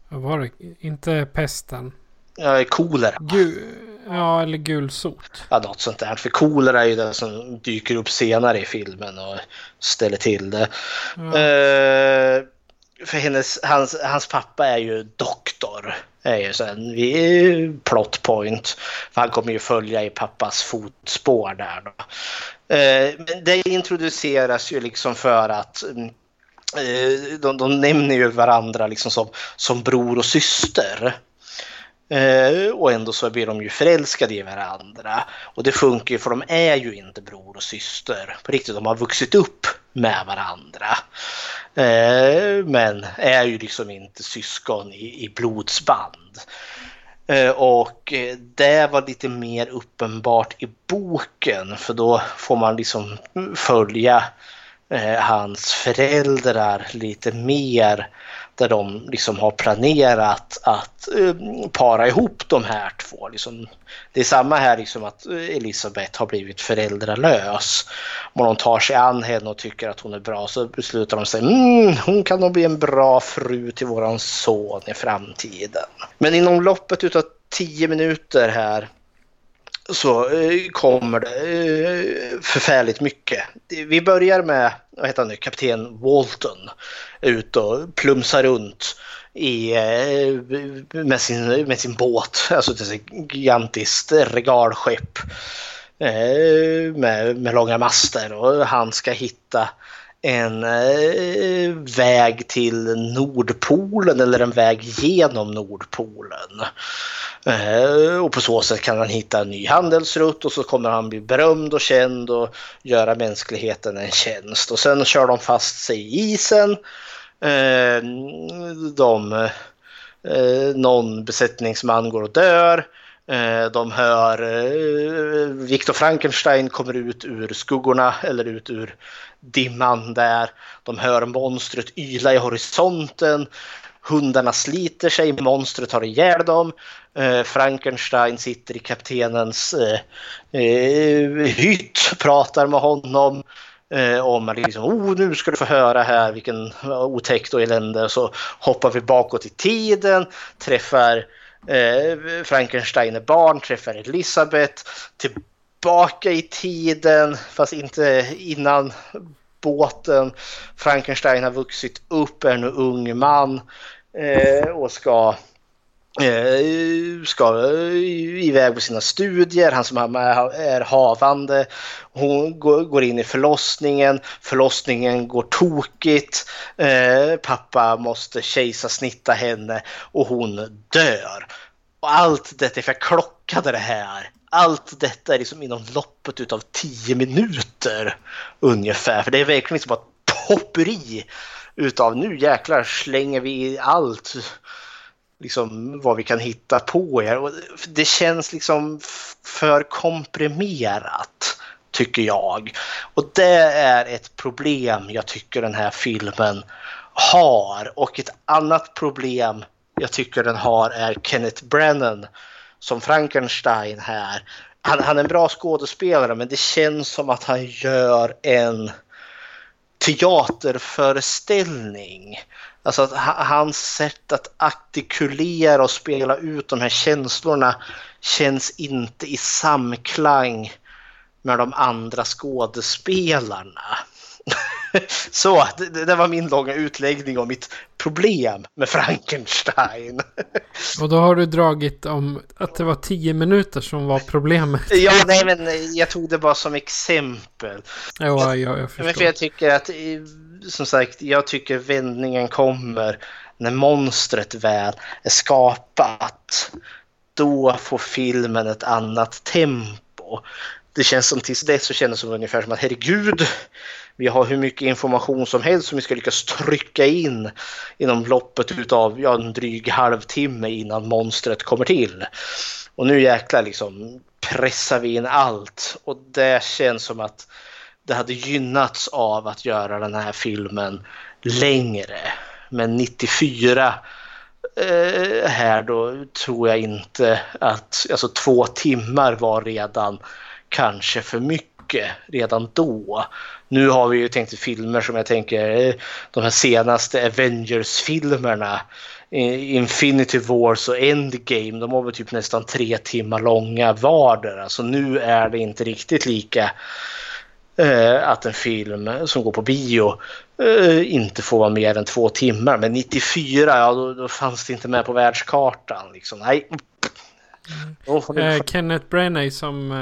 Vad var det? Inte pesten. Ja, kolera. Ja, eller gulsot. Ja, något sånt där. För kolera är ju det som dyker upp senare i filmen och ställer till det. Ja. Eh, för hennes, hans, hans pappa är ju doktor. är ju så en plot point. För han kommer ju följa i pappas fotspår där. Då. Eh, men det introduceras ju liksom för att eh, de, de nämner ju varandra liksom som, som bror och syster. Eh, och ändå så blir de ju förälskade i varandra. Och det funkar ju för de är ju inte bror och syster på riktigt. De har vuxit upp med varandra. Eh, men är ju liksom inte syskon i, i blodsband. Eh, och eh, det var lite mer uppenbart i boken för då får man liksom följa eh, hans föräldrar lite mer där de liksom har planerat att eh, para ihop de här två. Liksom, det är samma här liksom att eh, Elisabeth har blivit föräldralös. Om de tar sig an henne och tycker att hon är bra så beslutar de sig mm, hon kan nog bli en bra fru till våran son i framtiden. Men inom loppet av tio minuter här så eh, kommer det förfärligt mycket. Vi börjar med vad heter han nu, kapten Walton ut och plumsar runt i, eh, med, sin, med sin båt, <laughs> alltså ett gigantiskt regalskepp eh, med, med långa master. Och han ska hitta en eh, väg till Nordpolen eller en väg genom Nordpolen. Eh, och på så sätt kan han hitta en ny handelsrutt och så kommer han bli berömd och känd och göra mänskligheten en tjänst. Och sen kör de fast sig i isen. Eh, de, eh, någon besättningsman går och dör. Eh, de hör eh, Viktor Frankenstein kommer ut ur skuggorna eller ut ur dimman där. De hör monstret yla i horisonten. hundarna sliter sig, monstret tar ihjäl dem. Eh, Frankenstein sitter i kaptenens eh, eh, hytt, pratar med honom. Eh, om att liksom, oh, nu ska du få höra här vilken otäckt och elände. Så hoppar vi bakåt i tiden, träffar eh, Frankenstein är barn, träffar Elisabeth, tillbaka i tiden, fast inte innan båten. Frankenstein har vuxit upp, är nu ung man eh, och ska eh, ska iväg på sina studier. Han som är havande. Hon går in i förlossningen. Förlossningen går tokigt. Eh, pappa måste kejsarsnitta henne och hon dör. Och allt detta, för jag klockade det här allt detta är liksom inom loppet av tio minuter ungefär. För det är verkligen liksom ett popperi utav nu jäklar slänger vi allt liksom vad vi kan hitta på er. Och det känns liksom för komprimerat tycker jag. Och det är ett problem jag tycker den här filmen har. Och ett annat problem jag tycker den har är Kenneth Brennan som Frankenstein här. Han, han är en bra skådespelare men det känns som att han gör en teaterföreställning. Alltså att hans sätt att artikulera och spela ut de här känslorna känns inte i samklang med de andra skådespelarna. <laughs> Så, det, det, var min långa utläggning om mitt problem med Frankenstein. <laughs> Och då har du dragit om att det var tio minuter som var problemet. <laughs> Ja, nej men jag tog det bara som exempel. Ja, ja jag förstår. Men för jag tycker att, som sagt, jag tycker vändningen kommer när monstret väl är skapat. Då får filmen ett annat tempo. Det känns som tills dess så känns det som ungefär som att herregud, vi har hur mycket information som helst som vi ska lyckas trycka in inom loppet av ja, en dryg halvtimme innan monstret kommer till. Och nu jäklar liksom pressar vi in allt och det känns som att det hade gynnats av att göra den här filmen längre. Men 94 eh, här då tror jag inte att, alltså två timmar var redan kanske för mycket redan då. Nu har vi ju tänkt filmer som jag tänker, eh, de här senaste Avengers-filmerna. Infinity Wars och Endgame, de var väl typ nästan tre timmar långa vardera. Så nu är det inte riktigt lika eh, att en film som går på bio eh, inte får vara mer än två timmar. Men 94, ja då, då fanns det inte med på världskartan. Liksom. Nej. Mm. Kenneth Branagh som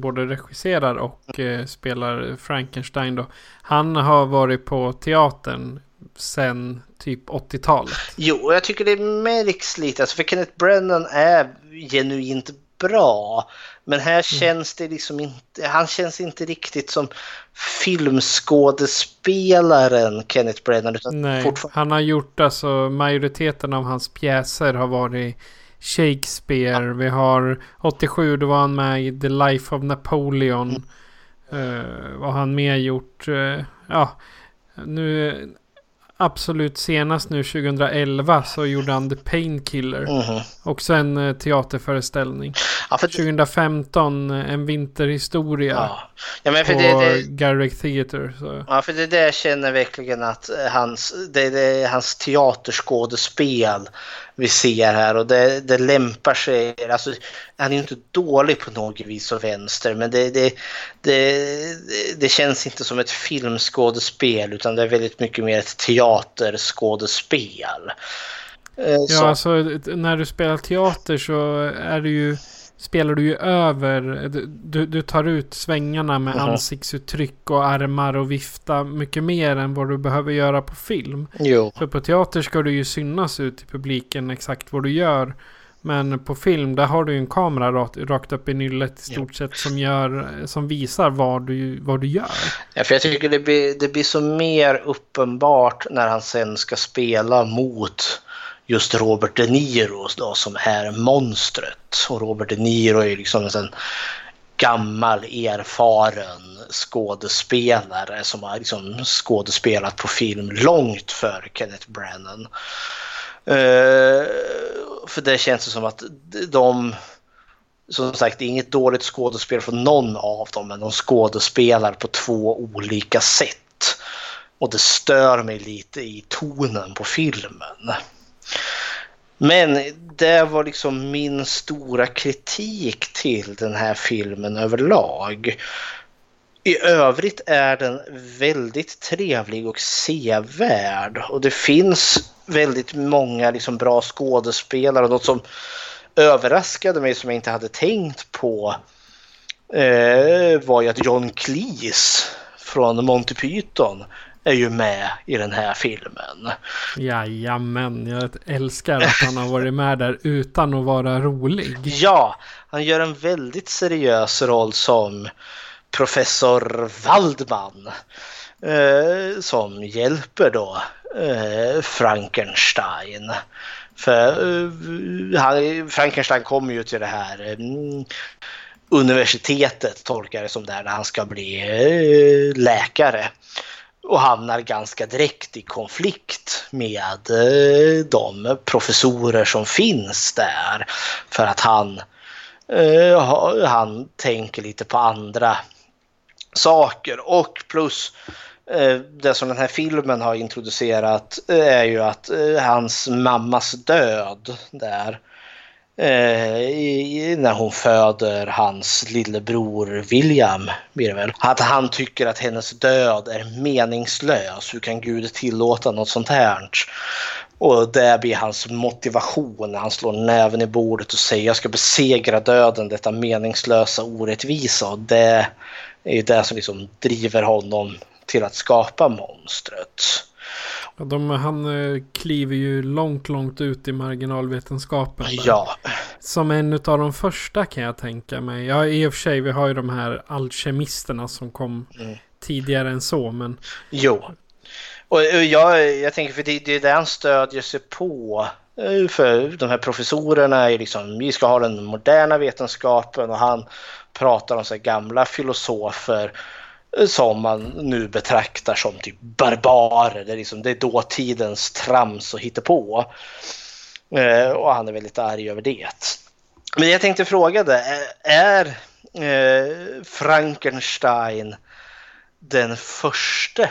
både regisserar och eh, spelar Frankenstein då. Han har varit på teatern sen typ 80-talet. Jo, jag tycker det märks lite. Alltså för Kenneth Brennan är genuint bra. Men här mm. känns det liksom inte, han känns inte riktigt som filmskådespelaren Kenneth Brennan. Nej, han har gjort alltså majoriteten av hans pjäser har varit Shakespeare. Vi har 87 då var han med i The Life of Napoleon. Mm. Uh, vad har han mer gjort? Uh, ja, nu absolut senast nu 2011 så gjorde han The Painkiller. Mm. Också en uh, teaterföreställning. Ja, 2015 En vinterhistoria. Ja. Ja, men för på det, det, Garrick Theatre. Så. Ja, för det där känner verkligen att hans, det, det är hans teaterskådespel vi ser här och det, det lämpar sig. Alltså, han är ju inte dålig på något vis och vänster men det, det, det, det känns inte som ett filmskådespel utan det är väldigt mycket mer ett teaterskådespel. Eh, ja, så. alltså när du spelar teater så är det ju spelar du ju över. Du, du tar ut svängarna med mm. ansiktsuttryck och armar och vifta mycket mer än vad du behöver göra på film. Jo. För på teater ska du ju synas ut i publiken exakt vad du gör. Men på film där har du ju en kamera rakt, rakt upp i nyllet i stort sett som, gör, som visar vad du, vad du gör. Ja, för jag tycker det blir, det blir så mer uppenbart när han sen ska spela mot just Robert De Niro då, som är monstret. Och Robert De Niro är liksom en gammal erfaren skådespelare som har liksom skådespelat på film långt före Kenneth Branagh. Uh, för det känns som att de, som sagt, det är inget dåligt skådespel från någon av dem, men de skådespelar på två olika sätt. Och det stör mig lite i tonen på filmen. Men det var liksom min stora kritik till den här filmen överlag. I övrigt är den väldigt trevlig och sevärd och det finns väldigt många liksom bra skådespelare något som överraskade mig som jag inte hade tänkt på eh, var ju att John Cleese från Monty Python är ju med i den här filmen. Jajamän, jag älskar att han har varit med där utan att vara rolig. Ja, han gör en väldigt seriös roll som professor Waldman. Eh, som hjälper då eh, Frankenstein. För eh, han, Frankenstein kommer ju till det här mm, universitetet, tolkar det som där, där han ska bli eh, läkare och hamnar ganska direkt i konflikt med eh, de professorer som finns där. För att han, eh, han tänker lite på andra saker. Och plus eh, det som den här filmen har introducerat är ju att hans mammas död där eh, när hon föder hans lillebror William, blir det väl. Att han tycker att hennes död är meningslös. Hur kan Gud tillåta något sånt här? Och det blir hans motivation när han slår näven i bordet och säger jag ska besegra döden, detta meningslösa orättvisa. Och det är det som liksom driver honom till att skapa monstret. De, han eh, kliver ju långt, långt ut i marginalvetenskapen. Där. Ja. Som en av de första kan jag tänka mig. Ja, i och för sig, vi har ju de här alkemisterna som kom mm. tidigare än så, men... Jo. Och jag, jag tänker, för det, det är det han stödjer sig på. Eh, för de här professorerna är liksom, vi ska ha den moderna vetenskapen och han pratar om så gamla filosofer som man nu betraktar som typ barbarer. Det är, liksom, det är dåtidens trams och hittepå. Eh, och han är väldigt arg över det. Men jag tänkte fråga dig, eh, är eh, Frankenstein den första,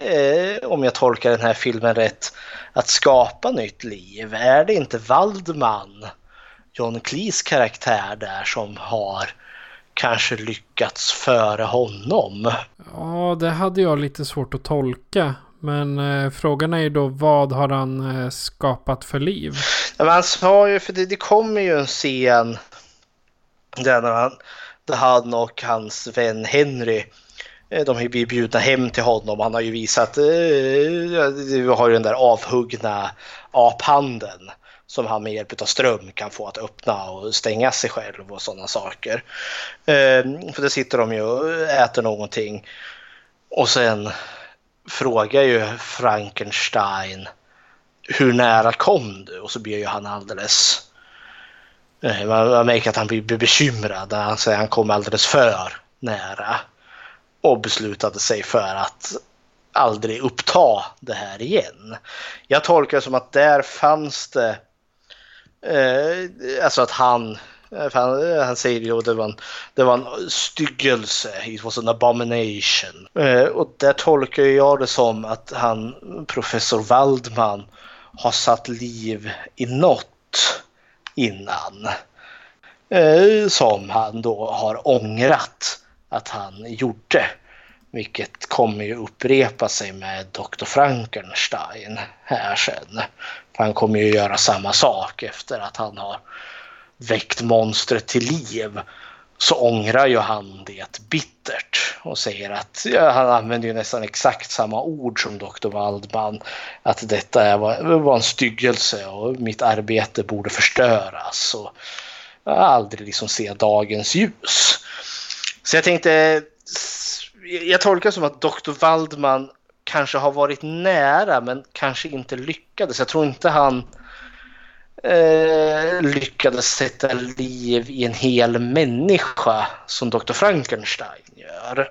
eh, om jag tolkar den här filmen rätt, att skapa nytt liv? Är det inte Waldman, John Cleese karaktär där som har kanske lyckats före honom. Ja, det hade jag lite svårt att tolka. Men eh, frågan är ju då vad har han eh, skapat för liv? Ja, men han sa ju, för det, det kommer ju en scen där, han, där han och hans vän Henry eh, de har blivit bjudna hem till honom. Han har ju visat, eh, vi har ju den där avhuggna aphandeln som han med hjälp av ström kan få att öppna och stänga sig själv och sådana saker. Ehm, för det sitter de ju och äter någonting och sen frågar ju Frankenstein hur nära kom du? Och så blir ju han alldeles... Eh, man, man märker att han blir bekymrad han säger att han kom alldeles för nära. Och beslutade sig för att aldrig uppta det här igen. Jag tolkar det som att där fanns det Eh, alltså att han, eh, han, eh, han säger ju att det var en, det var en styggelse, it was an abomination. Eh, och där tolkar jag det som att han, professor Waldman, har satt liv i något innan. Eh, som han då har ångrat att han gjorde. Vilket kommer ju upprepa sig med Dr. Frankenstein här sen. Han kommer ju göra samma sak efter att han har väckt monstret till liv. Så ångrar ju han det bittert och säger att ja, han använder ju nästan exakt samma ord som Dr. Waldman. Att detta var, var en styggelse och mitt arbete borde förstöras. Och aldrig liksom se dagens ljus. Så jag tänkte, jag tolkar som att Dr. Waldman kanske har varit nära men kanske inte lyckades. Jag tror inte han eh, lyckades sätta liv i en hel människa som Dr. Frankenstein gör.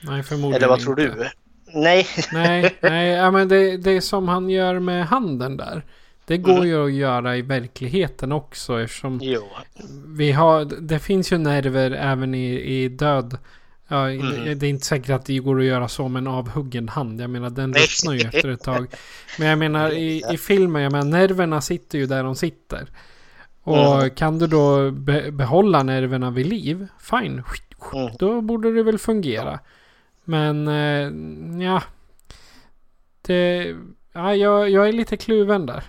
Nej, förmodligen Eller vad inte. tror du? nej. nej, <laughs> nej, ja, men det, det är som han gör med handen där. Det går Mm. ju att göra i verkligheten också eftersom Jo. vi har, det finns ju nerver även i, i död. Ja, Mm. det, är inte säkert att det går att göra så med en avhuggen hand. Jag menar den ruttnar ju efter ett tag. Men jag menar i, <laughs> i filmen, jag menar nerverna sitter ju där de sitter. Och Mm. kan du då be, behålla nerverna vid liv, fine. Mm. Då borde det väl fungera. Men eh, ja. Det, ja jag, jag är lite kluven där.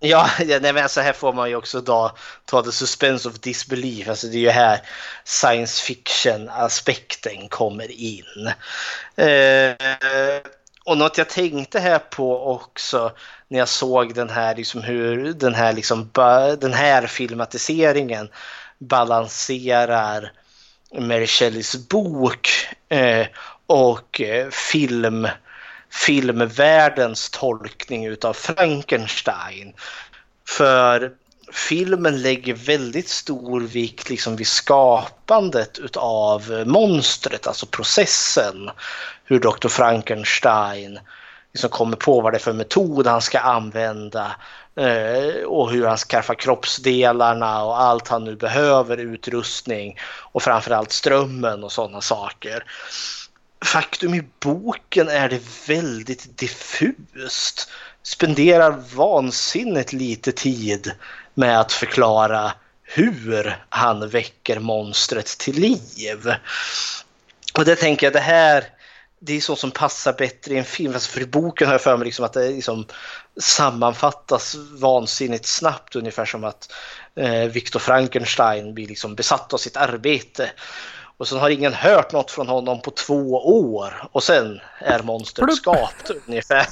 Ja, ja nej, men så här får man ju också då ta the suspense of disbelief. Alltså det är ju här science fiction-aspekten kommer in. Eh, och något jag tänkte här på också när jag såg den här, liksom hur den här, liksom, ba- den här filmatiseringen balanserar Mary Shelleys bok eh, och eh, film filmvärldens tolkning utav Frankenstein. För filmen lägger väldigt stor vikt liksom vid skapandet utav monstret, alltså processen. Hur Dr. Frankenstein liksom kommer på vad det är för metod han ska använda eh, och hur han skaffar kroppsdelarna och allt han nu behöver, utrustning och framförallt strömmen och sådana saker faktum i boken är det väldigt diffust. Spenderar vansinnigt lite tid med att förklara hur han väcker monstret till liv. Och det tänker jag, det här det är så som passar bättre i en film. Alltså för i boken har jag för mig liksom att det liksom sammanfattas vansinnigt snabbt. Ungefär som att eh, Viktor Frankenstein blir liksom besatt av sitt arbete. Och sen har ingen hört något från honom på två år och sen är monstret skapt ungefär.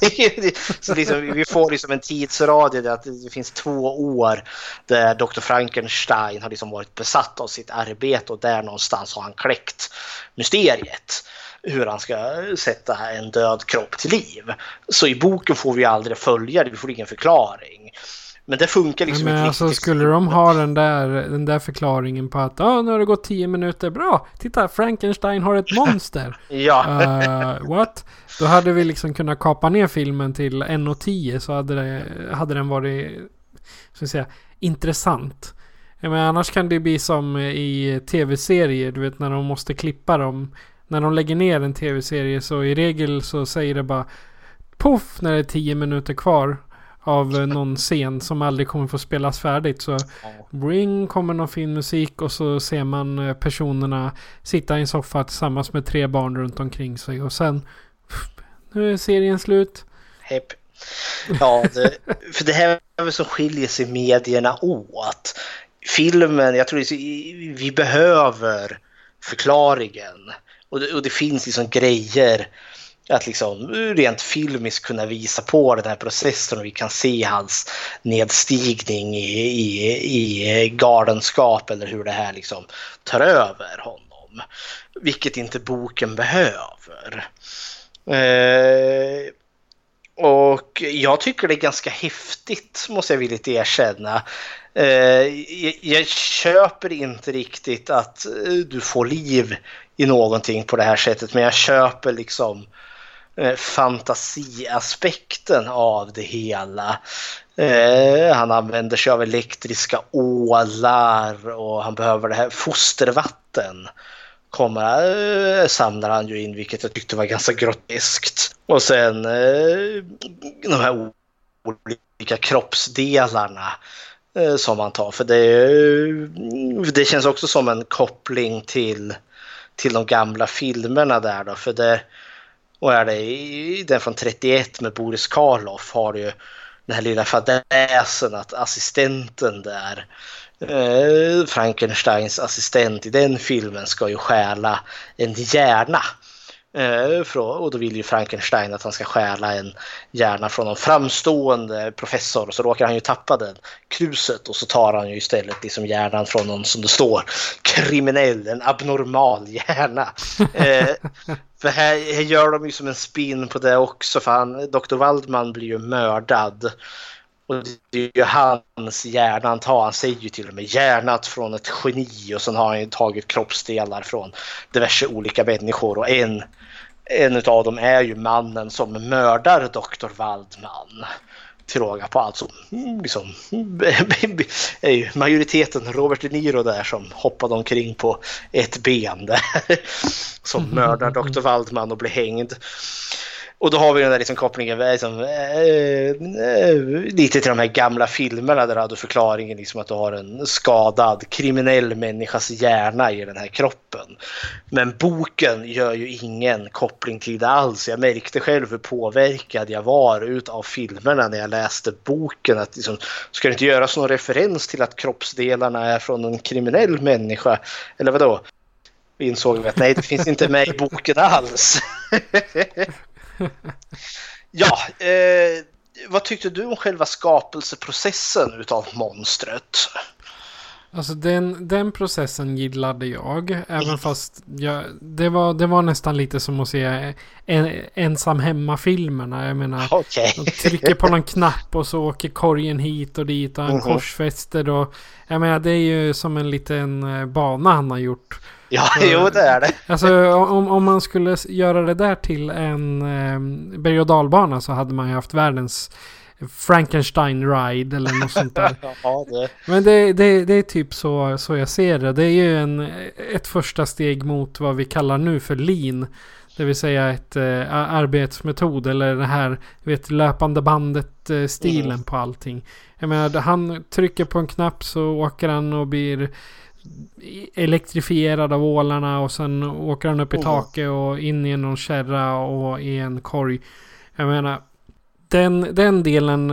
<laughs> Så liksom, vi får liksom en tidsradie där det finns två år där Dr. Frankenstein har liksom varit besatt av sitt arbete och där någonstans har han kläckt mysteriet hur han ska sätta en död kropp till liv. Så i boken får vi aldrig följa det, vi får ingen förklaring. Men det funkar liksom Men inte alltså riktigt. skulle de ha den där, den där förklaringen på att ah, nu har det gått tio minuter. Bra! Titta, Frankenstein har ett <laughs> monster. Ja. Eh, what? Då hade vi liksom kunnat kapa ner filmen till 1.10 så hade, det, hade den varit vi säga, intressant. Menar, annars kan det bli som i tv-serier, du vet när de måste klippa dem. När de lägger ner en tv-serie så i regel så säger det bara poff när det är 10 minuter kvar av eh, någon scen som aldrig kommer få spelas färdigt. Så ring kommer någon fin musik och så ser man eh, personerna sitta i en soffa tillsammans med tre barn runt omkring sig och sen nu är serien slut. Hepp. Ja, det, för det här är väl som skiljer sig medierna åt. Filmen, jag tror vi behöver förklaringen. Och det, och det finns liksom grejer att liksom rent filmiskt kunna visa på den här processen och vi kan se hans nedstigning i, i, i galenskap eller hur det här liksom tar över honom. Vilket inte boken behöver. Eh, och jag tycker det är ganska häftigt måste jag villigt erkänna. Eh, jag, jag köper inte riktigt att eh, du får liv i någonting på det här sättet men jag köper liksom eh, Eh, fantasiaspekten av det hela. Eh, han använder sig av elektriska ålar och han behöver det här fostervatten. Kommer, eh, samlar han ju in vilket jag tyckte var ganska groteskt. Och sen eh, de här olika kroppsdelarna eh, som han tar. För det, det känns också som en koppling till, till de gamla filmerna där då. För det, och är det i den från 31 med Boris Karloff har du ju den här lilla fadäsen att assistenten där eh, Frankensteins assistent i den filmen ska ju stjäla en hjärna. Eh, och då vill ju Frankenstein att han ska stjäla en hjärna från en framstående professor och så råkar han ju tappa den kruset och så tar han ju istället liksom hjärnan från någon som det står kriminell, en abnormal hjärna. <laughs> Eh, för här, här gör de ju som en spin på det också för han, Dr. Waldman blir ju mördad. Och det är ju hans hjärna han tar. Han säger ju till och med hjärnat från ett geni och sen har han ju tagit kroppsdelar från diverse olika människor och en en av dem är ju mannen som mördar Dr. Waldman. Till råga på allt så mm, liksom, <laughs> är ju majoriteten Robert De Niro där som hoppade omkring på ett ben där. <laughs> Som mördar Dr. Waldman och blir hängd. Och då har vi den där liksom kopplingen liksom, äh, lite till de här gamla filmerna där du hade förklaringen liksom att du har en skadad kriminell människas hjärna i den här kroppen. Men boken gör ju ingen koppling till det alls. Jag märkte själv hur påverkad jag var av filmerna när jag läste boken. Att liksom, ska det inte göras någon referens till att kroppsdelarna är från en kriminell människa? Eller vadå? Vi insåg att nej, det finns inte med i boken alls. <laughs> <laughs> ja, eh, vad tyckte du om själva skapelseprocessen utav monstret? Alltså den, den processen gillade jag. Även fast jag, det, var, det var nästan lite som att se en, ensam hemma-filmerna. Jag menar, okay. de trycker på någon knapp och så åker korgen hit och dit och han uh -huh. korsfäster. Och, jag menar, det är ju som en liten eh, bana han har gjort. Ja, så, jo det är det. Alltså om, om man skulle göra det där till en eh, berg och dalbana så hade man ju haft världens Frankenstein Ride eller något sånt där. <laughs> ja, det. Men det, det, det är typ så, så jag ser det. Det är ju en, ett första steg mot vad vi kallar nu för lean. Det vill säga ett eh, arbetsmetod eller det här vet, löpande bandet eh, stilen mm. på allting. Jag menar, han trycker på en knapp så åker han och blir elektrifierad av ålarna och sen åker han upp i taket och in i någon kärra och i en korg. Jag menar, den, den delen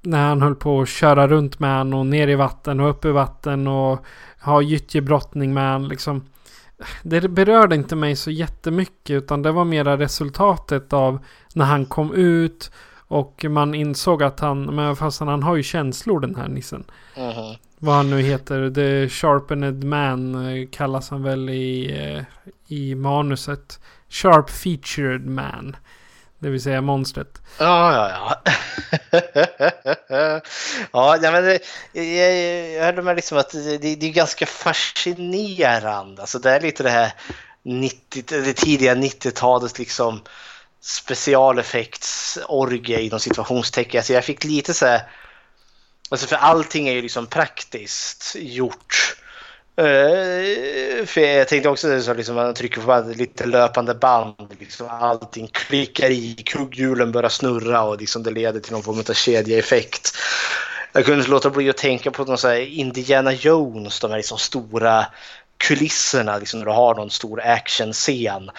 när han höll på att köra runt med han och ner i vatten och upp i vatten och ha gyttjebrottning med han liksom. Det berörde inte mig så jättemycket utan det var mera resultatet av när han kom ut och man insåg att han, men fast han har ju känslor den här nissen. Mm -hmm vad han nu heter. The Sharpened Man eh, kallas han väl i, eh, i manuset. Sharp Featured Man. Det vill säga monstret. Ja, ja, ja. <laughs> ja, men det, jag, jag hörde med liksom att det, det, är ganska fascinerande. Alltså det är lite det här 90, det tidiga 90-talets liksom specialeffektsorgie inom situationstecken. Alltså jag fick lite så här Alltså för allting är ju liksom praktiskt gjort. Uh, för jag tänkte också så liksom man trycker på lite löpande band. Liksom allting klickar i, kugghjulen börjar snurra och liksom det leder till någon form av kedjeeffekt. Jag kunde inte låta bli att tänka på någon så Indiana Jones, de här liksom stora kulisserna liksom när du har någon stor actionscen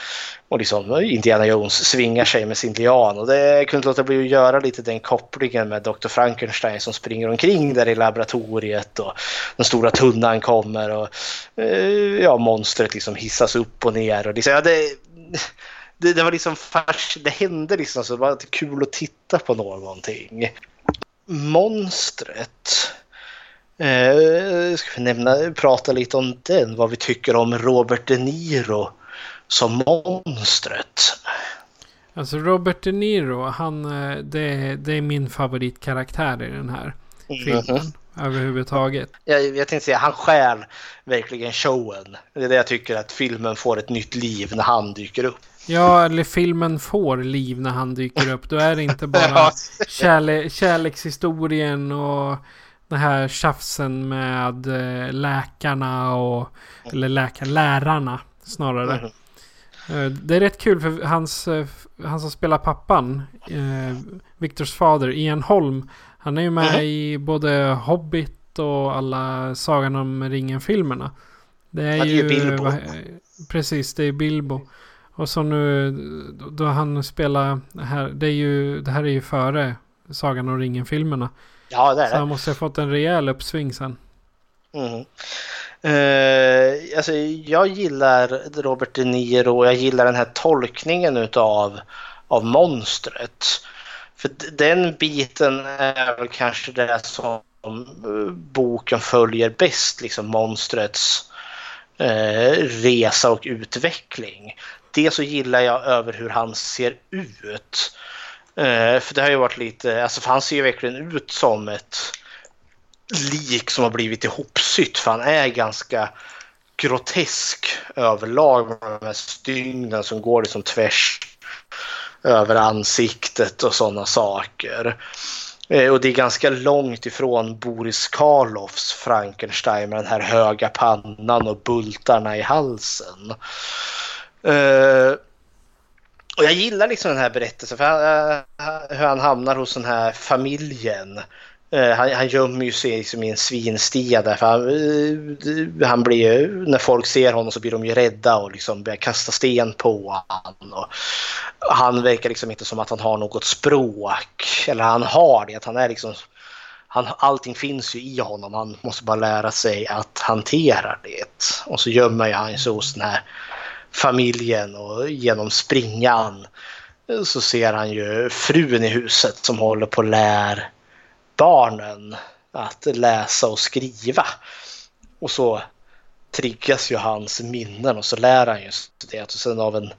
och liksom eh, Indiana Jones svingar sig med sin lian och det kunde inte låta bli att göra lite den kopplingen med Dr. Frankenstein som springer omkring där i laboratoriet och den stora tunnan kommer och eh, ja, monstret liksom hissas upp och ner och liksom, ja, det, det, det var liksom fars, det hände liksom så det var kul att titta på någonting. Monstret Eh, ska vi nämna, prata lite om den, vad vi tycker om Robert De Niro som monstret. Alltså Robert De Niro, han, eh, det, det är min favoritkaraktär i den här filmen. Mm -hmm. Överhuvudtaget. Jag, jag tänkte säga, han skär verkligen showen. Det är det jag tycker att filmen får ett nytt liv när han dyker upp. Ja, eller filmen får liv när han dyker upp. Då är det inte bara <laughs> kärle kärlekshistorien och den här tjafsen med eh, läkarna och... Eller läkar, lärarna snarare. Mm. Det är rätt kul för hans, eh, han som spelar pappan, eh, Viktors fader, Ian Holm. Han är ju med mm. i både Hobbit och alla Sagan om ringen-filmerna. Det är, ju... Bilbo. precis, det är Bilbo. Och så nu då han spelar här, det är ju, det här är ju före Sagan om ringen-filmerna. Ja, det är det. Så han måste ha fått en rejäl uppsving sen. Mm. Uh, alltså, jag gillar Robert De Niro och jag gillar den här tolkningen utav av monstret. För den biten är väl kanske det som eh, boken följer bäst, liksom monstrets uh, resa och utveckling. Det så gillar jag över hur han ser ut. Eh, för det har ju varit lite, alltså för han ser ju verkligen ut som ett lik som har blivit ihopsytt för han är ganska grotesk överlag med de här stygnen som går liksom tvärs över ansiktet och sådana saker. Eh, och det är ganska långt ifrån Boris Karloffs Frankenstein med den här höga pannan och bultarna i halsen. Eh, och jag gillar liksom den här berättelsen för han, eh, hur han hamnar hos den här familjen. Eh, han, han gömmer ju sig liksom i en svinstia där för han, eh, han blir när folk ser honom så blir de ju rädda och liksom börjar kasta sten på honom. han verkar liksom inte som att han har något språk eller han har det, att han är liksom han, allting finns ju i honom, han måste bara lära sig att hantera det. Och så gömmer han sig hos den här familjen och genom springan så ser han ju frun i huset som håller på att lära barnen att läsa och skriva. Och så triggas ju hans minnen och så lär han just det. Och sen av en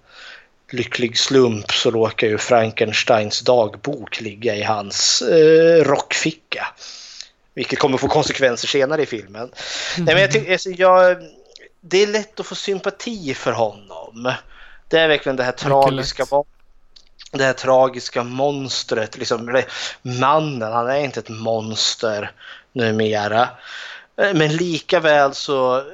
lycklig slump så råkar ju Frankensteins dagbok ligga i hans eh, rockficka. Vilket kommer få konsekvenser senare i filmen. Mm. Nej, men jag, tycker, alltså, jag, det är lätt att få sympati för honom. Det är verkligen det här tragiska det här tragiska monstret, liksom, mannen, han är inte ett monster numera. Eh, men lika väl så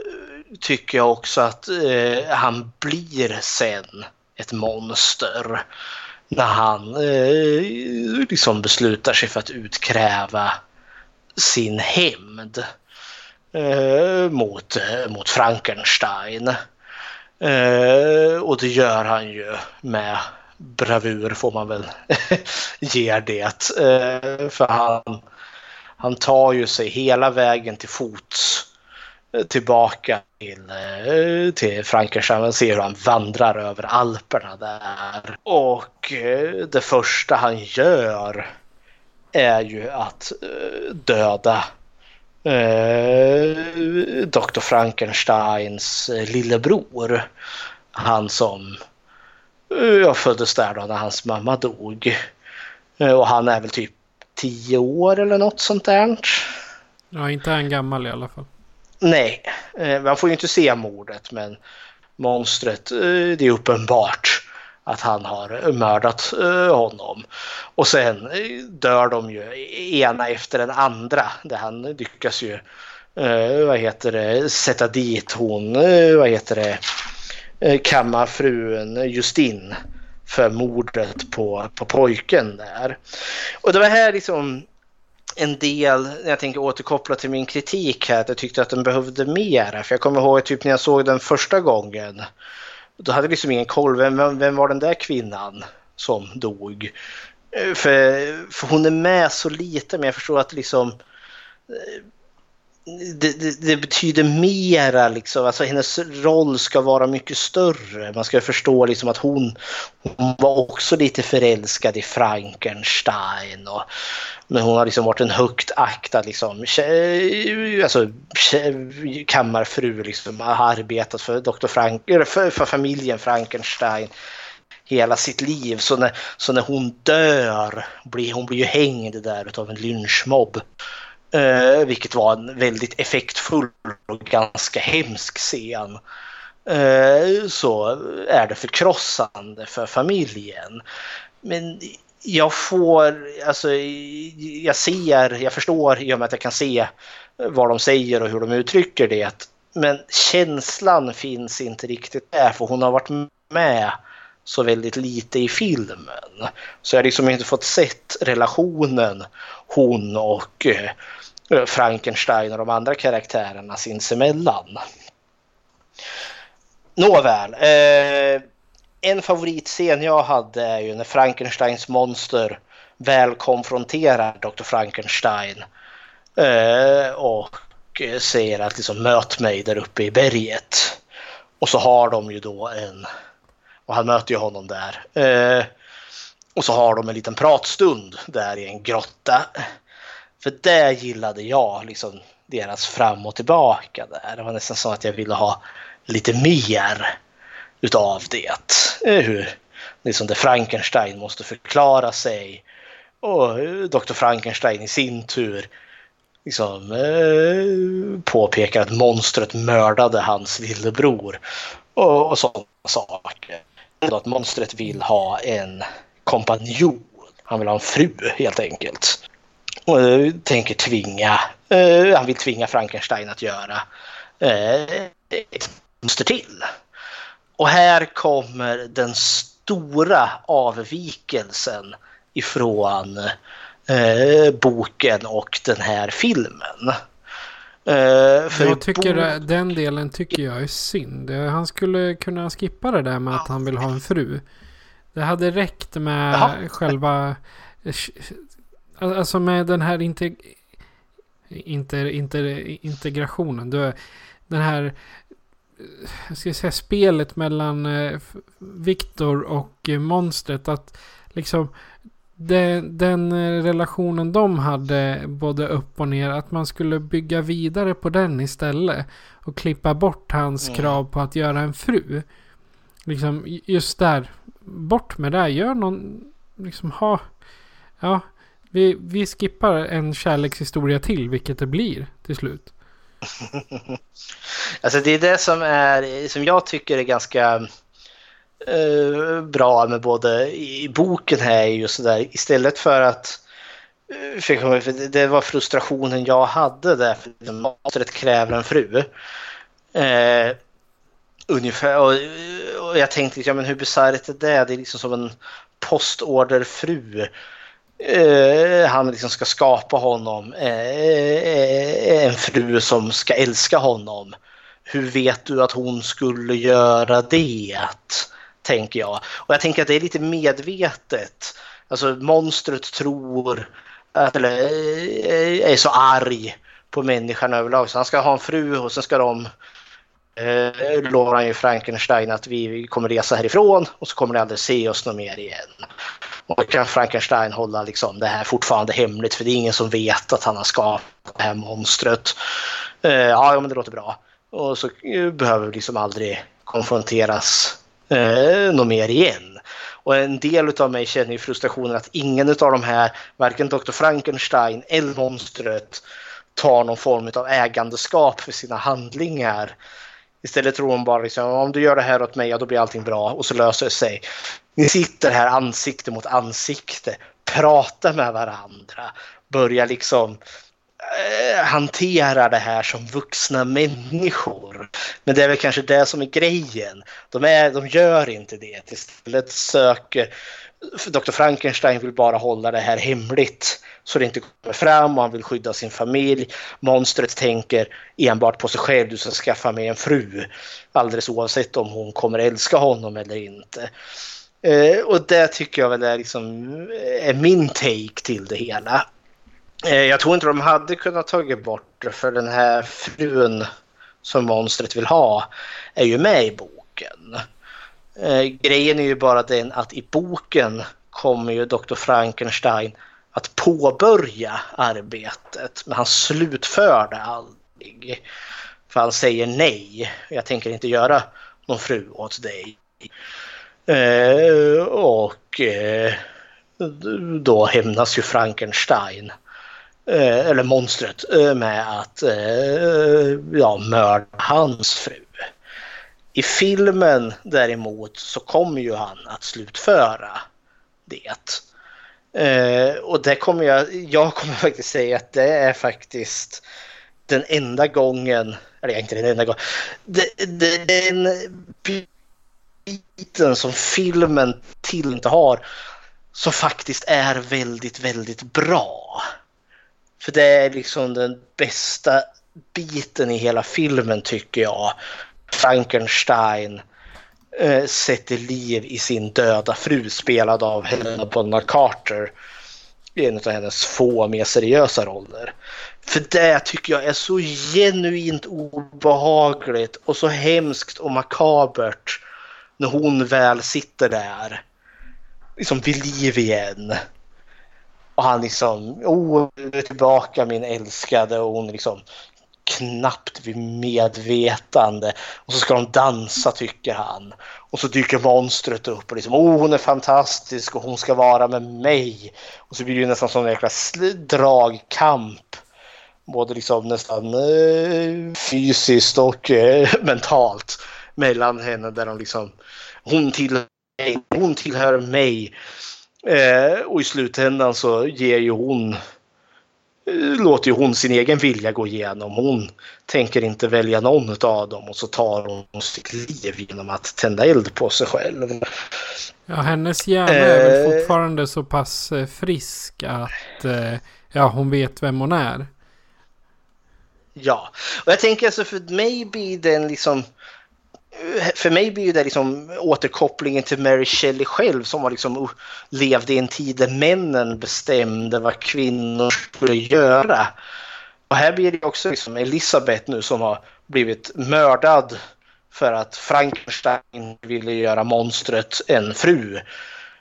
tycker jag också att eh, han blir sen ett monster när han eh, liksom beslutar sig för att utkräva sin hämnd eh, mot, eh, mot Frankenstein. Eh, och det gör han ju med bravur får man väl <laughs> ge det. Eh, för han, han tar ju sig hela vägen till fots eh, tillbaka till, eh, till Frankenstein. Man ser hur han vandrar över Alperna där. Och eh, det första han gör är ju att döda eh, Dr. Frankensteins eh, lillebror. Han som eh, jag föddes där då när hans mamma dog. Och han är väl typ tio år eller något sånt där. Ja, inte han gammal i alla fall. Nej, man får ju inte se mordet men monstret, det är uppenbart att han har mördat eh, honom. Och sen eh, dör de ju ena efter den andra där han lyckas ju eh, vad heter det, sätta dit hon, vad heter det, kammarfrun Justin för mordet på, på pojken där. Och det var här liksom en del, jag tänker återkoppla till min kritik här, att jag tyckte att den behövde mera. För jag kommer ihåg typ när jag såg den första gången då hade jag liksom ingen koll. Vem, vem var den där kvinnan som dog? Eh, för, för hon är med så lite, men jag förstår att liksom eh, det, det, det, betyder mera liksom, alltså hennes roll ska vara mycket större. Man ska förstå liksom att hon, hon var också lite förälskad i Frankenstein. Och, men hon har liksom varit en högt aktad liksom, alltså, kammarfru, liksom, har arbetat för, Dr. Frank, för, för familjen Frankenstein hela sitt liv. Så när, så när hon dör, blir, hon blir ju hängd där av en lynchmobb. Eh, vilket var en väldigt effektfull och ganska hemsk scen. Eh, så är det förkrossande för familjen. Men jag får, alltså jag ser, jag förstår i och med att jag kan se vad de säger och hur de uttrycker det. Men känslan finns inte riktigt där för hon har varit med så väldigt lite i filmen. Så jag har liksom inte fått sett relationen hon och eh, Frankenstein och de andra karaktärerna sinsemellan. Nåväl. Eh, en favoritscen jag hade är ju när Frankensteins monster väl konfronterar Dr. Frankenstein. Eh, och eh, säger att liksom möt mig där uppe i berget. Och så har de ju då en, och han möter ju honom där. Eh, och så har de en liten pratstund där i en grotta. För det gillade jag, liksom deras fram och tillbaka där. Det var nästan så att jag ville ha lite mer utav det. Eh, hur liksom det Frankenstein måste förklara sig och eh, Dr. Frankenstein i sin tur liksom, eh, påpekar att monstret mördade hans lillebror och, och sådana saker. Att monstret vill ha en kompanjon. Han vill ha en fru helt enkelt. Och uh, tänker tvinga, uh, han vill tvinga Frankenstein att göra uh, ett monster till. Och här kommer den stora avvikelsen ifrån boken och den här filmen. Eh, jag tycker bok... den delen tycker jag är synd. Han skulle kunna skippa det där med att han vill ha en fru. Det hade räckt med Jaha. själva... Alltså med den här inte, inte, inte, integrationen. Den här... Jag ska säga spelet mellan eh, Viktor och monstret. Att liksom den, den relationen de hade både upp och ner. Att man skulle bygga vidare på den istället. Och klippa bort hans mm. krav på att göra en fru. Liksom just där. Bort med det. Gör någon. Liksom ha. Ja. Vi, vi skippar en kärlekshistoria till. Vilket det blir till slut. <laughs> alltså det är det som är. Som jag tycker är ganska eh, Eh, bra med både i boken här just sådär istället för att eh, för det var frustrationen jag hade där för monstret kräver en fru. Eh, ungefär och, och, jag tänkte liksom, ja, men hur bisarrt är det? Det är liksom som en postorderfru. Eh, han liksom ska skapa honom eh, eh en fru som ska älska honom. Hur vet du att hon skulle göra det? Tänker jag. Och jag tänker att det är lite medvetet. Alltså monstret tror att, eller eh, är så arg på människan överlag så han ska ha en fru och sen ska de eh, lovar han ju Frankenstein att vi kommer resa härifrån och så kommer ni aldrig se oss något mer igen. Och då kan Frankenstein hålla liksom det här fortfarande hemligt för det är ingen som vet att han har skapat det här monstret. Eh, ja, men det låter bra. Och så eh, behöver vi liksom aldrig konfronteras eh, något mer igen. Och en del av mig känner ju frustrationen att ingen av de här, varken Dr. Frankenstein eller monstret, tar någon form av ägandeskap för sina handlingar. Istället tror hon bara liksom, om du gör det här åt mig, ja, då blir allting bra och så löser det sig. Ni sitter här ansikte mot ansikte, pratar med varandra, börjar liksom Eh, hantera det här som vuxna människor. Men det är väl kanske det som är grejen. De, är, de gör inte det. Istället söker... Dr. Frankenstein vill bara hålla det här hemligt så det inte kommer fram och han vill skydda sin familj. Monstret tänker enbart på sig själv, du ska skaffa mig en fru. Alldeles oavsett om hon kommer älska honom eller inte. Eh, och det tycker jag väl är, liksom, eh, är min take till det hela. Eh, jag tror inte de hade kunnat tagit bort det för den här frun som monstret vill ha är ju med i boken. Eh, grejen är ju bara den att i boken kommer ju Dr. Frankenstein att påbörja arbetet men han slutför det aldrig. För han säger nej, jag tänker inte göra någon fru åt dig. Eh, och eh, då hämnas ju Frankenstein Eh, eller monstret, eh, med att eh, ja, mörda hans fru. I filmen däremot så kommer ju han att slutföra det. och det kommer jag, jag kommer <laughs> faktiskt säga att det är faktiskt den enda gången, eller inte den enda gången, den biten som filmen till inte har som faktiskt är väldigt, väldigt bra. För det är liksom den bästa biten i hela filmen tycker jag. Frankenstein eh, sätter liv i sin döda fru spelad av Helena Bonham Carter. En av hennes få mer seriösa roller. För det tycker jag är så genuint obehagligt och så hemskt och makabert när hon väl sitter där. Liksom vid liv igen. Och han liksom, oh, du är tillbaka min älskade och hon liksom knappt vid medvetande. Och så ska de dansa tycker han. Och så dyker monstret upp och liksom, oh hon är fantastisk och hon ska vara med mig. Och så blir det nästan som en jäkla dragkamp. Både liksom nästan eh, fysiskt och eh, mentalt mellan henne där de liksom, hon tillhör, hon tillhör mig Eh, och i slutändan så ger ju hon eh, låter ju hon sin egen vilja gå igenom. Hon tänker inte välja någon av dem och så tar hon sitt liv genom att tända eld på sig själv. Ja, hennes hjärna är väl Eh. fortfarande så pass eh, frisk att eh, ja, hon vet vem hon är. Ja, och jag tänker alltså för mig blir den liksom för mig blir det liksom återkopplingen till Mary Shelley själv som var liksom levde i en tid där männen bestämde vad kvinnor skulle göra. Och här blir det också liksom Elisabeth nu som har blivit mördad för att Frankenstein ville göra monstret en fru.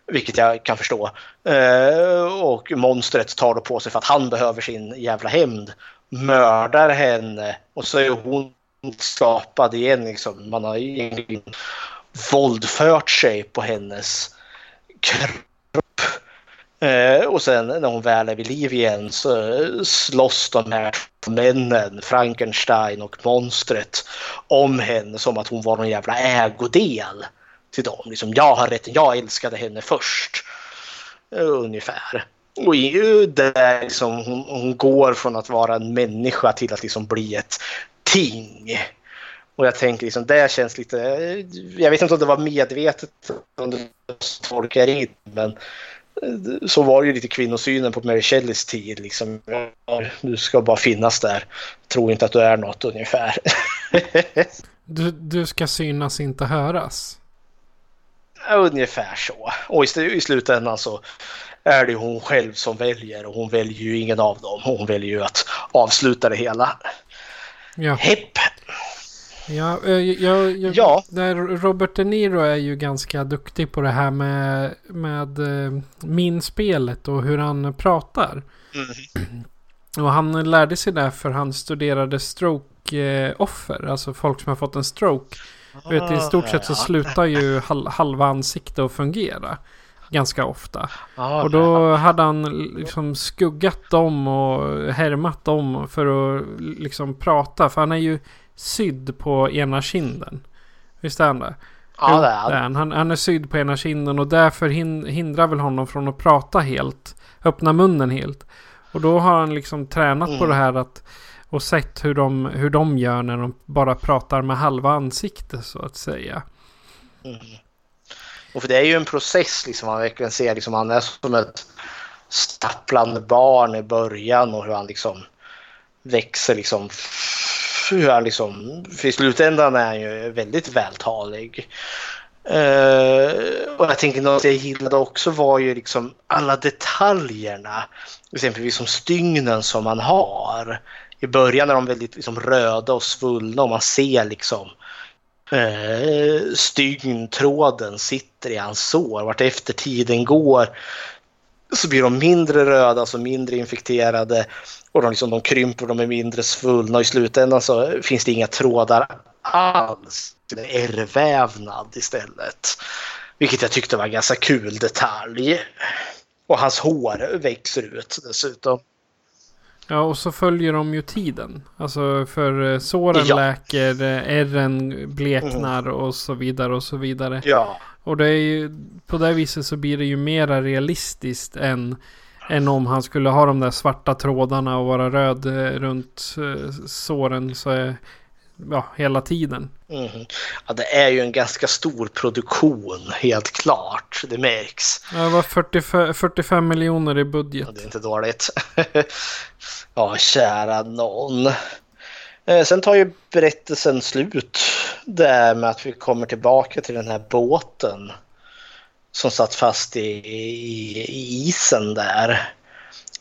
Vilket jag kan förstå. Eh, och monstret tar då på sig för att han behöver sin jävla hämnd. Mördar henne och så är hon skapad igen. Liksom. Man har egentligen våldfört sig på hennes kropp. Eh, och sen när hon väl är vid liv igen så eh, slåss de här två männen, Frankenstein och monstret, om henne som att hon var någon jävla ägodel till dem. Liksom, jag har rätten, jag älskade henne först. Eh, ungefär. Och i, där liksom, hon, hon går från att vara en människa till att liksom bli ett ting. Och jag tänker liksom, det känns lite, jag vet inte om det var medvetet om det tolkar in, men så var det ju lite kvinnosynen på Mary Shelleys tid. Liksom. Du ska bara finnas där. Tror inte att du är något ungefär. <laughs> Du, du ska synas, inte höras. ungefär så. Och i, i slutändan så är det hon själv som väljer och hon väljer ju ingen av dem. Hon väljer ju att avsluta det hela. Ja, Hepp! ja, eh, jag, jag, Ja. Där Robert De Niro är ju ganska duktig på det här med, med eh, minspelet och hur han pratar. Och han lärde sig det för han studerade stroke-offer, alltså folk som har fått en stroke. Du vet, I stort sett så slutar ju hal- halva ansiktet att fungera. Ganska ofta. Ja, Och då hade han liksom skuggat dem och härmat dem för att liksom prata. För han är ju sydd på ena kinden. Visst är han det? ja, det är han. han. Han, är sydd på ena kinden och därför hin, hindrar väl honom från att prata helt. Öppna munnen helt. Och då har han liksom tränat på Mm. det här att och sett hur de, hur de gör när de bara pratar med halva ansiktet så att säga. Och för det är ju en process liksom. Man verkligen ser liksom han är som ett stapplande barn i början och hur han liksom växer liksom. Hur han liksom, för i slutändan är han ju väldigt vältalig. Uh, och jag tänker något jag gillade också var ju liksom alla detaljerna. Exempelvis som stygnen som man har. I början är de väldigt liksom röda och svullna och man ser liksom eh, stygntråden sitter i hans sår. Vart efter tiden går så blir de mindre röda, alltså mindre infekterade och de, liksom, de krymper, de är mindre svullna och i slutändan så finns det inga trådar alls. Det är ärrvävnad istället. Vilket jag tyckte var en ganska kul detalj. Och hans hår växer ut dessutom. Ja, och så följer de ju tiden. Alltså för eh, såren Ja. läker, eh, ärren bleknar och så vidare och så vidare. Ja, Och det är ju, på det viset så blir det ju mera realistiskt än, än om han skulle ha de där svarta trådarna och vara röd eh, runt såren så är, ja, hela tiden. mhm. ja, det är ju en ganska stor produktion, helt klart. Det märks. Det var 45, 45 miljoner i budget. Ja, det är inte dåligt. <laughs> ja, kära någon. Eh, Sen tar ju berättelsen slut där med att vi kommer tillbaka till den här båten som satt fast i, i, i isen där.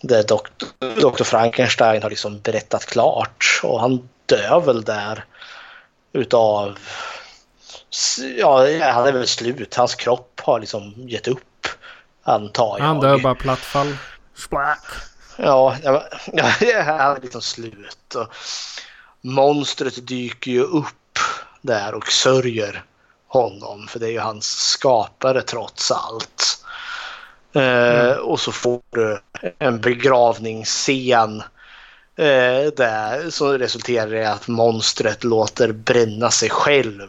Där doktor, doktor Frankenstein har liksom berättat klart och han dör väl där utav Ja, han är väl slut. Hans kropp har liksom gett upp. Antar jag. Han dör bara plattfall. Splack. Ja, ja, ja, han är liksom slut. Och monstret dyker ju upp där och sörjer honom. För det är ju hans skapare trots allt. Eh, och så får du en begravningsscen eh, där så resulterar i att monstret låter bränna sig själv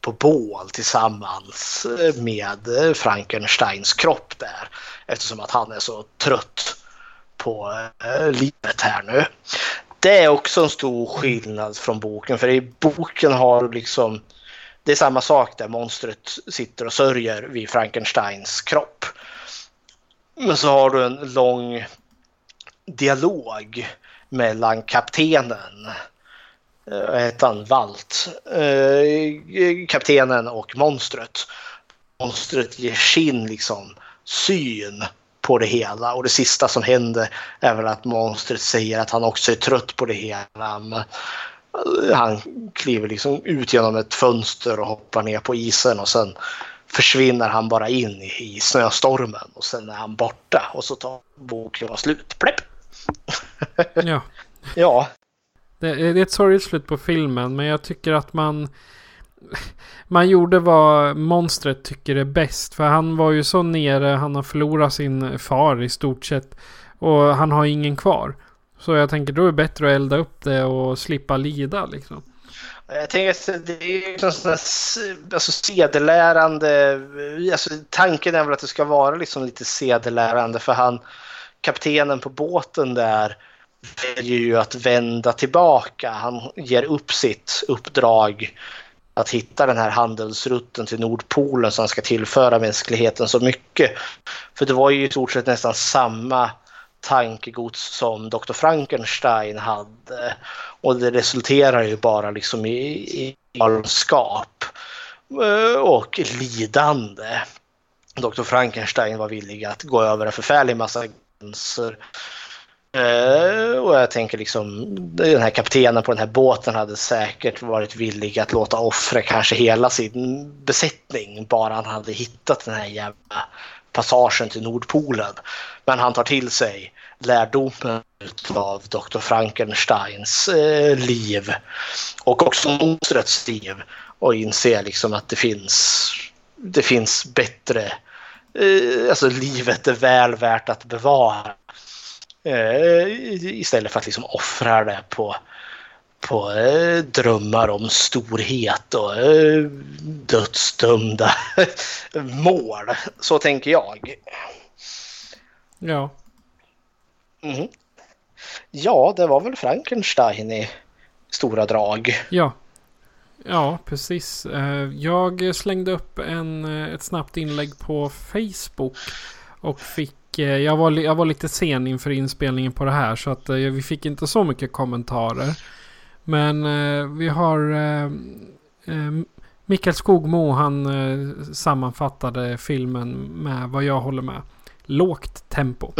på bål tillsammans eh, med eh, Frankensteins kropp där. Eftersom att han är så trött på eh, livet här nu. Det är också en stor skillnad från boken för i boken har liksom det är samma sak där monstret sitter och sörjer vid Frankensteins kropp. Men så har du en lång dialog mellan kaptenen, eh, vad heter han, Valt, eh, kaptenen och monstret. Monstret ger sin liksom syn på det hela och det sista som händer är väl att monstret säger att han också är trött på det hela. Men eh, han kliver liksom ut genom ett fönster och hoppar ner på isen och sen försvinner han bara in i snöstormen och sen är han borta och så tar boken slut. Plepp! <laughs> ja. ja. Det, det är ett sorgligt slut på filmen men jag tycker att man man gjorde vad monstret tycker är bäst. För han var ju så nere, han har förlorat sin far i stort sett. Och han har ingen kvar. Så jag tänker då är det bättre att elda upp det och slippa lida liksom. Jag tänker att det är ju sån alltså sedelärande, alltså tanken är väl att det ska vara liksom lite sedelärande för han, kaptenen på båten där väljer ju att vända tillbaka. Han ger upp sitt uppdrag att hitta den här handelsrutten till Nordpolen som ska tillföra mänskligheten så mycket. För det var ju i stort sett nästan samma tankegods som Dr. Frankenstein hade. Och det resulterar ju bara liksom i, i galenskap eh, och lidande. Dr. Frankenstein var villig att gå över en förfärlig massa gränser Uh, eh, och jag tänker liksom den här kaptenen på den här båten hade säkert varit villig att låta offra kanske hela sin besättning bara han hade hittat den här jävla passagen till Nordpolen. Men han tar till sig lärdomen av Dr. Frankensteins uh, liv och också monstrets liv och inser liksom att det finns, det finns bättre, uh, alltså livet är väl värt att bevara Eh, istället för att liksom offra det på, på eh, drömmar om storhet och eh, dödsdömda <laughs> mål. Så tänker jag. Ja. Mm. Ja, det var väl Frankenstein i stora drag. Ja. Ja, precis. Eh, jag slängde upp en, eh, ett snabbt inlägg på Facebook och fick eh, jag var, jag var lite sen inför inspelningen på det här så att vi fick inte så mycket kommentarer. Men vi har Mikael Skogmo han sammanfattade filmen med vad jag håller med. Lågt tempo. <laughs>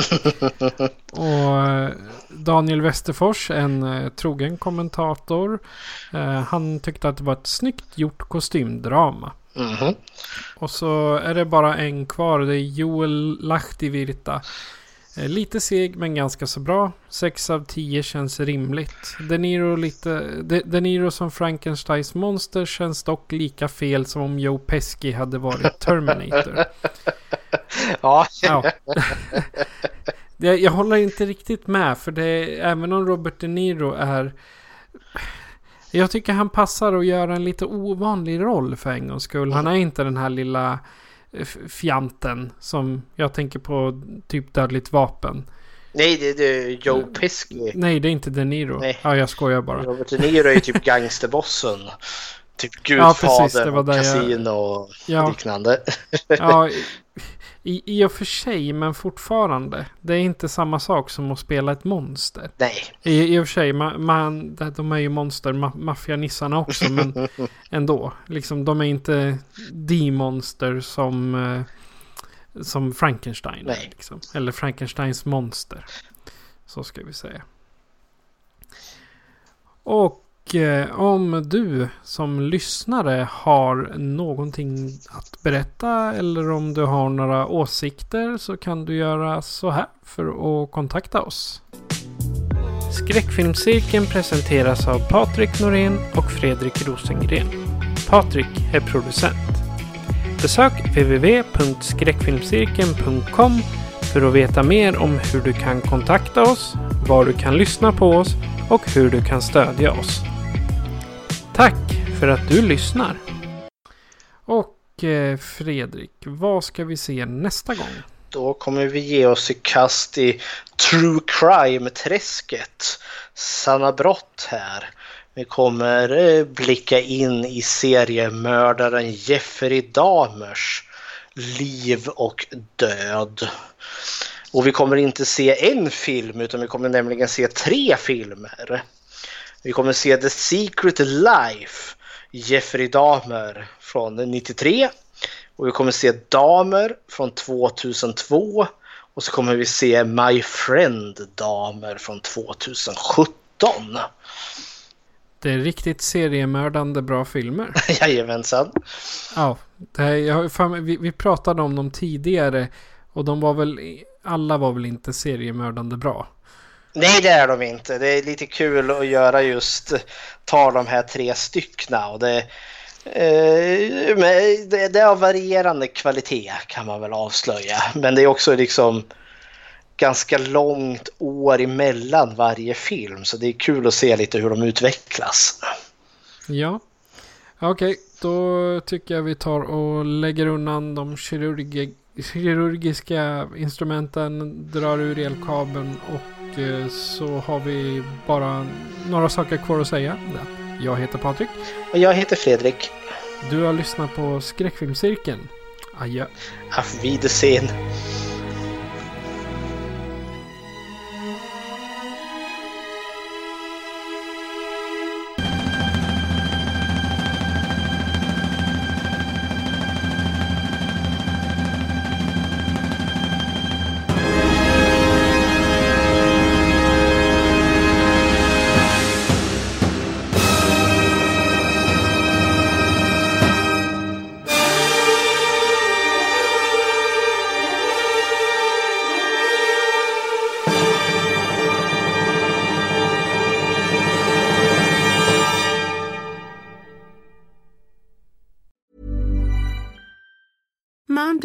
och Daniel Westerfors, en trogen kommentator. han tyckte att det var ett snyggt gjort kostymdrama. Mm -hmm. Och så är det bara en kvar. Det är Joel Lahtivirta. Eh, lite seg men ganska så bra. 6 av 10 känns rimligt. De Niro, lite, De, De Niro som Frankensteins monster känns dock lika fel som om Joe Pesci hade varit Terminator. <laughs> ja. ja. <laughs> jag, jag håller inte riktigt med för det även om Robert De Niro är jag tycker han passar att göra en lite ovanlig roll för en gångs skull. Han är inte den här lilla fjanten som jag tänker på typ dödligt vapen. Nej, det, det är Joe eh, Pesci. Nej, det är inte De Niro. Nej. Ja, jag skojar bara. Robert De Niro är ju typ gangsterbossen. Typ Gudfadern ja, och Casino och ja. liknande. ja, <laughs> i, I och för sig, men fortfarande. Det är inte samma sak som att spela ett monster. Nej. I, i och för sig, man, man, de är ju monster, ma maffianissarna också, men <laughs> ändå. Liksom, de är inte de monster som, eh, som Frankenstein är. Liksom. Eller Frankensteins monster. Så ska vi säga. Och och eh, om du som lyssnare har någonting att berätta eller om du har några åsikter så kan du göra så här för att kontakta oss. Skräckfilmscirkeln presenteras av Patrik Norén och Fredrik Rosengren. Patrik är producent. Besök www.skräckfilmscirkeln.com för att veta mer om hur du kan kontakta oss, var du kan lyssna på oss och hur du kan stödja oss. Tack för att du lyssnar! Och eh, Fredrik. Vad ska vi se nästa gång? Då kommer vi ge oss i kast i True Crime-träsket. Sanna brott här. Vi kommer eh, blicka in i seriemördaren Jeffrey Dahmers liv och död. Och vi kommer inte se en film utan vi kommer nämligen se tre filmer. Vi kommer se The Secret Life, Jeffrey Dahmer från 93. Och vi kommer se Damer från 2002. Och så kommer vi se My Friend Damer från 2017. Det är riktigt seriemördande bra filmer. <laughs> Jajamensan. Ja, det här, jag mig, vi, vi pratade om dem tidigare. Och de var väl, alla var väl inte seriemördande bra. Nej, det är de inte. Det är lite kul att göra just, ta de här tre styckna. Och det, eh, men det, det är av varierande kvalitet kan man väl avslöja. Men det är också liksom ganska långt år emellan varje film. Så det är kul att se lite hur de utvecklas. Ja. Okej, okay, då tycker jag vi tar och lägger undan de kirurgi kirurgiska instrumenten, drar ur elkabeln och så har vi bara några saker kvar att säga. Jag heter Patrik. Och jag heter Fredrik. Du har lyssnat på Skräckfilmscirkeln. Adjö. Auf Wiedersehen.